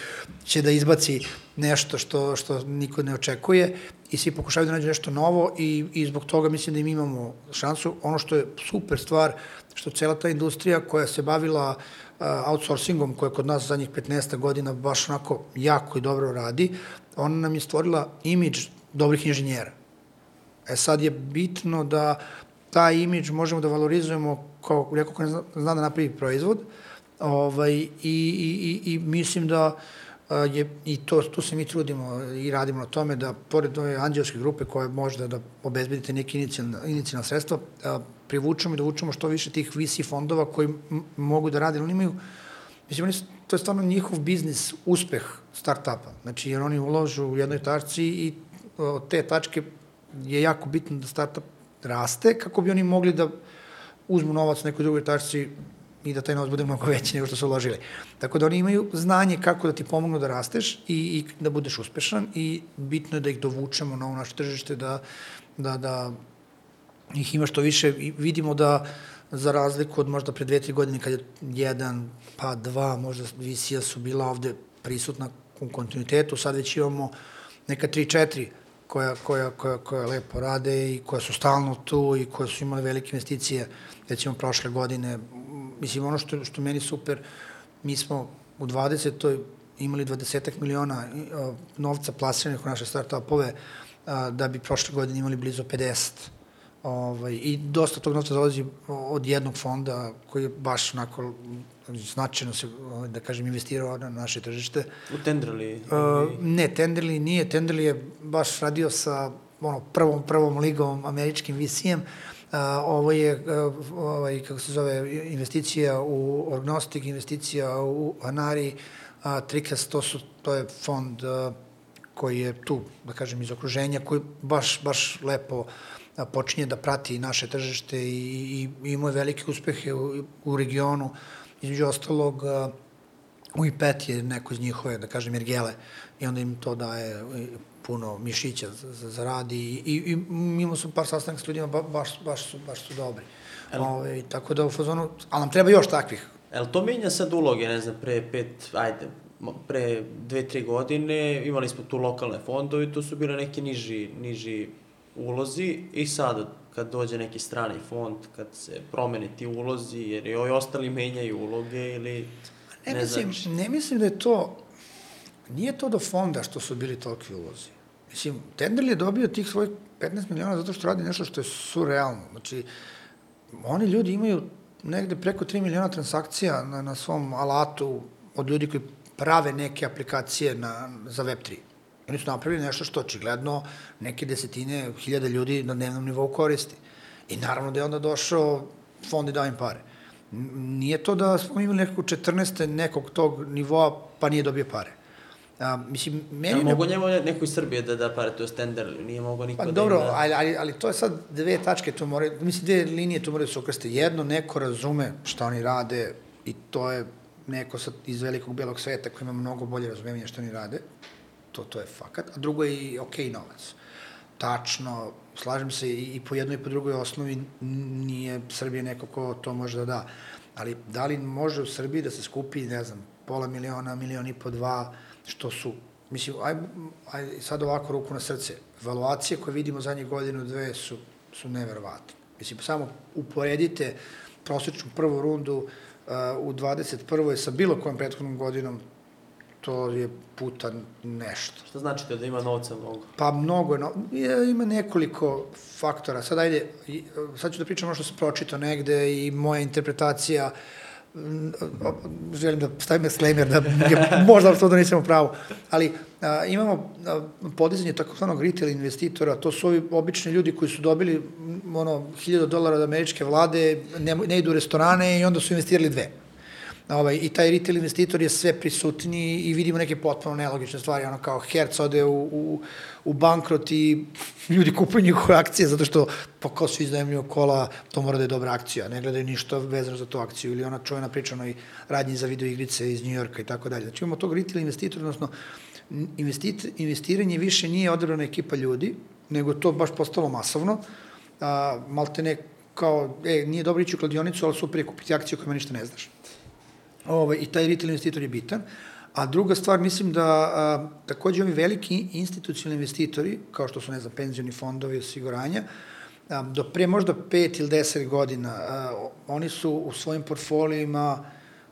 će da izbaci nešto što, što niko ne očekuje. I svi pokušavaju da nađu nešto novo i, i zbog toga mislim da im imamo šansu. Ono što je super stvar, što cela ta industrija koja se bavila outsourcingom, koja kod nas zadnjih 15 godina baš onako jako i dobro radi, ona nam je stvorila imidž dobrih inženjera. E sad je bitno da taj imidž možemo da valorizujemo kao neko ko ne zna, zna da napravi proizvod ovaj, i, i, i, i mislim da je, i to, tu se mi trudimo i radimo na tome da, pored ove anđelske grupe koja može da obezbedite neke inicijalna, inicijalna sredstva, privučemo i da vučemo što više tih VC fondova koji mogu da rade, oni imaju, mislim, oni, su- to je stvarno njihov biznis, uspeh startupa. Znači, jer oni uložu u jednoj tačci i od te tačke je jako bitno da startup raste kako bi oni mogli da uzmu novac nekoj drugoj tačci i da taj novac bude mnogo veći nego što su uložili. Tako da oni imaju znanje kako da ti pomognu da rasteš i, i da budeš uspešan i bitno je da ih dovučemo na ovo naše tržište, da, da, da ih ima što više i vidimo da za razliku od možda pre dve, tri godine kad je jedan, pa dva, možda visija su bila ovde prisutna u kontinuitetu, sad već imamo neka tri, četiri koja, koja, koja, koja lepo rade i koja su stalno tu i koja su imale velike investicije, recimo prošle godine. Mislim, ono što, što meni super, mi smo u 20. imali 20 miliona novca plasiranih u naše startupove, da bi prošle godine imali blizu 50 Ovaj, I dosta tog novca dolazi od jednog fonda koji je baš onako značajno se, ovaj, da kažem, investirao na naše tržište. U Tenderli? Uh, ne, Tenderly nije. Tenderly je baš radio sa ono, prvom, prvom ligom američkim VC-em. Uh, ovo je, uh, ovaj, kako se zove, investicija u Orgnostic, investicija u Anari, uh, Trikas, to, su, to je fond uh, koji je tu, da kažem, iz okruženja, koji baš, baš lepo a, počinje da prati naše tržište i, i, i imao je velike uspehe u, u regionu. Između ostalog, u I5 je neko iz njihove, da kažem, Ergele, i onda im to daje e, puno mišića za, za, rad i, i, i imao sam par sastanaka s ljudima, ba, baš, baš, su, baš su dobri. El- Ove, tako da u fazonu, ali nam treba još takvih. Jel to menja sad uloge, ne znam, pre pet, ajde, pre dve, tri godine imali smo tu lokalne fondove i to su bile neki niži, niži ulozi i sad kad dođe neki strani fond, kad se promene ti ulozi, jer i ovi ostali menjaju uloge ili Ne, ne, mislim, znači. ne mislim da je to, nije to do fonda što su bili toliki ulozi. Mislim, Tenderly je dobio tih svojih 15 miliona zato što radi nešto što je surrealno. Znači, oni ljudi imaju negde preko 3 miliona transakcija na, na svom alatu od ljudi koji prave neke aplikacije na, za Web3. Oni su napravili nešto što očigledno neke desetine hiljada ljudi na dnevnom nivou koristi. I naravno da je onda došao fond i dao im pare. Nije to da smo imali nekako 14. nekog tog nivoa pa nije dobio pare. A, mislim, meni... Jel ne- mogo njemu neko iz Srbije da da pare, to je Tenderli, nije mogo niko Pa da dobro, ima... ali, ali, ali to je sad dve tačke, to moraju, mislim, dve linije tu moraju da se ukrste. Jedno, neko razume šta oni rade i to je neko sad iz velikog belog sveta koji ima mnogo bolje razumevanje šta oni rade, to, to je fakat, a drugo je i okej novac. Tačno, slažem se i, i po jednoj i po drugoj osnovi nije Srbija neko ko to može da da. Ali da li može u Srbiji da se skupi, ne znam, pola miliona, milion i po dva, što su, mislim, aj, aj sad ovako ruku na srce, evaluacije koje vidimo zadnje godinu, dve su, su neverovatne. Mislim, samo uporedite prosječnu prvu rundu uh, u 21. sa bilo kojom prethodnom godinom, to je puta nešto. Šta znači to da ima novca mnogo? Pa mnogo je, no, ima nekoliko faktora. Sad ajde, sad ću da pričam ono što sam pročitao negde i moja interpretacija, m, o- želim da stavim disclaimer da je možda to da nisam u pravu, ali a, imamo a, podizanje takozvanog retail investitora, to su ovi obični ljudi koji su dobili ono 1000 dolara od američke vlade, ne, ne idu u restorane i onda su investirali dve. Ovaj, I taj retail investitor je sve prisutniji i vidimo neke potpuno nelogične stvari, ono kao Hertz ode u, u, u bankrot i ljudi kupuju njihove akcije zato što pa kao svi iznajemljuju kola, to mora da je dobra akcija, ne gledaju ništa vezano za tu akciju ili ona čuvena priča onoj radnji za video igrice iz Njujorka i tako dalje. Znači imamo tog retail investitora, odnosno investit, investiranje više nije odabrana ekipa ljudi, nego to baš postalo masovno, a, malte ne kao, e, nije dobro ići u kladionicu, ali super je kupiti akciju kojima ništa ne znaš. Ovaj, I taj retail investitor je bitan. A druga stvar, mislim da a, takođe ovi veliki institucionalni investitori, kao što su, ne znam, penzioni fondovi, osiguranja, a, do pre možda 5 ili 10 godina, a, oni su u svojim portfolijima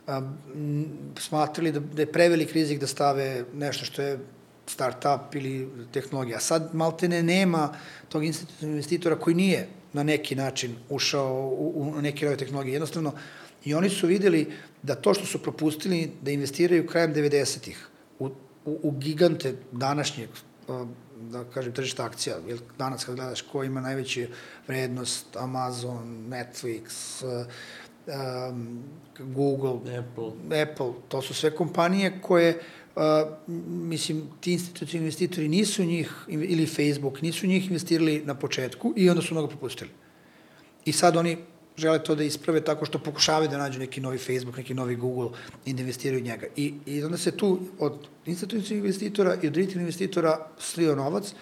a, m, smatrali da, da je prevelik rizik da stave nešto što je start-up ili tehnologija. Sad maltene nema tog institucionalnog investitora koji nije na neki način ušao u, u neke nove tehnologije. Jednostavno, i oni su videli da to što su propustili da investiraju krajem 90-ih u u, u gigante današnjeg a, da kažem, tržišta akcija, jer danas kad gledaš ko ima najveću vrednost, Amazon, Netflix, um, Google, Apple. Apple, to su sve kompanije koje, uh, mislim, ti institucijni investitori nisu njih, ili Facebook, nisu njih investirali na početku i onda su mnogo propustili. I sad oni žele to da isprave tako što pokušavaju da nađu neki novi Facebook, neki novi Google i da investiraju njega. I, i onda se tu od institucijnih investitora i od retail investitora slio novac.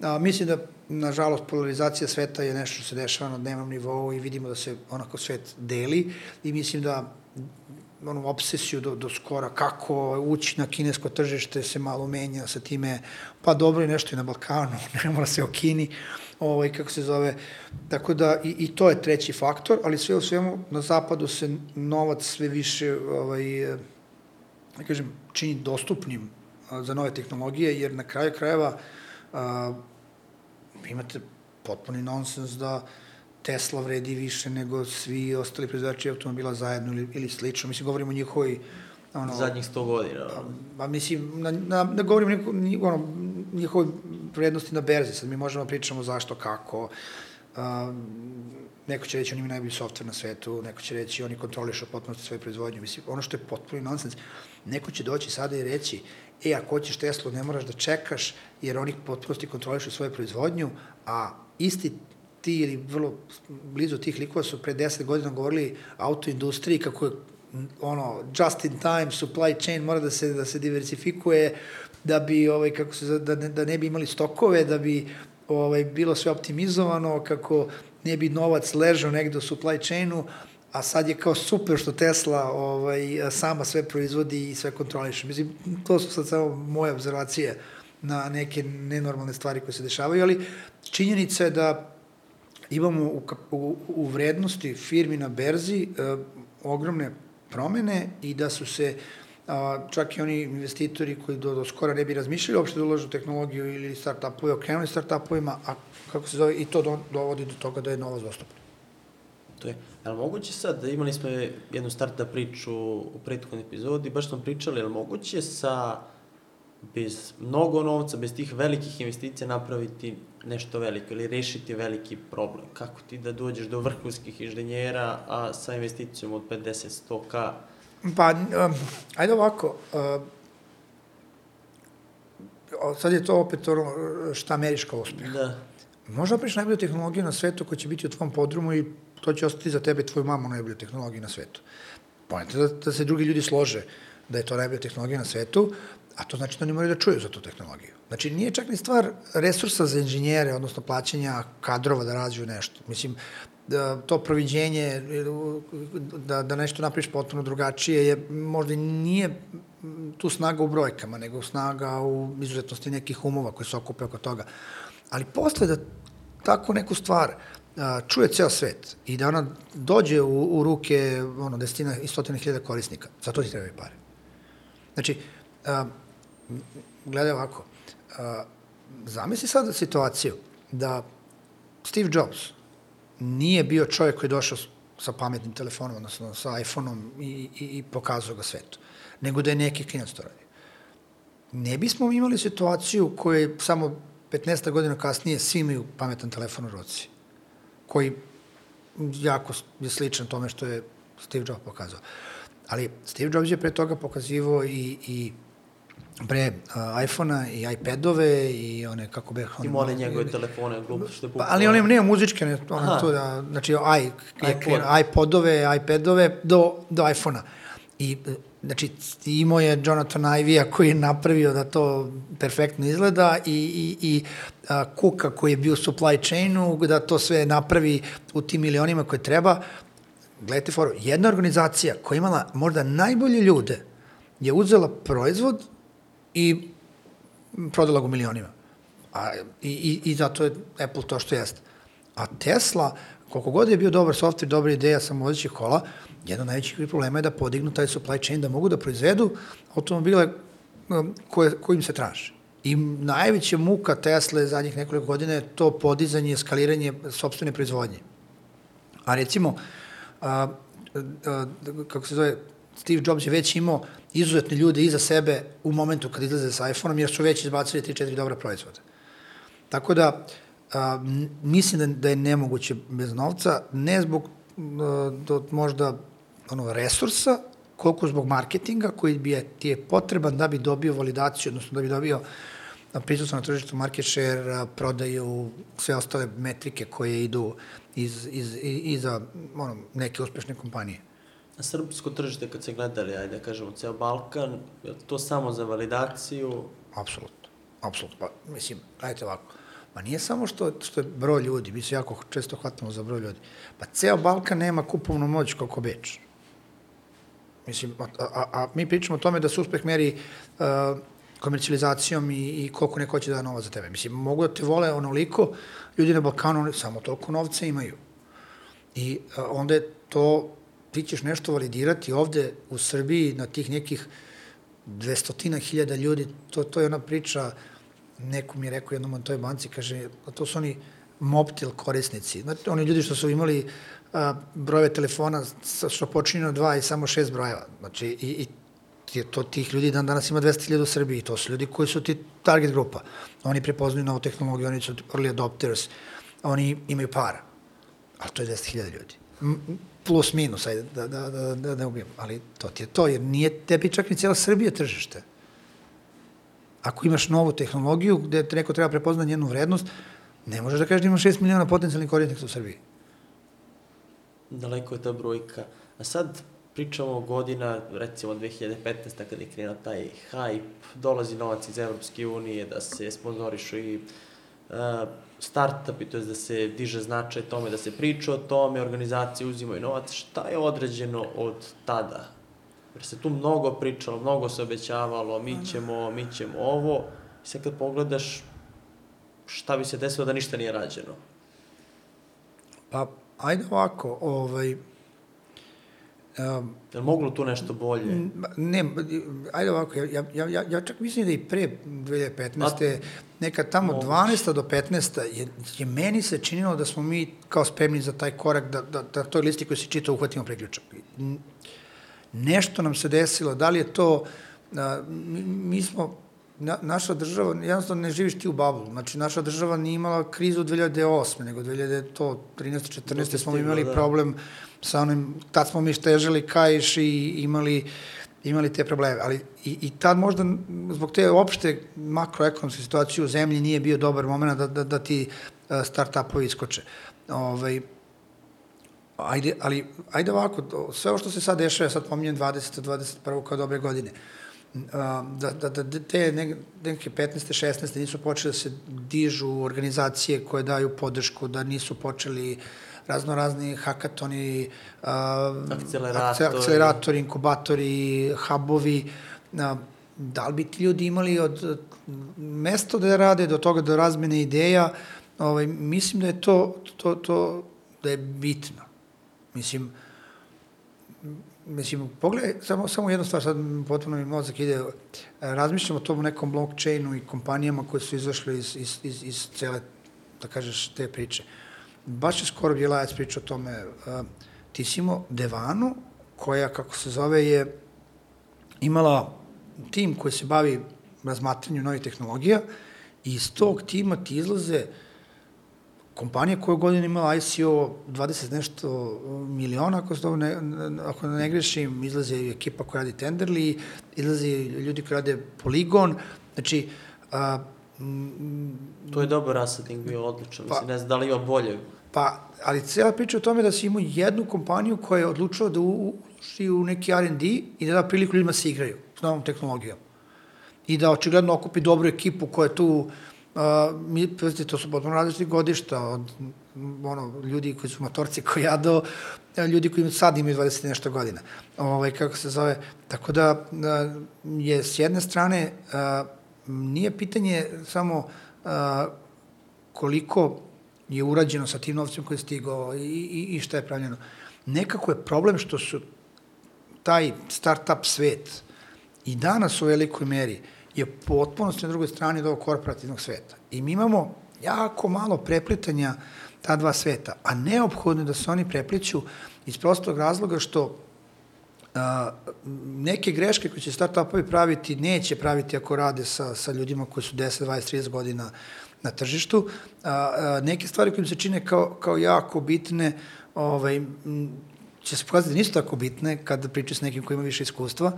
A, mislim da, nažalost, polarizacija sveta je nešto što se dešava na dnevnom nivou i vidimo da se onako svet deli i mislim da onu obsesiju do, do skora kako ući na kinesko tržište se malo menja sa time, pa dobro je nešto i na Balkanu, ne mora se o Kini, ovaj, kako se zove, tako da i, i to je treći faktor, ali sve u svemu na zapadu se novac sve više ovaj, da kažem, čini dostupnim za nove tehnologije, jer na kraju krajeva a, imate potpuni nonsens da Tesla vredi više nego svi ostali proizvođači automobila zajedno ili, ili slično. Mislim, govorimo o njihovoj ono, zadnjih 100 godina. Pa, pa mislim, na, na, ne govorim niko, ni, ono, njihovoj vrednosti na berzi, sad mi možemo da pričamo zašto, kako, a, neko će reći oni imaju najbolji softver na svetu, neko će reći oni kontrolišu potpuno svoje proizvodnje, mislim, ono što je potpuno nonsens, neko će doći sada i reći, e, ako hoćeš Teslu, ne moraš da čekaš, jer oni potpunosti kontrolišu svoju proizvodnju, a isti ti ili vrlo blizu tih likova su pre 10 godina govorili autoindustriji kako je ono just in time supply chain mora da se da se diversifikuje da bi ovaj kako se da ne, da ne bi imali stokove da bi ovaj bilo sve optimizovano kako ne bi novac ležao negde u supply chainu a sad je kao super što Tesla ovaj sama sve proizvodi i sve kontroliše. Mislim to su sad samo moje observacije na neke nenormalne stvari koje se dešavaju ali činjenica je da imamo u, u, u vrednosti firmi na berzi e, ogromne promene i da su se a, čak i oni investitori koji do, do skora ne bi razmišljali uopšte da ulažu u tehnologiju ili start-upove, okrenuli start-upovima, a kako se zove, i to do, dovodi do toga da je novac dostupna. To je. Ali moguće sad, da imali smo jednu startup priču u prethodnoj epizodi, baš smo pričali, ali moguće sa bez mnogo novca, bez tih velikih investicija napraviti nešto veliko ili rešiti veliki problem? Kako ti da dođeš do vrhunskih inženjera, a sa investicijom od 50-100k? Pa, um, ajde ovako, uh, sad je to opet ono šta meriš kao uspeh. Da. Možda priš najbolju tehnologiju na svetu koja će biti u tvom podrumu i to će ostati za tebe tvoju mamu najbolju tehnologiju na svetu. Pojete da, da se drugi ljudi slože da je to najbolja tehnologija na svetu, a to znači da oni moraju da čuju za tu tehnologiju. Znači, nije čak ni stvar resursa za inženjere, odnosno plaćanja kadrova da razviju nešto. Mislim, da to proviđenje, da, da nešto napraviš potpuno drugačije, je, možda nije tu snaga u brojkama, nego snaga u izuzetnosti nekih umova koji se okupe oko toga. Ali posle da tako neku stvar čuje ceo svet i da ona dođe u, u ruke ono, desetina i stotina hiljada korisnika, za to ti trebaju pare. Znači, gledaj ovako, a, zamisli sad situaciju da Steve Jobs nije bio čovjek koji je došao sa pametnim telefonom, odnosno sa iPhone-om i, i, i pokazao ga svetu, nego da je neki klinac to radio. Ne bismo imali situaciju u kojoj samo 15 godina kasnije svi imaju pametan telefon u ruci, koji jako je sličan tome što je Steve Jobs pokazao. Ali Steve Jobs je pre toga pokazivo i, i pre uh, iPhone-a i iPad-ove i one, kako bih... Ima one njegove telefone, glupo što je Pa, ali one nema muzičke, ne, one to da, znači i, iPod. iPod-ove, iPad-ove do, do iPhone-a. I, znači, imao je Jonathan Ivey-a koji je napravio da to perfektno izgleda i, i, i a, Kuka koji je bio u supply chainu, da to sve napravi u tim milionima koje treba. Gledajte foru, jedna organizacija koja imala možda najbolje ljude je uzela proizvod i prodala ga milionima. A, i, i, I zato je Apple to što jeste. A Tesla, koliko god je bio dobar software, dobra ideja samovodećih kola, jedan od najvećih problema je da podignu taj supply chain, da mogu da proizvedu automobile um, koje, kojim se traže. I najveća muka Tesla zadnjih nekoliko godina je to podizanje i eskaliranje sobstvene proizvodnje. A recimo, a, a, kako se zove, Steve Jobs je već imao izuzetne ljude iza sebe u momentu kad izlaze sa iPhone-om, jer su već izbacili 3-4 dobra proizvoda. Tako da, a, mislim da, da je nemoguće bez novca, ne zbog a, do, možda ono, resursa, koliko zbog marketinga koji bi je, ti je potreban da bi dobio validaciju, odnosno da bi dobio prisustvo na tržištu market share, prodaju, sve ostale metrike koje idu iz, iz, iza ono, neke uspešne kompanije. A srpsko tržište kad se gledali, ajde da kažemo, ceo Balkan, je to samo za validaciju? Apsolutno, apsolutno. Pa, mislim, ajte ovako, Pa nije samo što, što je broj ljudi, mi se jako često hvatamo za broj ljudi. Pa ceo Balkan nema kupovnu moć kako Beč. Mislim, a, a, a mi pričamo o tome da se uspeh meri uh, komercijalizacijom i, i koliko neko će da novac za tebe. Mislim, mogu da te vole onoliko, ljudi na Balkanu samo toliko novca imaju. I uh, onda je to, ti ćeš nešto validirati ovde u Srbiji na tih nekih dvestotina hiljada ljudi, to, to je ona priča, neko mi je rekao jednom na toj banci, kaže, to su oni Mobtel korisnici. Znači, oni ljudi što su imali a, brojeve telefona što počinju na dva i samo šest brojeva. Znači, i, i to tih ljudi dan danas ima 200.000 u Srbiji. To su ljudi koji su ti target grupa. Oni prepoznaju novu tehnologiju, oni su early adopters, oni imaju para. Ali to je 200.000 ljudi. Plus minus, ajde, da, da, da, da ne ubijem. Ali to ti je to, jer nije tebi čak ni cijela Srbija tržište. Ako imaš novu tehnologiju gde neko treba prepoznati njenu vrednost, ne možeš da kažeš da ima 6 miliona potencijalnih korisnika u Srbiji. Daleko je ta brojka. A sad pričamo godina, recimo 2015. kada je krenuo taj hype, dolazi novac iz Evropske unije, da se sponzorišu i startupi, to je da se diže značaj tome, da se priča o tome, organizacije uzimaju novac. Šta je određeno od tada? Jer se tu mnogo pričalo, mnogo se obećavalo, mi ćemo, mi ćemo ovo. I sad kad pogledaš šta bi se desilo da ništa nije rađeno? Pa, ajde ovako, ovaj, Um, Je moglo tu nešto bolje? Ne, ajde ovako, ja, ja, ja, ja čak mislim da i pre 2015. A, neka tamo moguće. 12. do 15. Je, je meni se činilo da smo mi kao spremni za taj korak, da, da, da toj listi koji se čita uhvatimo priključak. Nešto nam se desilo, da li je to, a, mi, mi smo na, naša država, jednostavno ne živiš ti u bablu, znači naša država nije imala krizu 2008. nego 2013. 14. smo imali da. problem sa onim, tad smo mi štežili kajš i imali imali te probleme, ali i, i tad možda zbog te opšte makroekonomske situacije u zemlji nije bio dobar moment da, da, da ti uh, start-upovi iskoče. Ovaj, ajde, ali ajde ovako, sve ovo što se sad dešava, sad pominjem 20. 21. kao dobre godine, da, da, da te neke 15. 16. nisu počeli da se dižu organizacije koje daju podršku, da nisu počeli uh, razno razni hakatoni, akceleratori, akceleratori inkubatori, hubovi, da li bi ti ljudi imali od mesto da rade do toga da razmene ideja, ovaj, mislim da je to, to, to da je bitno. Mislim, mislim, pogledaj, samo, samo jednu stvar, sad potpuno mi mozak ide, razmišljamo o tom nekom blockchainu i kompanijama koje su izašle iz, iz, iz, iz cele, da kažeš, te priče. Uh, baš je skoro bila ja priča o tome, uh, ti si imao Devanu, koja, kako se zove, je imala tim koji se bavi razmatranjem novih tehnologija i iz tog tima ti izlaze kompanija koja godina imala ICO 20 nešto miliona, ako, se ne, ako ne grešim, izlaze ekipa koja radi Tenderly, izlaze ljudi koji rade Polygon, znači, a, To je dobar assetting bio odličan, pa, mislim, ne znam da li ima bolje. Pa, ali cijela priča o tome da si imao jednu kompaniju koja je odlučila da uši u neki R&D i da da priliku ljudima se igraju s novom tehnologijom. I da očigledno okupi dobru ekipu koja je tu, uh, mi, pazite, to su potpuno različiti godišta, od ono, ljudi koji su motorci koji ja do ljudi koji sad imaju 20 nešto godina. Ovaj, kako se zove. Tako da uh, je s jedne strane uh, nije pitanje samo uh, koliko je urađeno sa tim novcem koji je stigao i, i, i šta je pravljeno. Nekako je problem što su taj start-up svet i danas u velikoj meri je potpunosti na drugoj strani od ovog korporativnog sveta. I mi imamo jako malo preplitanja ta dva sveta, a neophodno je da se oni prepliću iz prostog razloga što A, neke greške koje će startupovi praviti, neće praviti ako rade sa, sa ljudima koji su 10, 20, 30 godina na tržištu. A, a, neke stvari koje mi se čine kao, kao jako bitne, ovaj, će se pokazati da nisu tako bitne kada pričaju s nekim koji ima više iskustva.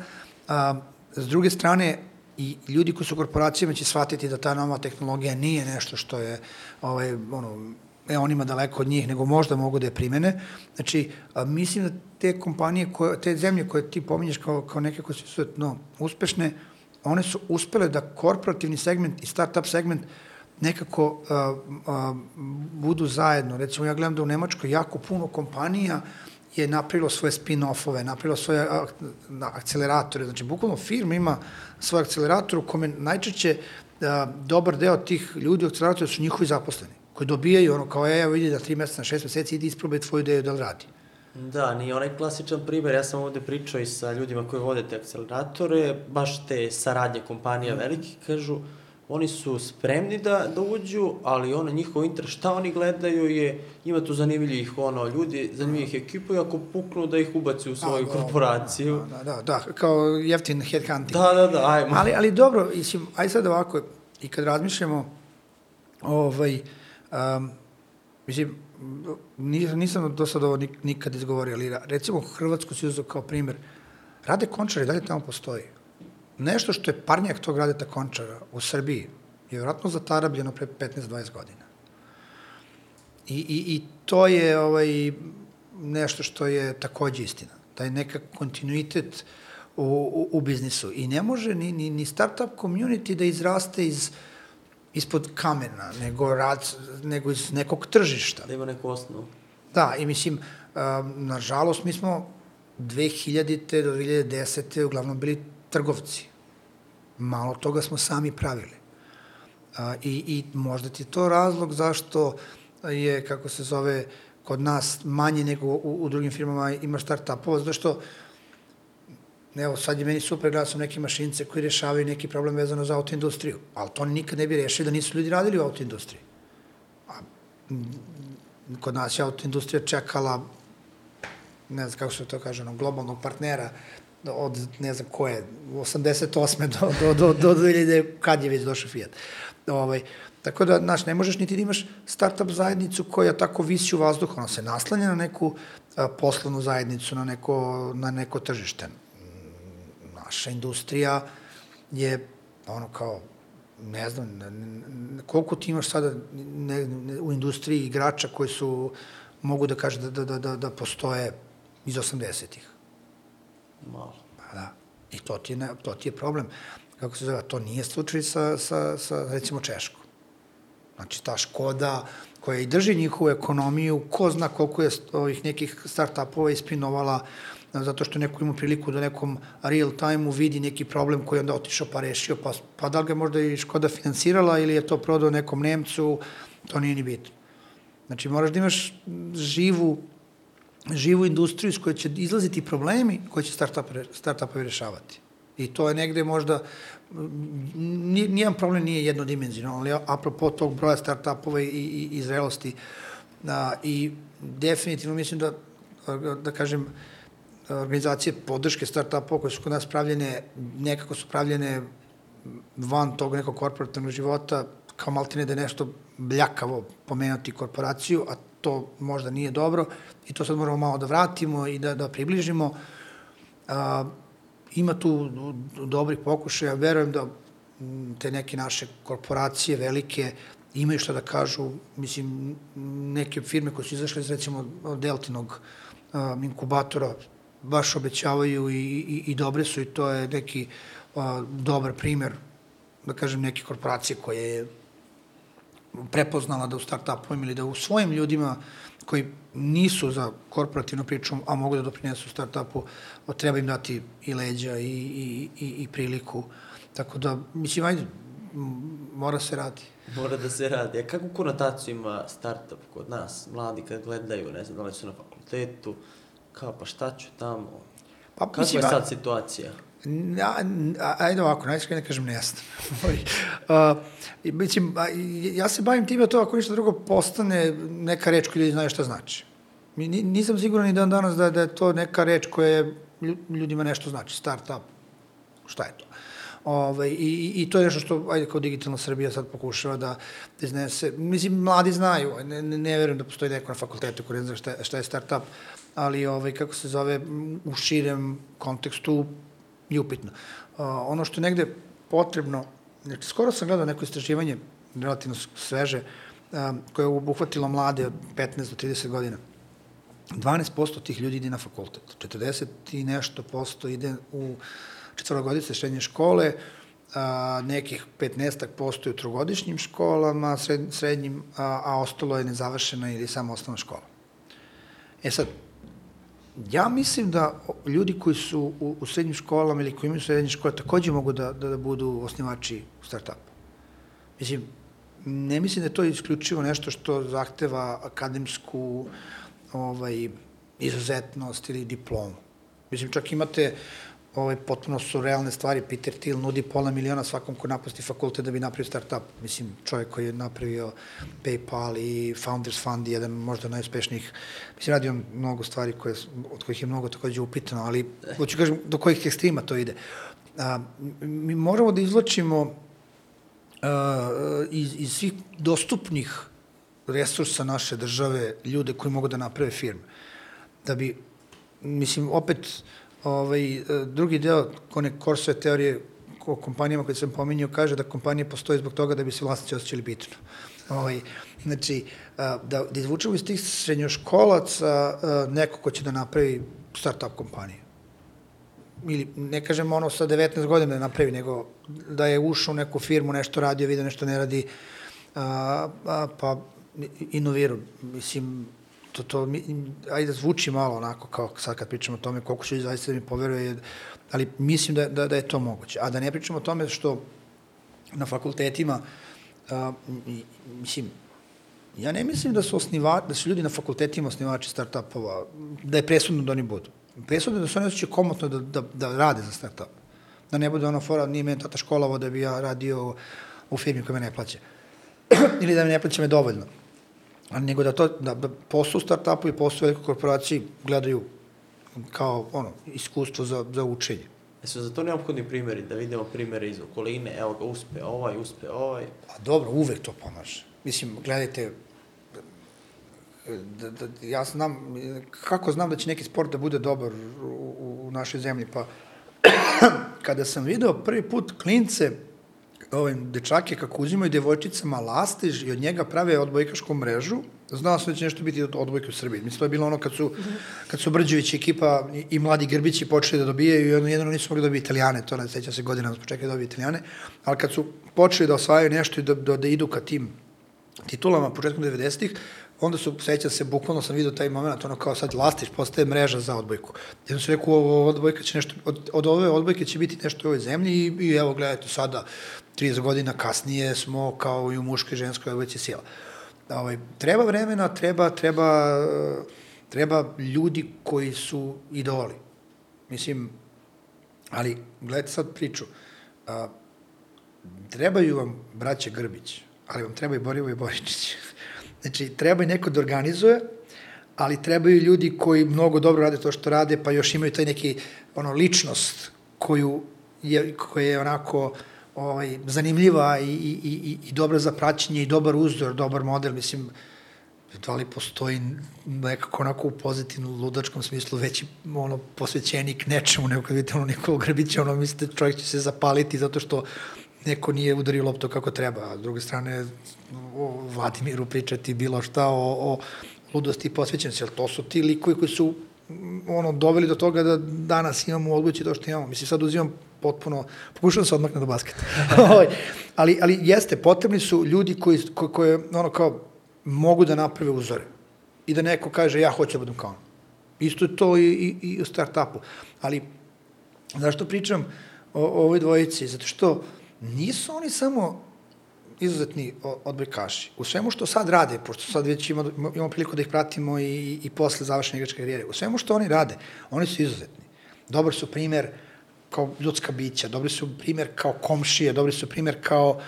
A, s druge strane, i ljudi koji su u korporacijama će shvatiti da ta nova tehnologija nije nešto što je ovaj, ono, e, onima daleko od njih, nego možda mogu da je primene. Znači, a, mislim da te kompanije, koje, te zemlje koje ti pominješ kao, kao neke koje su no, uspešne, one su uspele da korporativni segment i startup segment nekako a, a, budu zajedno. Recimo, ja gledam da u Nemačkoj jako puno kompanija je napravilo svoje spin-offove, napravilo svoje akceleratore. Znači, bukvalno firma ima svoj akcelerator u kome najčešće a, dobar deo tih ljudi u akceleratoru su njihovi zaposleni, koji dobijaju ono kao, e, evo vidi da tri meseca na šest meseci idi isprobaj tvoju ideju da li radi. Da, nije onaj klasičan primer, ja sam ovde pričao i sa ljudima koji vode te akceleratore, baš te saradnje kompanija velikih, kažu, oni su spremni da, da uđu, ali ono njihov interes, šta oni gledaju je, ima tu zanimljivih ono, ljudi, zanimljivih ekipa i ako puknu da ih ubaci u svoju da, korporaciju. Da, da, da, kao jeftin headhunting. Da, da, da, ajmo. Ali, ali dobro, mislim, aj sad ovako, i kad razmišljamo, ovaj, um, mislim, nisam, nisam do sada ovo nikad izgovorio, ali recimo Hrvatsku si uzao kao primer, Rade Končar i dalje tamo postoji nešto što je parnjak tog radeta Končara u Srbiji je vjerojatno zatarabljeno pre 15-20 godina. I, i, I to je ovaj, nešto što je takođe istina. Taj neka kontinuitet u, u, u biznisu. I ne može ni, ni, ni startup community da izraste iz ispod kamena, nego, rad, nego iz nekog tržišta. Da ima neku osnovu. Da, i mislim, um, nažalost, mi smo 2000. do 2010. uglavnom bili trgovci malo toga smo sami pravili. A, i, I možda ti to razlog zašto je, kako se zove, kod nas manje nego u, u drugim firmama ima start-upova, zato što evo, sad je meni super, gledao sam neke mašince koji rešavaju neki problem vezano za autoindustriju, ali to nikad ne bi rešili da nisu ljudi radili u autoindustriji. A, kod nas je autoindustrija čekala ne znam kako se to kaže, ono, globalnog partnera od ne znam koje, 88. do, do, do, do 2000, kad je već došao Fiat. Ovaj, tako da, znaš, ne možeš niti da imaš startup zajednicu koja tako visi u vazduhu, ona se naslanja na neku a, poslovnu zajednicu, na neko, na neko tržište. Naša industrija je ono kao ne znam, koliko ti imaš sada ne, ne, u industriji igrača koji su, mogu da kaže da, da, da, da postoje iz 80-ih. Malo. Pa da. I to ti je, ne, to ti je problem. Kako se zove, to nije slučaj sa, sa, sa recimo Češkom. Znači, ta Škoda koja i drži njihovu ekonomiju, ko zna koliko je ovih nekih start-upova ispinovala, zato što neko ima priliku da nekom real time-u vidi neki problem koji je onda otišao pa rešio, pa, pa da li ga možda i Škoda financirala ili je to prodao nekom Nemcu, to nije ni bitno. Znači, moraš da imaš živu živu industriju s kojoj će izlaziti problemi koje će startupovi start rešavati. I to je negde možda, nijedan problem nije jednodimenzionalan, ali apropo tog broja startupova i, i, i zrelosti, a, i definitivno mislim da, da kažem, organizacije podrške startupova koje su kod nas pravljene, nekako su pravljene van tog nekog korporativnog života, kao maltene da je nešto bljakavo pomenuti korporaciju, a to možda nije dobro i to sad moramo malo da vratimo i da, da približimo. A, ima tu dobrih pokušaja, verujem da te neke naše korporacije velike imaju šta da kažu, mislim, neke firme koje su izašle iz recimo Deltinog a, inkubatora baš obećavaju i, i, i dobre su i to je neki a, dobar primer, da kažem, neke korporacije koje je prepoznala da u start-upovima ili da u svojim ljudima koji nisu za korporativnu priču, a mogu da doprinesu start-upu, treba im dati i leđa i, i, i, i priliku. Tako da, mislim, ajde, mora se radi. Mora da se radi. A kakvu konotaciju ima startup kod nas? Mladi kad gledaju, ne znam, da li su na fakultetu, kao pa šta ću tamo? Pa, Kakva je sad situacija? Ja, ajde ovako, ne kažem nejasno. uh, mislim, ja se bavim time to ako ništa drugo postane neka reč koju ljudi znaju šta znači. Mi, nisam siguran ni dan danas da, da je to neka reč koja ljudima nešto znači, start-up, šta je to? Ove, i, i- I to je nešto što, ajde, kao digitalna Srbija sad pokušava da iznese. Mislim, mladi znaju, ne, ne, ne verujem da postoji neko na fakultetu koji ne zna šta, šta je start-up, ali, ovaj, kako se zove, u širem kontekstu je upitno. Uh, ono što je negde potrebno, znači, skoro sam gledao neko istraživanje, relativno sveže, um, koje je obuhvatilo mlade od 15 do 30 godina. 12% tih ljudi ide na fakultet, 40 i nešto posto ide u četvorogodice srednje škole, a, nekih 15 posto je u trogodišnjim školama, sred, srednjim, a, a ostalo je nezavršena ili samo osnovna škola. E sad, ja mislim da ljudi koji su u, u srednjim školama ili koji imaju srednje škole takođe mogu da, da, da budu osnivači startupa. Mislim, ne mislim da je to isključivo nešto što zahteva akademsku ovaj, izuzetnost ili diplomu. Mislim, čak imate ovaj, potpuno su realne stvari. Peter Thiel nudi pola miliona svakom ko napusti fakultet da bi napravio startup. Mislim, čovjek koji je napravio PayPal i Founders Fund, jedan možda najuspešnijih. Mislim, radi on mnogo stvari koje, od kojih je mnogo takođe upitano, ali hoću kažem do kojih ekstrema to ide. A, mi moramo da izločimo uh, iz, iz svih dostupnih resursa naše države ljude koji mogu da naprave firme. Da bi, mislim, opet, ovaj, e, drugi deo one Korsove teorije o kompanijama koje sam pominjao kaže da kompanije postoje zbog toga da bi se vlasnici osjećali bitno. Ovaj, znači, a, da, da izvučemo iz tih srednjoškolaca a, neko ko će da napravi start-up kompaniju ili ne kažem ono sa 19 godina da napravi, nego da je ušao u neku firmu, nešto radio, vidio nešto ne radi, a, a, pa inovirao. Mislim, to, to, mi, ajde zvuči malo onako kao sad kad pričamo o tome koliko će zaista da mi poveruje, ali mislim da, da, da je to moguće. A da ne pričamo o tome što na fakultetima, a, mislim, ja ne mislim da su osniva, da su ljudi na fakultetima osnivači startupova, da je presudno da oni budu. Presudno je da se oni osjećaju komotno da, da, da rade za startup. Da ne bude ono fora, nije meni tata školavo da bi ja radio u firmi koja me ne plaća. Ili da me ne plaća me dovoljno. A nego da to, da, da posao startupu i posao velikoj korporaciji gledaju kao ono, iskustvo za, za učenje. Jesu za to neophodni primjeri, da vidimo primjere iz okoline, evo ga, uspe ovaj, uspe ovaj. Pa dobro, uvek to pomaže. Mislim, gledajte, da, da, ja znam, kako znam da će neki sport da bude dobar u, u našoj zemlji, pa kada sam video prvi put klince, ovim dečake kako uzimaju devojčicama lastiž i od njega prave odbojkašku mrežu, znao sam da će nešto biti od odbojke u Srbiji. Mislim, to je bilo ono kad su, kad su Brđević ekipa i, i mladi Grbići počeli da dobijaju i jedno nisu mogli da dobiju italijane, to ne seća se godina smo čekali da dobiju italijane, ali kad su počeli da osvajaju nešto i da, da, da idu ka tim titulama početkom 90-ih, onda su, seća se, bukvalno sam vidio taj moment, ono kao sad lastiš, postaje mreža za odbojku. Jedno su rekao, ovo odbojka će nešto, od, od ove odbojke će biti nešto u ovoj zemlji i, i evo, gledajte, sada, 30 godina kasnije smo kao i u muškoj i ženskoj odbojci sila. Ovaj, treba vremena, treba, treba, treba ljudi koji su idoli. Mislim, ali gledajte sad priču. A, trebaju vam braće Grbić, ali vam treba i Borivo i Boričić. Znači, treba i neko da organizuje, ali trebaju ljudi koji mnogo dobro rade to što rade, pa još imaju taj neki ono ličnost koju je, koja je onako ovaj, zanimljiva i, i, i, i dobra za praćenje i dobar uzor, dobar model, mislim, da li postoji nekako onako u pozitivnom ludačkom smislu veći ono posvećenik nečemu nego kad vidite ono Nikolu Grbića, ono mislite čovjek će se zapaliti zato što neko nije udario loptu kako treba, a s druge strane o Vladimiru pričati bilo šta o, o ludosti i posvećenosti, ali to su ti likovi koji su mm, ono, doveli do toga da danas imamo u odluči to što imamo. Mislim, sad uzimam potpuno, pokušavam se odmakne do basketa. Ovaj, ali, ali jeste, potrebni su ljudi koji, koji, koji ono kao, mogu da naprave uzore. I da neko kaže, ja hoću da budem kao on. Isto je to i, i, i u start-upu. Ali, zašto pričam o, o ovoj dvojici? Zato što nisu oni samo izuzetni o- odbojkaši. U svemu što sad rade, pošto sad već imamo, imamo priliku da ih pratimo i, i posle završene igračke karijere, u svemu što oni rade, oni su izuzetni. Dobar su primer kao ljudska bića, dobri su primer kao komšije, dobri su primer kao,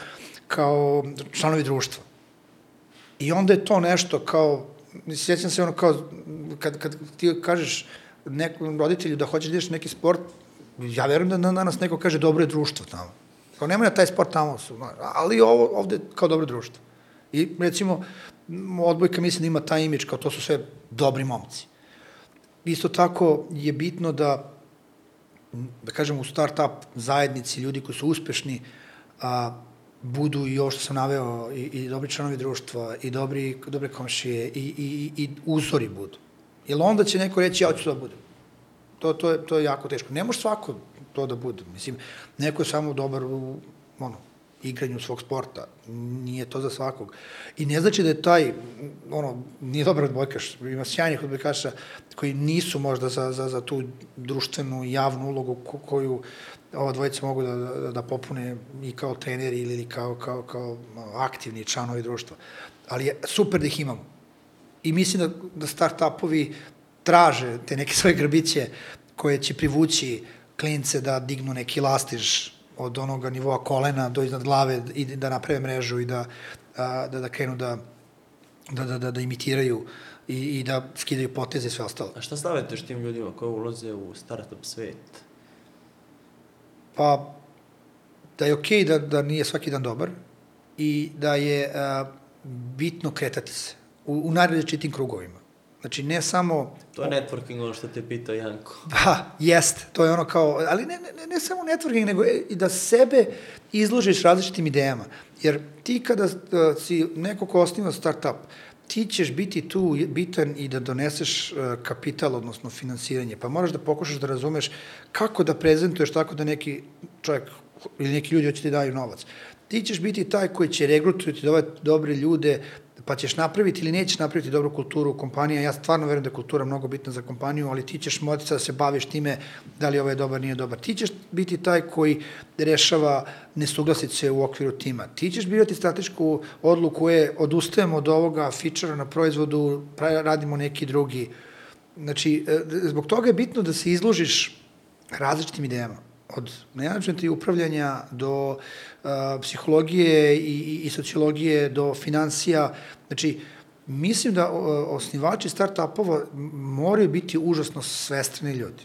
kao članovi društva. I onda je to nešto kao, sjećam se ono kao, kad, kad ti kažeš nekom roditelju da hoćeš da ideš neki sport, ja verujem da danas neko kaže dobro je društvo tamo. Kao nemoj na taj sport tamo su, ali ovo ovde kao dobro društvo. I recimo, odbojka mislim da ima taj imidž, kao to su sve dobri momci. Isto tako je bitno da, da kažem, u start-up zajednici, ljudi koji su uspešni, a, budu i ovo što sam naveo, i, i dobri članovi društva, i dobri, dobre komšije, i, i, i uzori budu. Jer onda će neko reći, ja ću da budem. To, to, je, to je jako teško. Ne može svako to da bude. Mislim, neko je samo dobar u, ono, igranju svog sporta. Nije to za svakog. I ne znači da je taj, ono, nije dobar odbojkaš. Ima sjajnih odbojkaša koji nisu možda za, za, za tu društvenu, javnu ulogu koju ova dvojica mogu da, da, da popune i kao treneri ili kao, kao, kao aktivni članovi društva. Ali je super da ih imamo. I mislim da, da start-upovi traže te neke svoje grbiće koje će privući klince da dignu neki lastiž od onoga nivoa kolena do iznad glave i da naprave mrežu i da, da, da krenu da, da, da, da, da imitiraju i, i da skidaju poteze i sve ostalo. A šta stavite tim ljudima koji ulaze u startup svet? Pa, da je okej okay da, da nije svaki dan dobar i da je a, bitno kretati se u, u najrazličitim krugovima. Znači, ne samo... To je networking, ono što te pitao Janko. Da, jest. To je ono kao... Ali ne, ne, ne samo networking, nego i da sebe izložiš različitim idejama. Jer ti kada uh, si neko ko osniva startup, ti ćeš biti tu bitan i da doneseš uh, kapital, odnosno finansiranje. Pa moraš da pokušaš da razumeš kako da prezentuješ tako da neki čovjek ili neki ljudi hoće ti daju novac. Ti ćeš biti taj koji će regrutovati dobre ljude, pa ćeš napraviti ili nećeš napraviti dobru kulturu kompanija. Ja stvarno verujem da je kultura mnogo bitna za kompaniju, ali ti ćeš moći da se baviš time da li ovo je dobar, nije dobar. Ti ćeš biti taj koji rešava nesuglasice u okviru tima. Ti ćeš birati stratešku odluku je odustajemo od ovoga fičara na proizvodu, radimo neki drugi. Znači, e, zbog toga je bitno da se izložiš različitim idejama od menadžmenta i upravljanja do uh, psihologije i, i, sociologije do financija. Znači, mislim da uh, osnivači start-upova moraju biti užasno svestrani ljudi.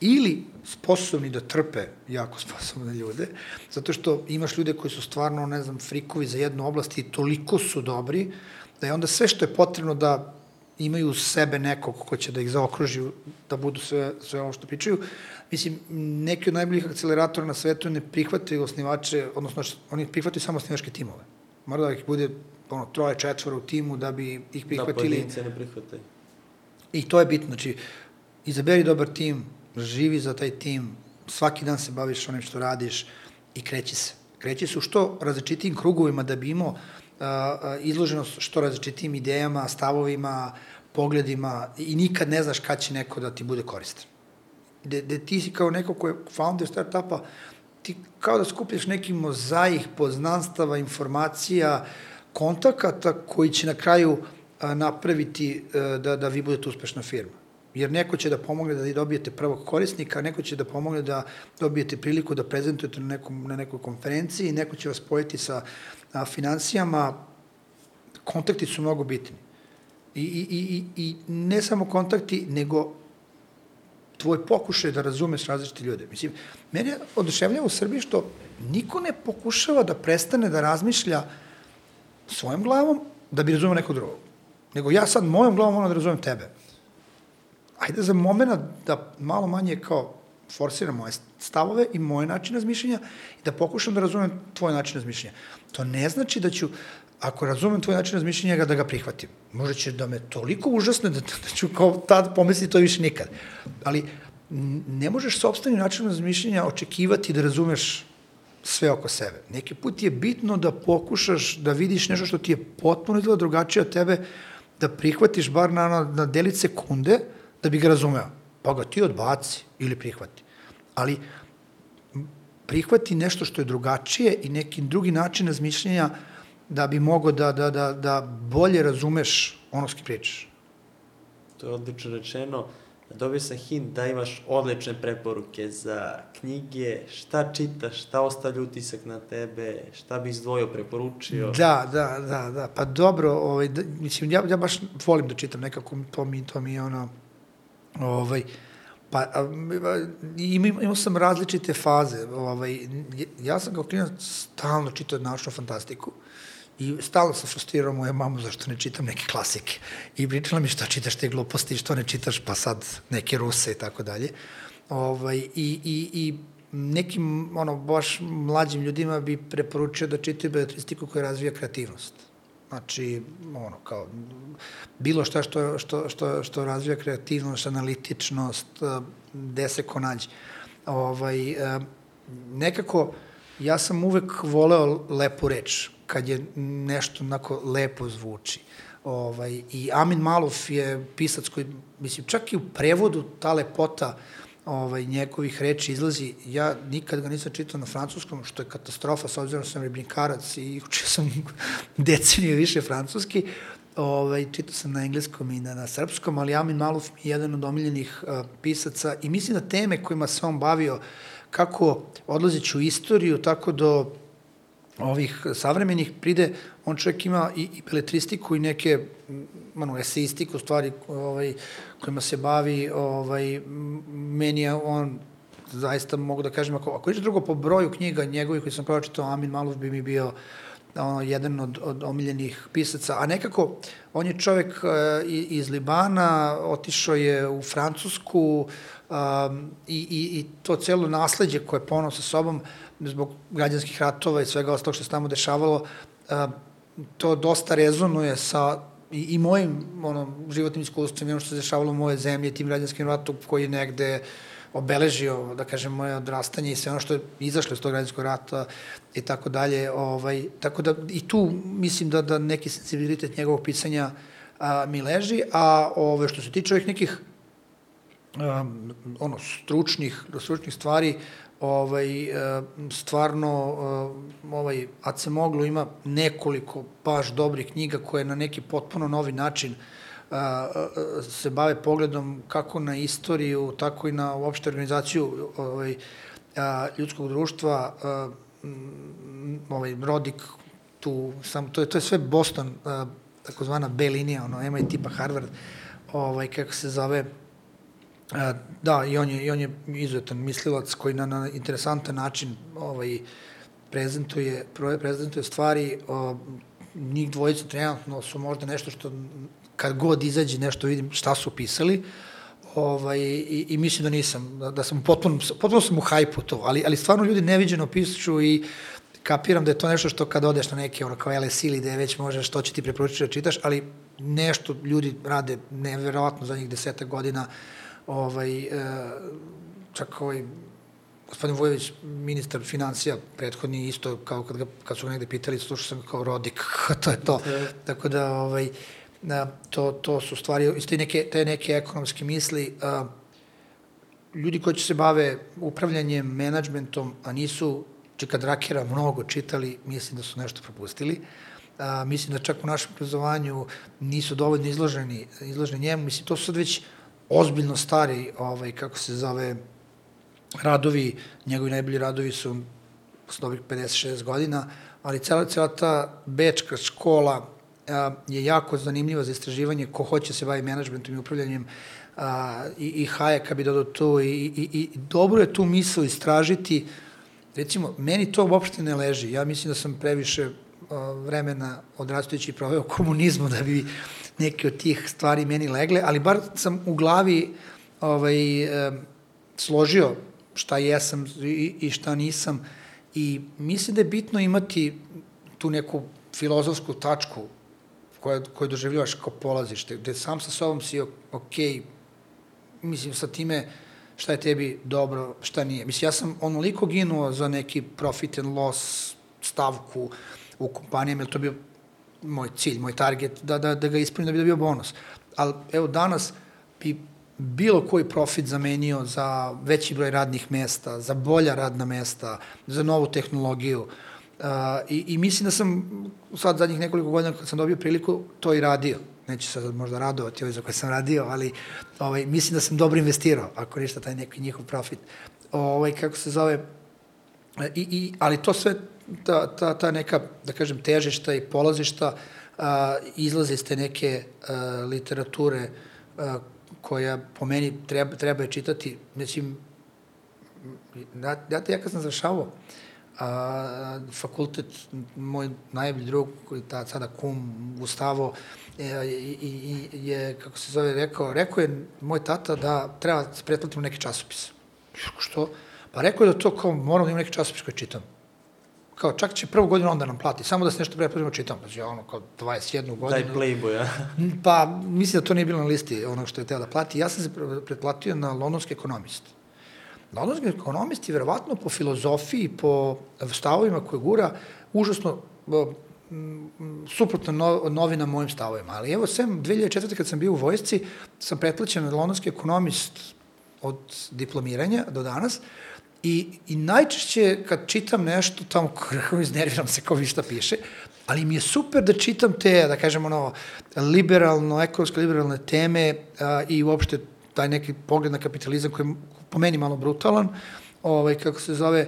Ili sposobni da trpe jako sposobne ljude, zato što imaš ljude koji su stvarno, ne znam, frikovi za jednu oblast i toliko su dobri, da je onda sve što je potrebno da imaju sebe nekog ko će da ih zaokruži, da budu sve, sve ovo što pričaju, Mislim, neki od najboljih akceleratora na svetu ne prihvataju osnivače, odnosno oni prihvataju samo osnivačke timove. Mora da ih bude ono, troje, četvora u timu da bi ih da, prihvatili. Da, pojedince ne prihvataju. I to je bitno, znači, izaberi dobar tim, živi za taj tim, svaki dan se baviš onim što radiš i kreći se. Kreći se u što različitim krugovima da bi imao izloženost što različitim idejama, stavovima, pogledima i nikad ne znaš kad će neko da ti bude koristan gde, ti si kao neko ko je founder startupa, ti kao da skupljaš neki mozaik poznanstava, informacija, kontakata koji će na kraju a, napraviti a, da, da vi budete uspešna firma. Jer neko će da pomogne da dobijete prvog korisnika, neko će da pomogne da dobijete priliku da prezentujete na, nekom, na nekoj konferenciji, neko će vas spojiti sa a, financijama. Kontakti su mnogo bitni. I, i, i, I ne samo kontakti, nego tvoj pokušaj da razumeš različite ljude. Mislim, mene oduševljava u Srbiji što niko ne pokušava da prestane da razmišlja svojom glavom da bi razumeo nekog drugog. Nego ja sad mojom glavom moram da razumem tebe. Ajde za momena da malo manje kao forsiram moje stavove i moje načine razmišljanja i da pokušam da razumem tvoj način razmišljanja. To ne znači da ću ako razumem tvoj način razmišljanja, da ga prihvatim. Možda će da me toliko užasne da, da ću kao tad pomisliti to više nikad. Ali ne možeš sobstveni način razmišljanja očekivati da razumeš sve oko sebe. Neki put je bitno da pokušaš da vidiš nešto što ti je potpuno izgleda drugačije od tebe, da prihvatiš bar na, na, na sekunde da bi ga razumeo. Pa ga ti odbaci ili prihvati. Ali prihvati nešto što je drugačije i neki drugi način razmišljanja da bi mogo da, da, da, da bolje razumeš ono s kim pričaš. To je odlično rečeno. Dobio sam hint da imaš odlične preporuke za knjige, šta čitaš, šta ostavlja utisak na tebe, šta bi izdvojio, preporučio. Da, da, da, da, pa dobro, ovaj, da, mislim, ja, ja baš volim da čitam nekako, to mi, to mi je ono, Ovaj, pa, a, imao, imao sam različite faze. Ovaj, ja sam kao klinac stalno čitao naučnu fantastiku. I stalno sam frustrirao moju mamu zašto ne čitam neke klasike. I pričala mi što čitaš te gluposti, što ne čitaš pa sad neke ruse i tako dalje. Ovaj, i, i, I nekim, ono, baš mlađim ljudima bi preporučio da čitaju beletristiku koja razvija kreativnost. Znači, ono, kao, bilo šta što, što, što, što razvija kreativnost, analitičnost, gde se ko nađe. Ovaj, nekako, ja sam uvek voleo lepu reč, kad je nešto onako lepo zvuči. Ovaj, I Amin Maluf je pisac koji, mislim, čak i u prevodu ta lepota ovaj, njegovih reči izlazi. Ja nikad ga nisam čitao na francuskom, što je katastrofa, s obzirom da sam ribnikarac i učio sam deceniju više francuski. Ovaj, čitao sam na engleskom i na, na srpskom, ali Amin mi je jedan od omiljenih uh, pisaca i mislim da teme kojima se on bavio, kako odlazeći u istoriju, tako do ovih savremenih pride, on čovjek ima i, i beletristiku i neke ono, eseistiku stvari ovaj, kojima se bavi, ovaj, meni je on zaista mogu da kažem, ako, ako je drugo po broju knjiga njegovih koji sam pročitao, Amin Maluf bi mi bio ono, jedan od, od omiljenih pisaca, a nekako on je čovek uh, iz Libana, otišao je u Francusku um, i, i, i to celo nasledđe koje je ponao sa sobom zbog građanskih ratova i svega ostalog što se tamo dešavalo, to dosta rezonuje sa i, i mojim ono, životnim iskustvom i ono što se dešavalo u moje zemlje, tim građanskim ratom koji je negde obeležio, da kažem, moje odrastanje i sve ono što je izašlo iz tog građanskog rata i tako dalje. Ovaj, tako da i tu mislim da, da neki sensibilitet njegovog pisanja a, mi leži, a ove, što se tiče ovih nekih a, ono, stručnih, stručnih stvari, ovaj, e, stvarno e, ovaj, Acemoglu ima nekoliko baš dobrih knjiga koje na neki potpuno novi način e, se bave pogledom kako na istoriju, tako i na uopšte organizaciju ovaj, ljudskog društva, ovaj, Rodik, tu, sam, to, je, to je sve Boston, takozvana B linija, ono, MIT pa Harvard, ovaj, kako se zove, da, i on je, i on je izuzetan mislilac koji na, na interesantan način ovaj, prezentuje, prezentuje stvari, o, njih dvojica trenutno su možda nešto što kad god izađe nešto vidim šta su pisali, ovaj, i, i mislim da nisam, da, da sam potpuno, potpuno sam u hajpu to, ali, ali stvarno ljudi neviđeno pišu i kapiram da je to nešto što kad odeš na neke, ono, kao LS ili gde već možeš, to će ti preporučiti da čitaš, ali nešto ljudi rade neverovatno za njih desetak godina, ovaj, e, čak ovaj, gospodin Vujović, ministar financija, prethodni isto, kao kad, ga, kad su ga negde pitali, slušao sam kao rodik, to je to. Tako da, ovaj, da, to, to su stvari, isto neke, te neke ekonomske misli, a, ljudi koji će se bave upravljanjem, menadžmentom, a nisu Čeka Drakera mnogo čitali, mislim da su nešto propustili. A, mislim da čak u našem obrazovanju nisu dovoljno izloženi, izloženi njemu. Mislim, to su sad već ozbiljno stari, ovaj, kako se zove, radovi, njegovi najbolji radovi su s dobrih 56 godina, ali cela, cela ta bečka škola a, je jako zanimljiva za istraživanje ko hoće se baviti menadžmentom i upravljanjem a, i, i Hayeka bi dodao to i, i, i dobro je tu misl istražiti recimo, meni to uopšte ne leži. Ja mislim da sam previše a, vremena odrastajući proveo komunizmu da bi neke od tih stvari meni legle, ali bar sam u glavi ovaj, složio šta jesam i, i šta nisam i mislim da je bitno imati tu neku filozofsku tačku koja, koju doživljavaš kao polazište, gde sam sa sobom si ok, mislim sa time šta je tebi dobro, šta nije. Mislim, ja sam onoliko ginuo za neki profit and loss stavku u kompanijama, jer to bio moj cilj, moj target, da, da, da ga ispunim da bi dobio bonus. Ali evo danas bi bilo koji profit zamenio za veći broj radnih mesta, za bolja radna mesta, za novu tehnologiju. Uh, i, I mislim da sam sad zadnjih nekoliko godina kad sam dobio priliku to i radio. Neću se sad možda radovati ovaj za koje sam radio, ali ovaj, mislim da sam dobro investirao, ako ništa taj neki njihov profit. Ovaj, kako se zove, I, i, ali to sve ta, ta, ta neka, da kažem, težišta i polazišta a, izlaze iz te neke a, literature a, koja po meni treba, treba je čitati, mislim, ja, ja, ja kad sam završavao a, fakultet, moj najbolji drug, koji ta sada kum Gustavo, e, i, i, je, kako se zove, rekao, rekao je moj tata da treba da pretplatimo neki časopis. Što? Pa rekao je da to kao moram da imam neki časopis koji čitam kao čak će prvu godinu onda nam plati, samo da se nešto preplatimo čitam, pa ja ono kao 21 godinu. Daj Playboy, ja. pa mislim da to nije bilo na listi onog što je teo da plati. Ja sam se pretplatio na londonski ekonomist. Londonski ekonomist je verovatno po filozofiji, po stavovima koje gura, užasno suprotno no, novina mojim stavovima. Ali evo, sem 2004. kad sam bio u vojsci, sam pretplaćen na londonski ekonomist od diplomiranja do danas I, I najčešće kad čitam nešto, tamo kako iznerviram se kao vi šta piše, ali mi je super da čitam te, da kažemo ono, liberalno, ekološko liberalne teme a, i uopšte taj neki pogled na kapitalizam koji je po meni malo brutalan, ovaj, kako se zove,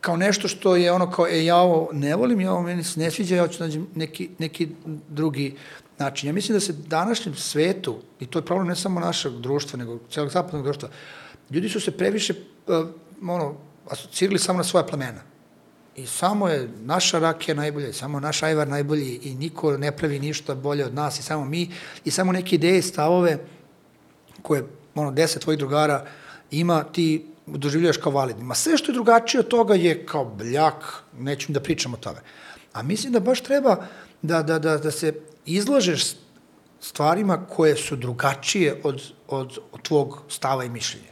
kao nešto što je ono kao, e, ja ovo ne volim, ja ovo meni se ne sviđa, ja hoću da nađem neki, neki drugi način. Ja mislim da se današnjem svetu, i to je problem ne samo našeg društva, nego celog zapadnog društva, ljudi su se previše ono, asocirali samo na svoja plemena. I samo je naša rakija najbolja, samo naš ajvar najbolji i niko ne pravi ništa bolje od nas i samo mi i samo neke ideje, stavove koje ono, deset tvojih drugara ima, ti doživljaš kao validni. Ma sve što je drugačije od toga je kao bljak, neću da pričam o tome. A mislim da baš treba da, da, da, da se izlažeš stvarima koje su drugačije od, od, od tvog stava i mišljenja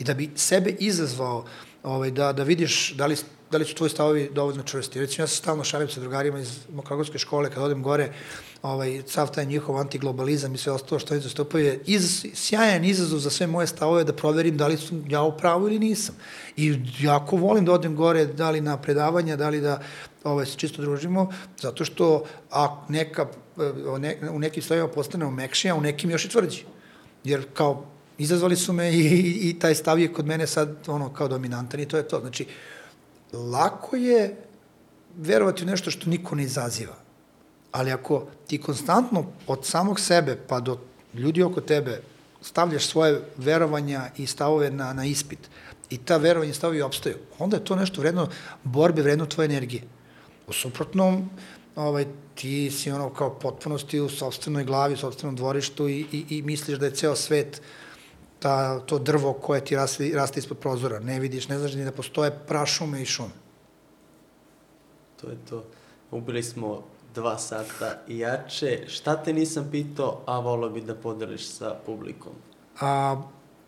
i da bi sebe izazvao ovaj, da, da vidiš da li, da li su tvoji stavovi dovoljno čvrsti. Recimo, ja se stalno šalim sa drugarima iz Mokragovske škole, kad odem gore, ovaj, sav taj njihov antiglobalizam i sve ostalo što oni zastupaju je iz, sjajan izazov za sve moje stavove da proverim da li su ja u pravu ili nisam. I jako volim da odem gore, da li na predavanja, da li da ovaj, se čisto družimo, zato što a neka, ne, u nekim stavima postanemo mekšija, a u nekim još i tvrđi. Jer kao izazvali su me i, i, i taj stav je kod mene sad ono kao dominantan i to je to. Znači, lako je verovati u nešto što niko ne izaziva. Ali ako ti konstantno od samog sebe pa do ljudi oko tebe stavljaš svoje verovanja i stavove na, na ispit i ta verovanja i stavovi opstaju, onda je to nešto vredno borbe, vredno tvoje energije. U suprotnom, ovaj, ti si ono kao potpunosti u sobstvenoj glavi, u sobstvenom dvorištu i, i, i misliš da je ceo svet uh, ta, to drvo koje ti raste, raste ispod prozora. Ne vidiš, ne znaš ni da postoje prašume i šume. To je to. Ubili smo dva sata i jače. Šta te nisam pitao, a volio bi da podeliš sa publikom? A,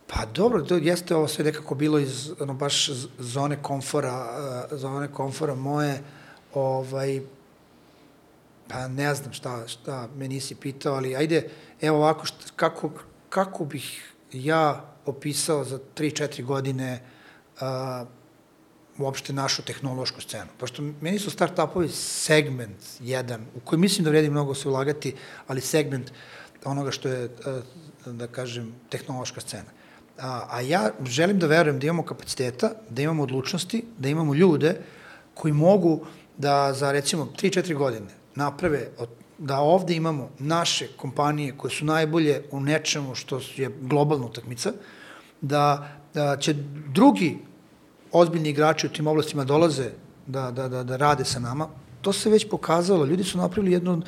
pa dobro, to jeste ovo sve nekako bilo iz ono, baš zone komfora, uh, zone komfora moje, ovaj, pa ne znam šta, šta me nisi pitao, ali ajde, evo ovako, šta, kako, kako bih ja opisao za 3-4 godine a, uopšte našu tehnološku scenu. Pošto meni su start-upovi segment jedan, u koji mislim da vredi mnogo se ulagati, ali segment onoga što je, da kažem, tehnološka scena. A, a ja želim da verujem da imamo kapaciteta, da imamo odlučnosti, da imamo ljude koji mogu da za recimo 3-4 godine naprave od da ovde imamo naše kompanije koje su najbolje u nečemu što je globalna utakmica, da, da će drugi ozbiljni igrači u tim oblastima dolaze da, da, da, da rade sa nama, to se već pokazalo. Ljudi su napravili jednu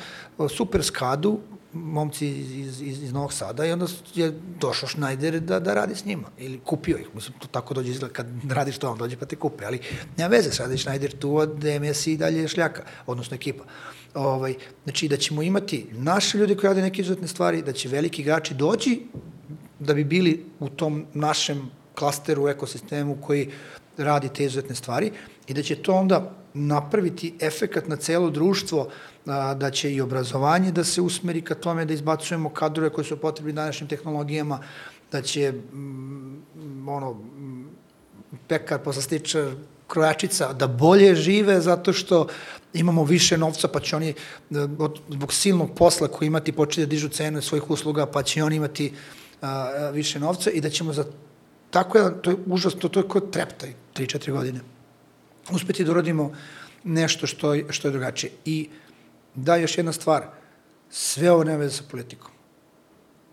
super skadu, momci iz, iz, iz Novog Sada i onda je došao Schneider da, da radi s njima ili kupio ih. Mislim, to tako dođe izgleda kad radiš to, on dođe pa te kupe, ali nema veze, sada je Schneider tu, od DMS i dalje šljaka, odnosno ekipa. Ovaj, znači da ćemo imati naše ljude koji rade neke izuzetne stvari, da će veliki igrači doći da bi bili u tom našem klasteru, ekosistemu koji radi te izuzetne stvari i da će to onda napraviti efekat na celo društvo, a, da će i obrazovanje da se usmeri ka tome da izbacujemo kadrove koji su potrebni današnjim tehnologijama, da će mm, ono, mm, pekar, poslastičar, krojačica da bolje žive zato što imamo više novca pa će oni zbog silnog posla koji imati početi da dižu cene svojih usluga pa će oni imati a, više novca i da ćemo za tako jedan, to je užasno, to je kod treptaj, 3-4 godine, uspeti da uradimo nešto što, što je drugačije. I da, još jedna stvar, sve ovo nema veze sa politikom.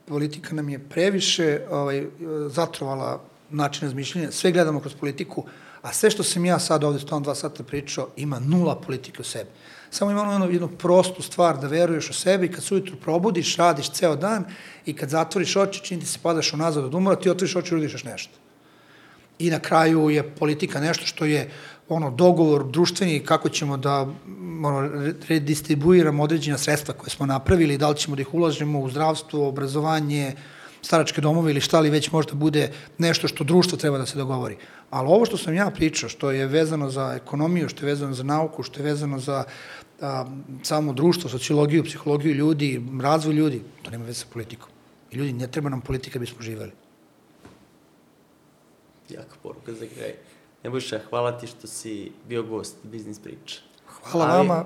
politika nam je previše ovaj, zatrovala način razmišljanja, sve gledamo kroz politiku, a sve što sam ja sad ovde stalno dva sata pričao, ima nula politike u sebi. Samo ima ono jednu prostu stvar da veruješ u sebe i kad se ujutru probudiš, radiš ceo dan i kad zatvoriš oči, čini ti se padaš unazad od umora, ti otvoriš oči i uradiš još nešto. I na kraju je politika nešto što je ono dogovor društveni kako ćemo da ono, redistribuiramo određena sredstva koje smo napravili, da li ćemo da ih ulažemo u zdravstvo, obrazovanje, staračke domove ili šta li već možda bude nešto što društvo treba da se dogovori. Ali ovo što sam ja pričao, što je vezano za ekonomiju, što je vezano za nauku, što je vezano za a, samo društvo, sociologiju, psihologiju ljudi, razvoj ljudi, to nema veze sa politikom. I ljudi, ne treba nam politika da bismo živeli. Jaka poruka za kraj. Nebojša, hvala ti što si bio gost Biznis priča. Hvala Ali... vama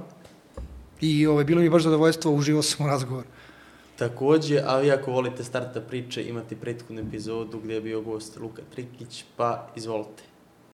i ovo, bilo mi baš zadovoljstvo, uživo sam u razgovoru. Takođe, a vi ako volite starta priče, imate prethodnu epizodu gde je bio gost Luka Trikić, pa izvolite.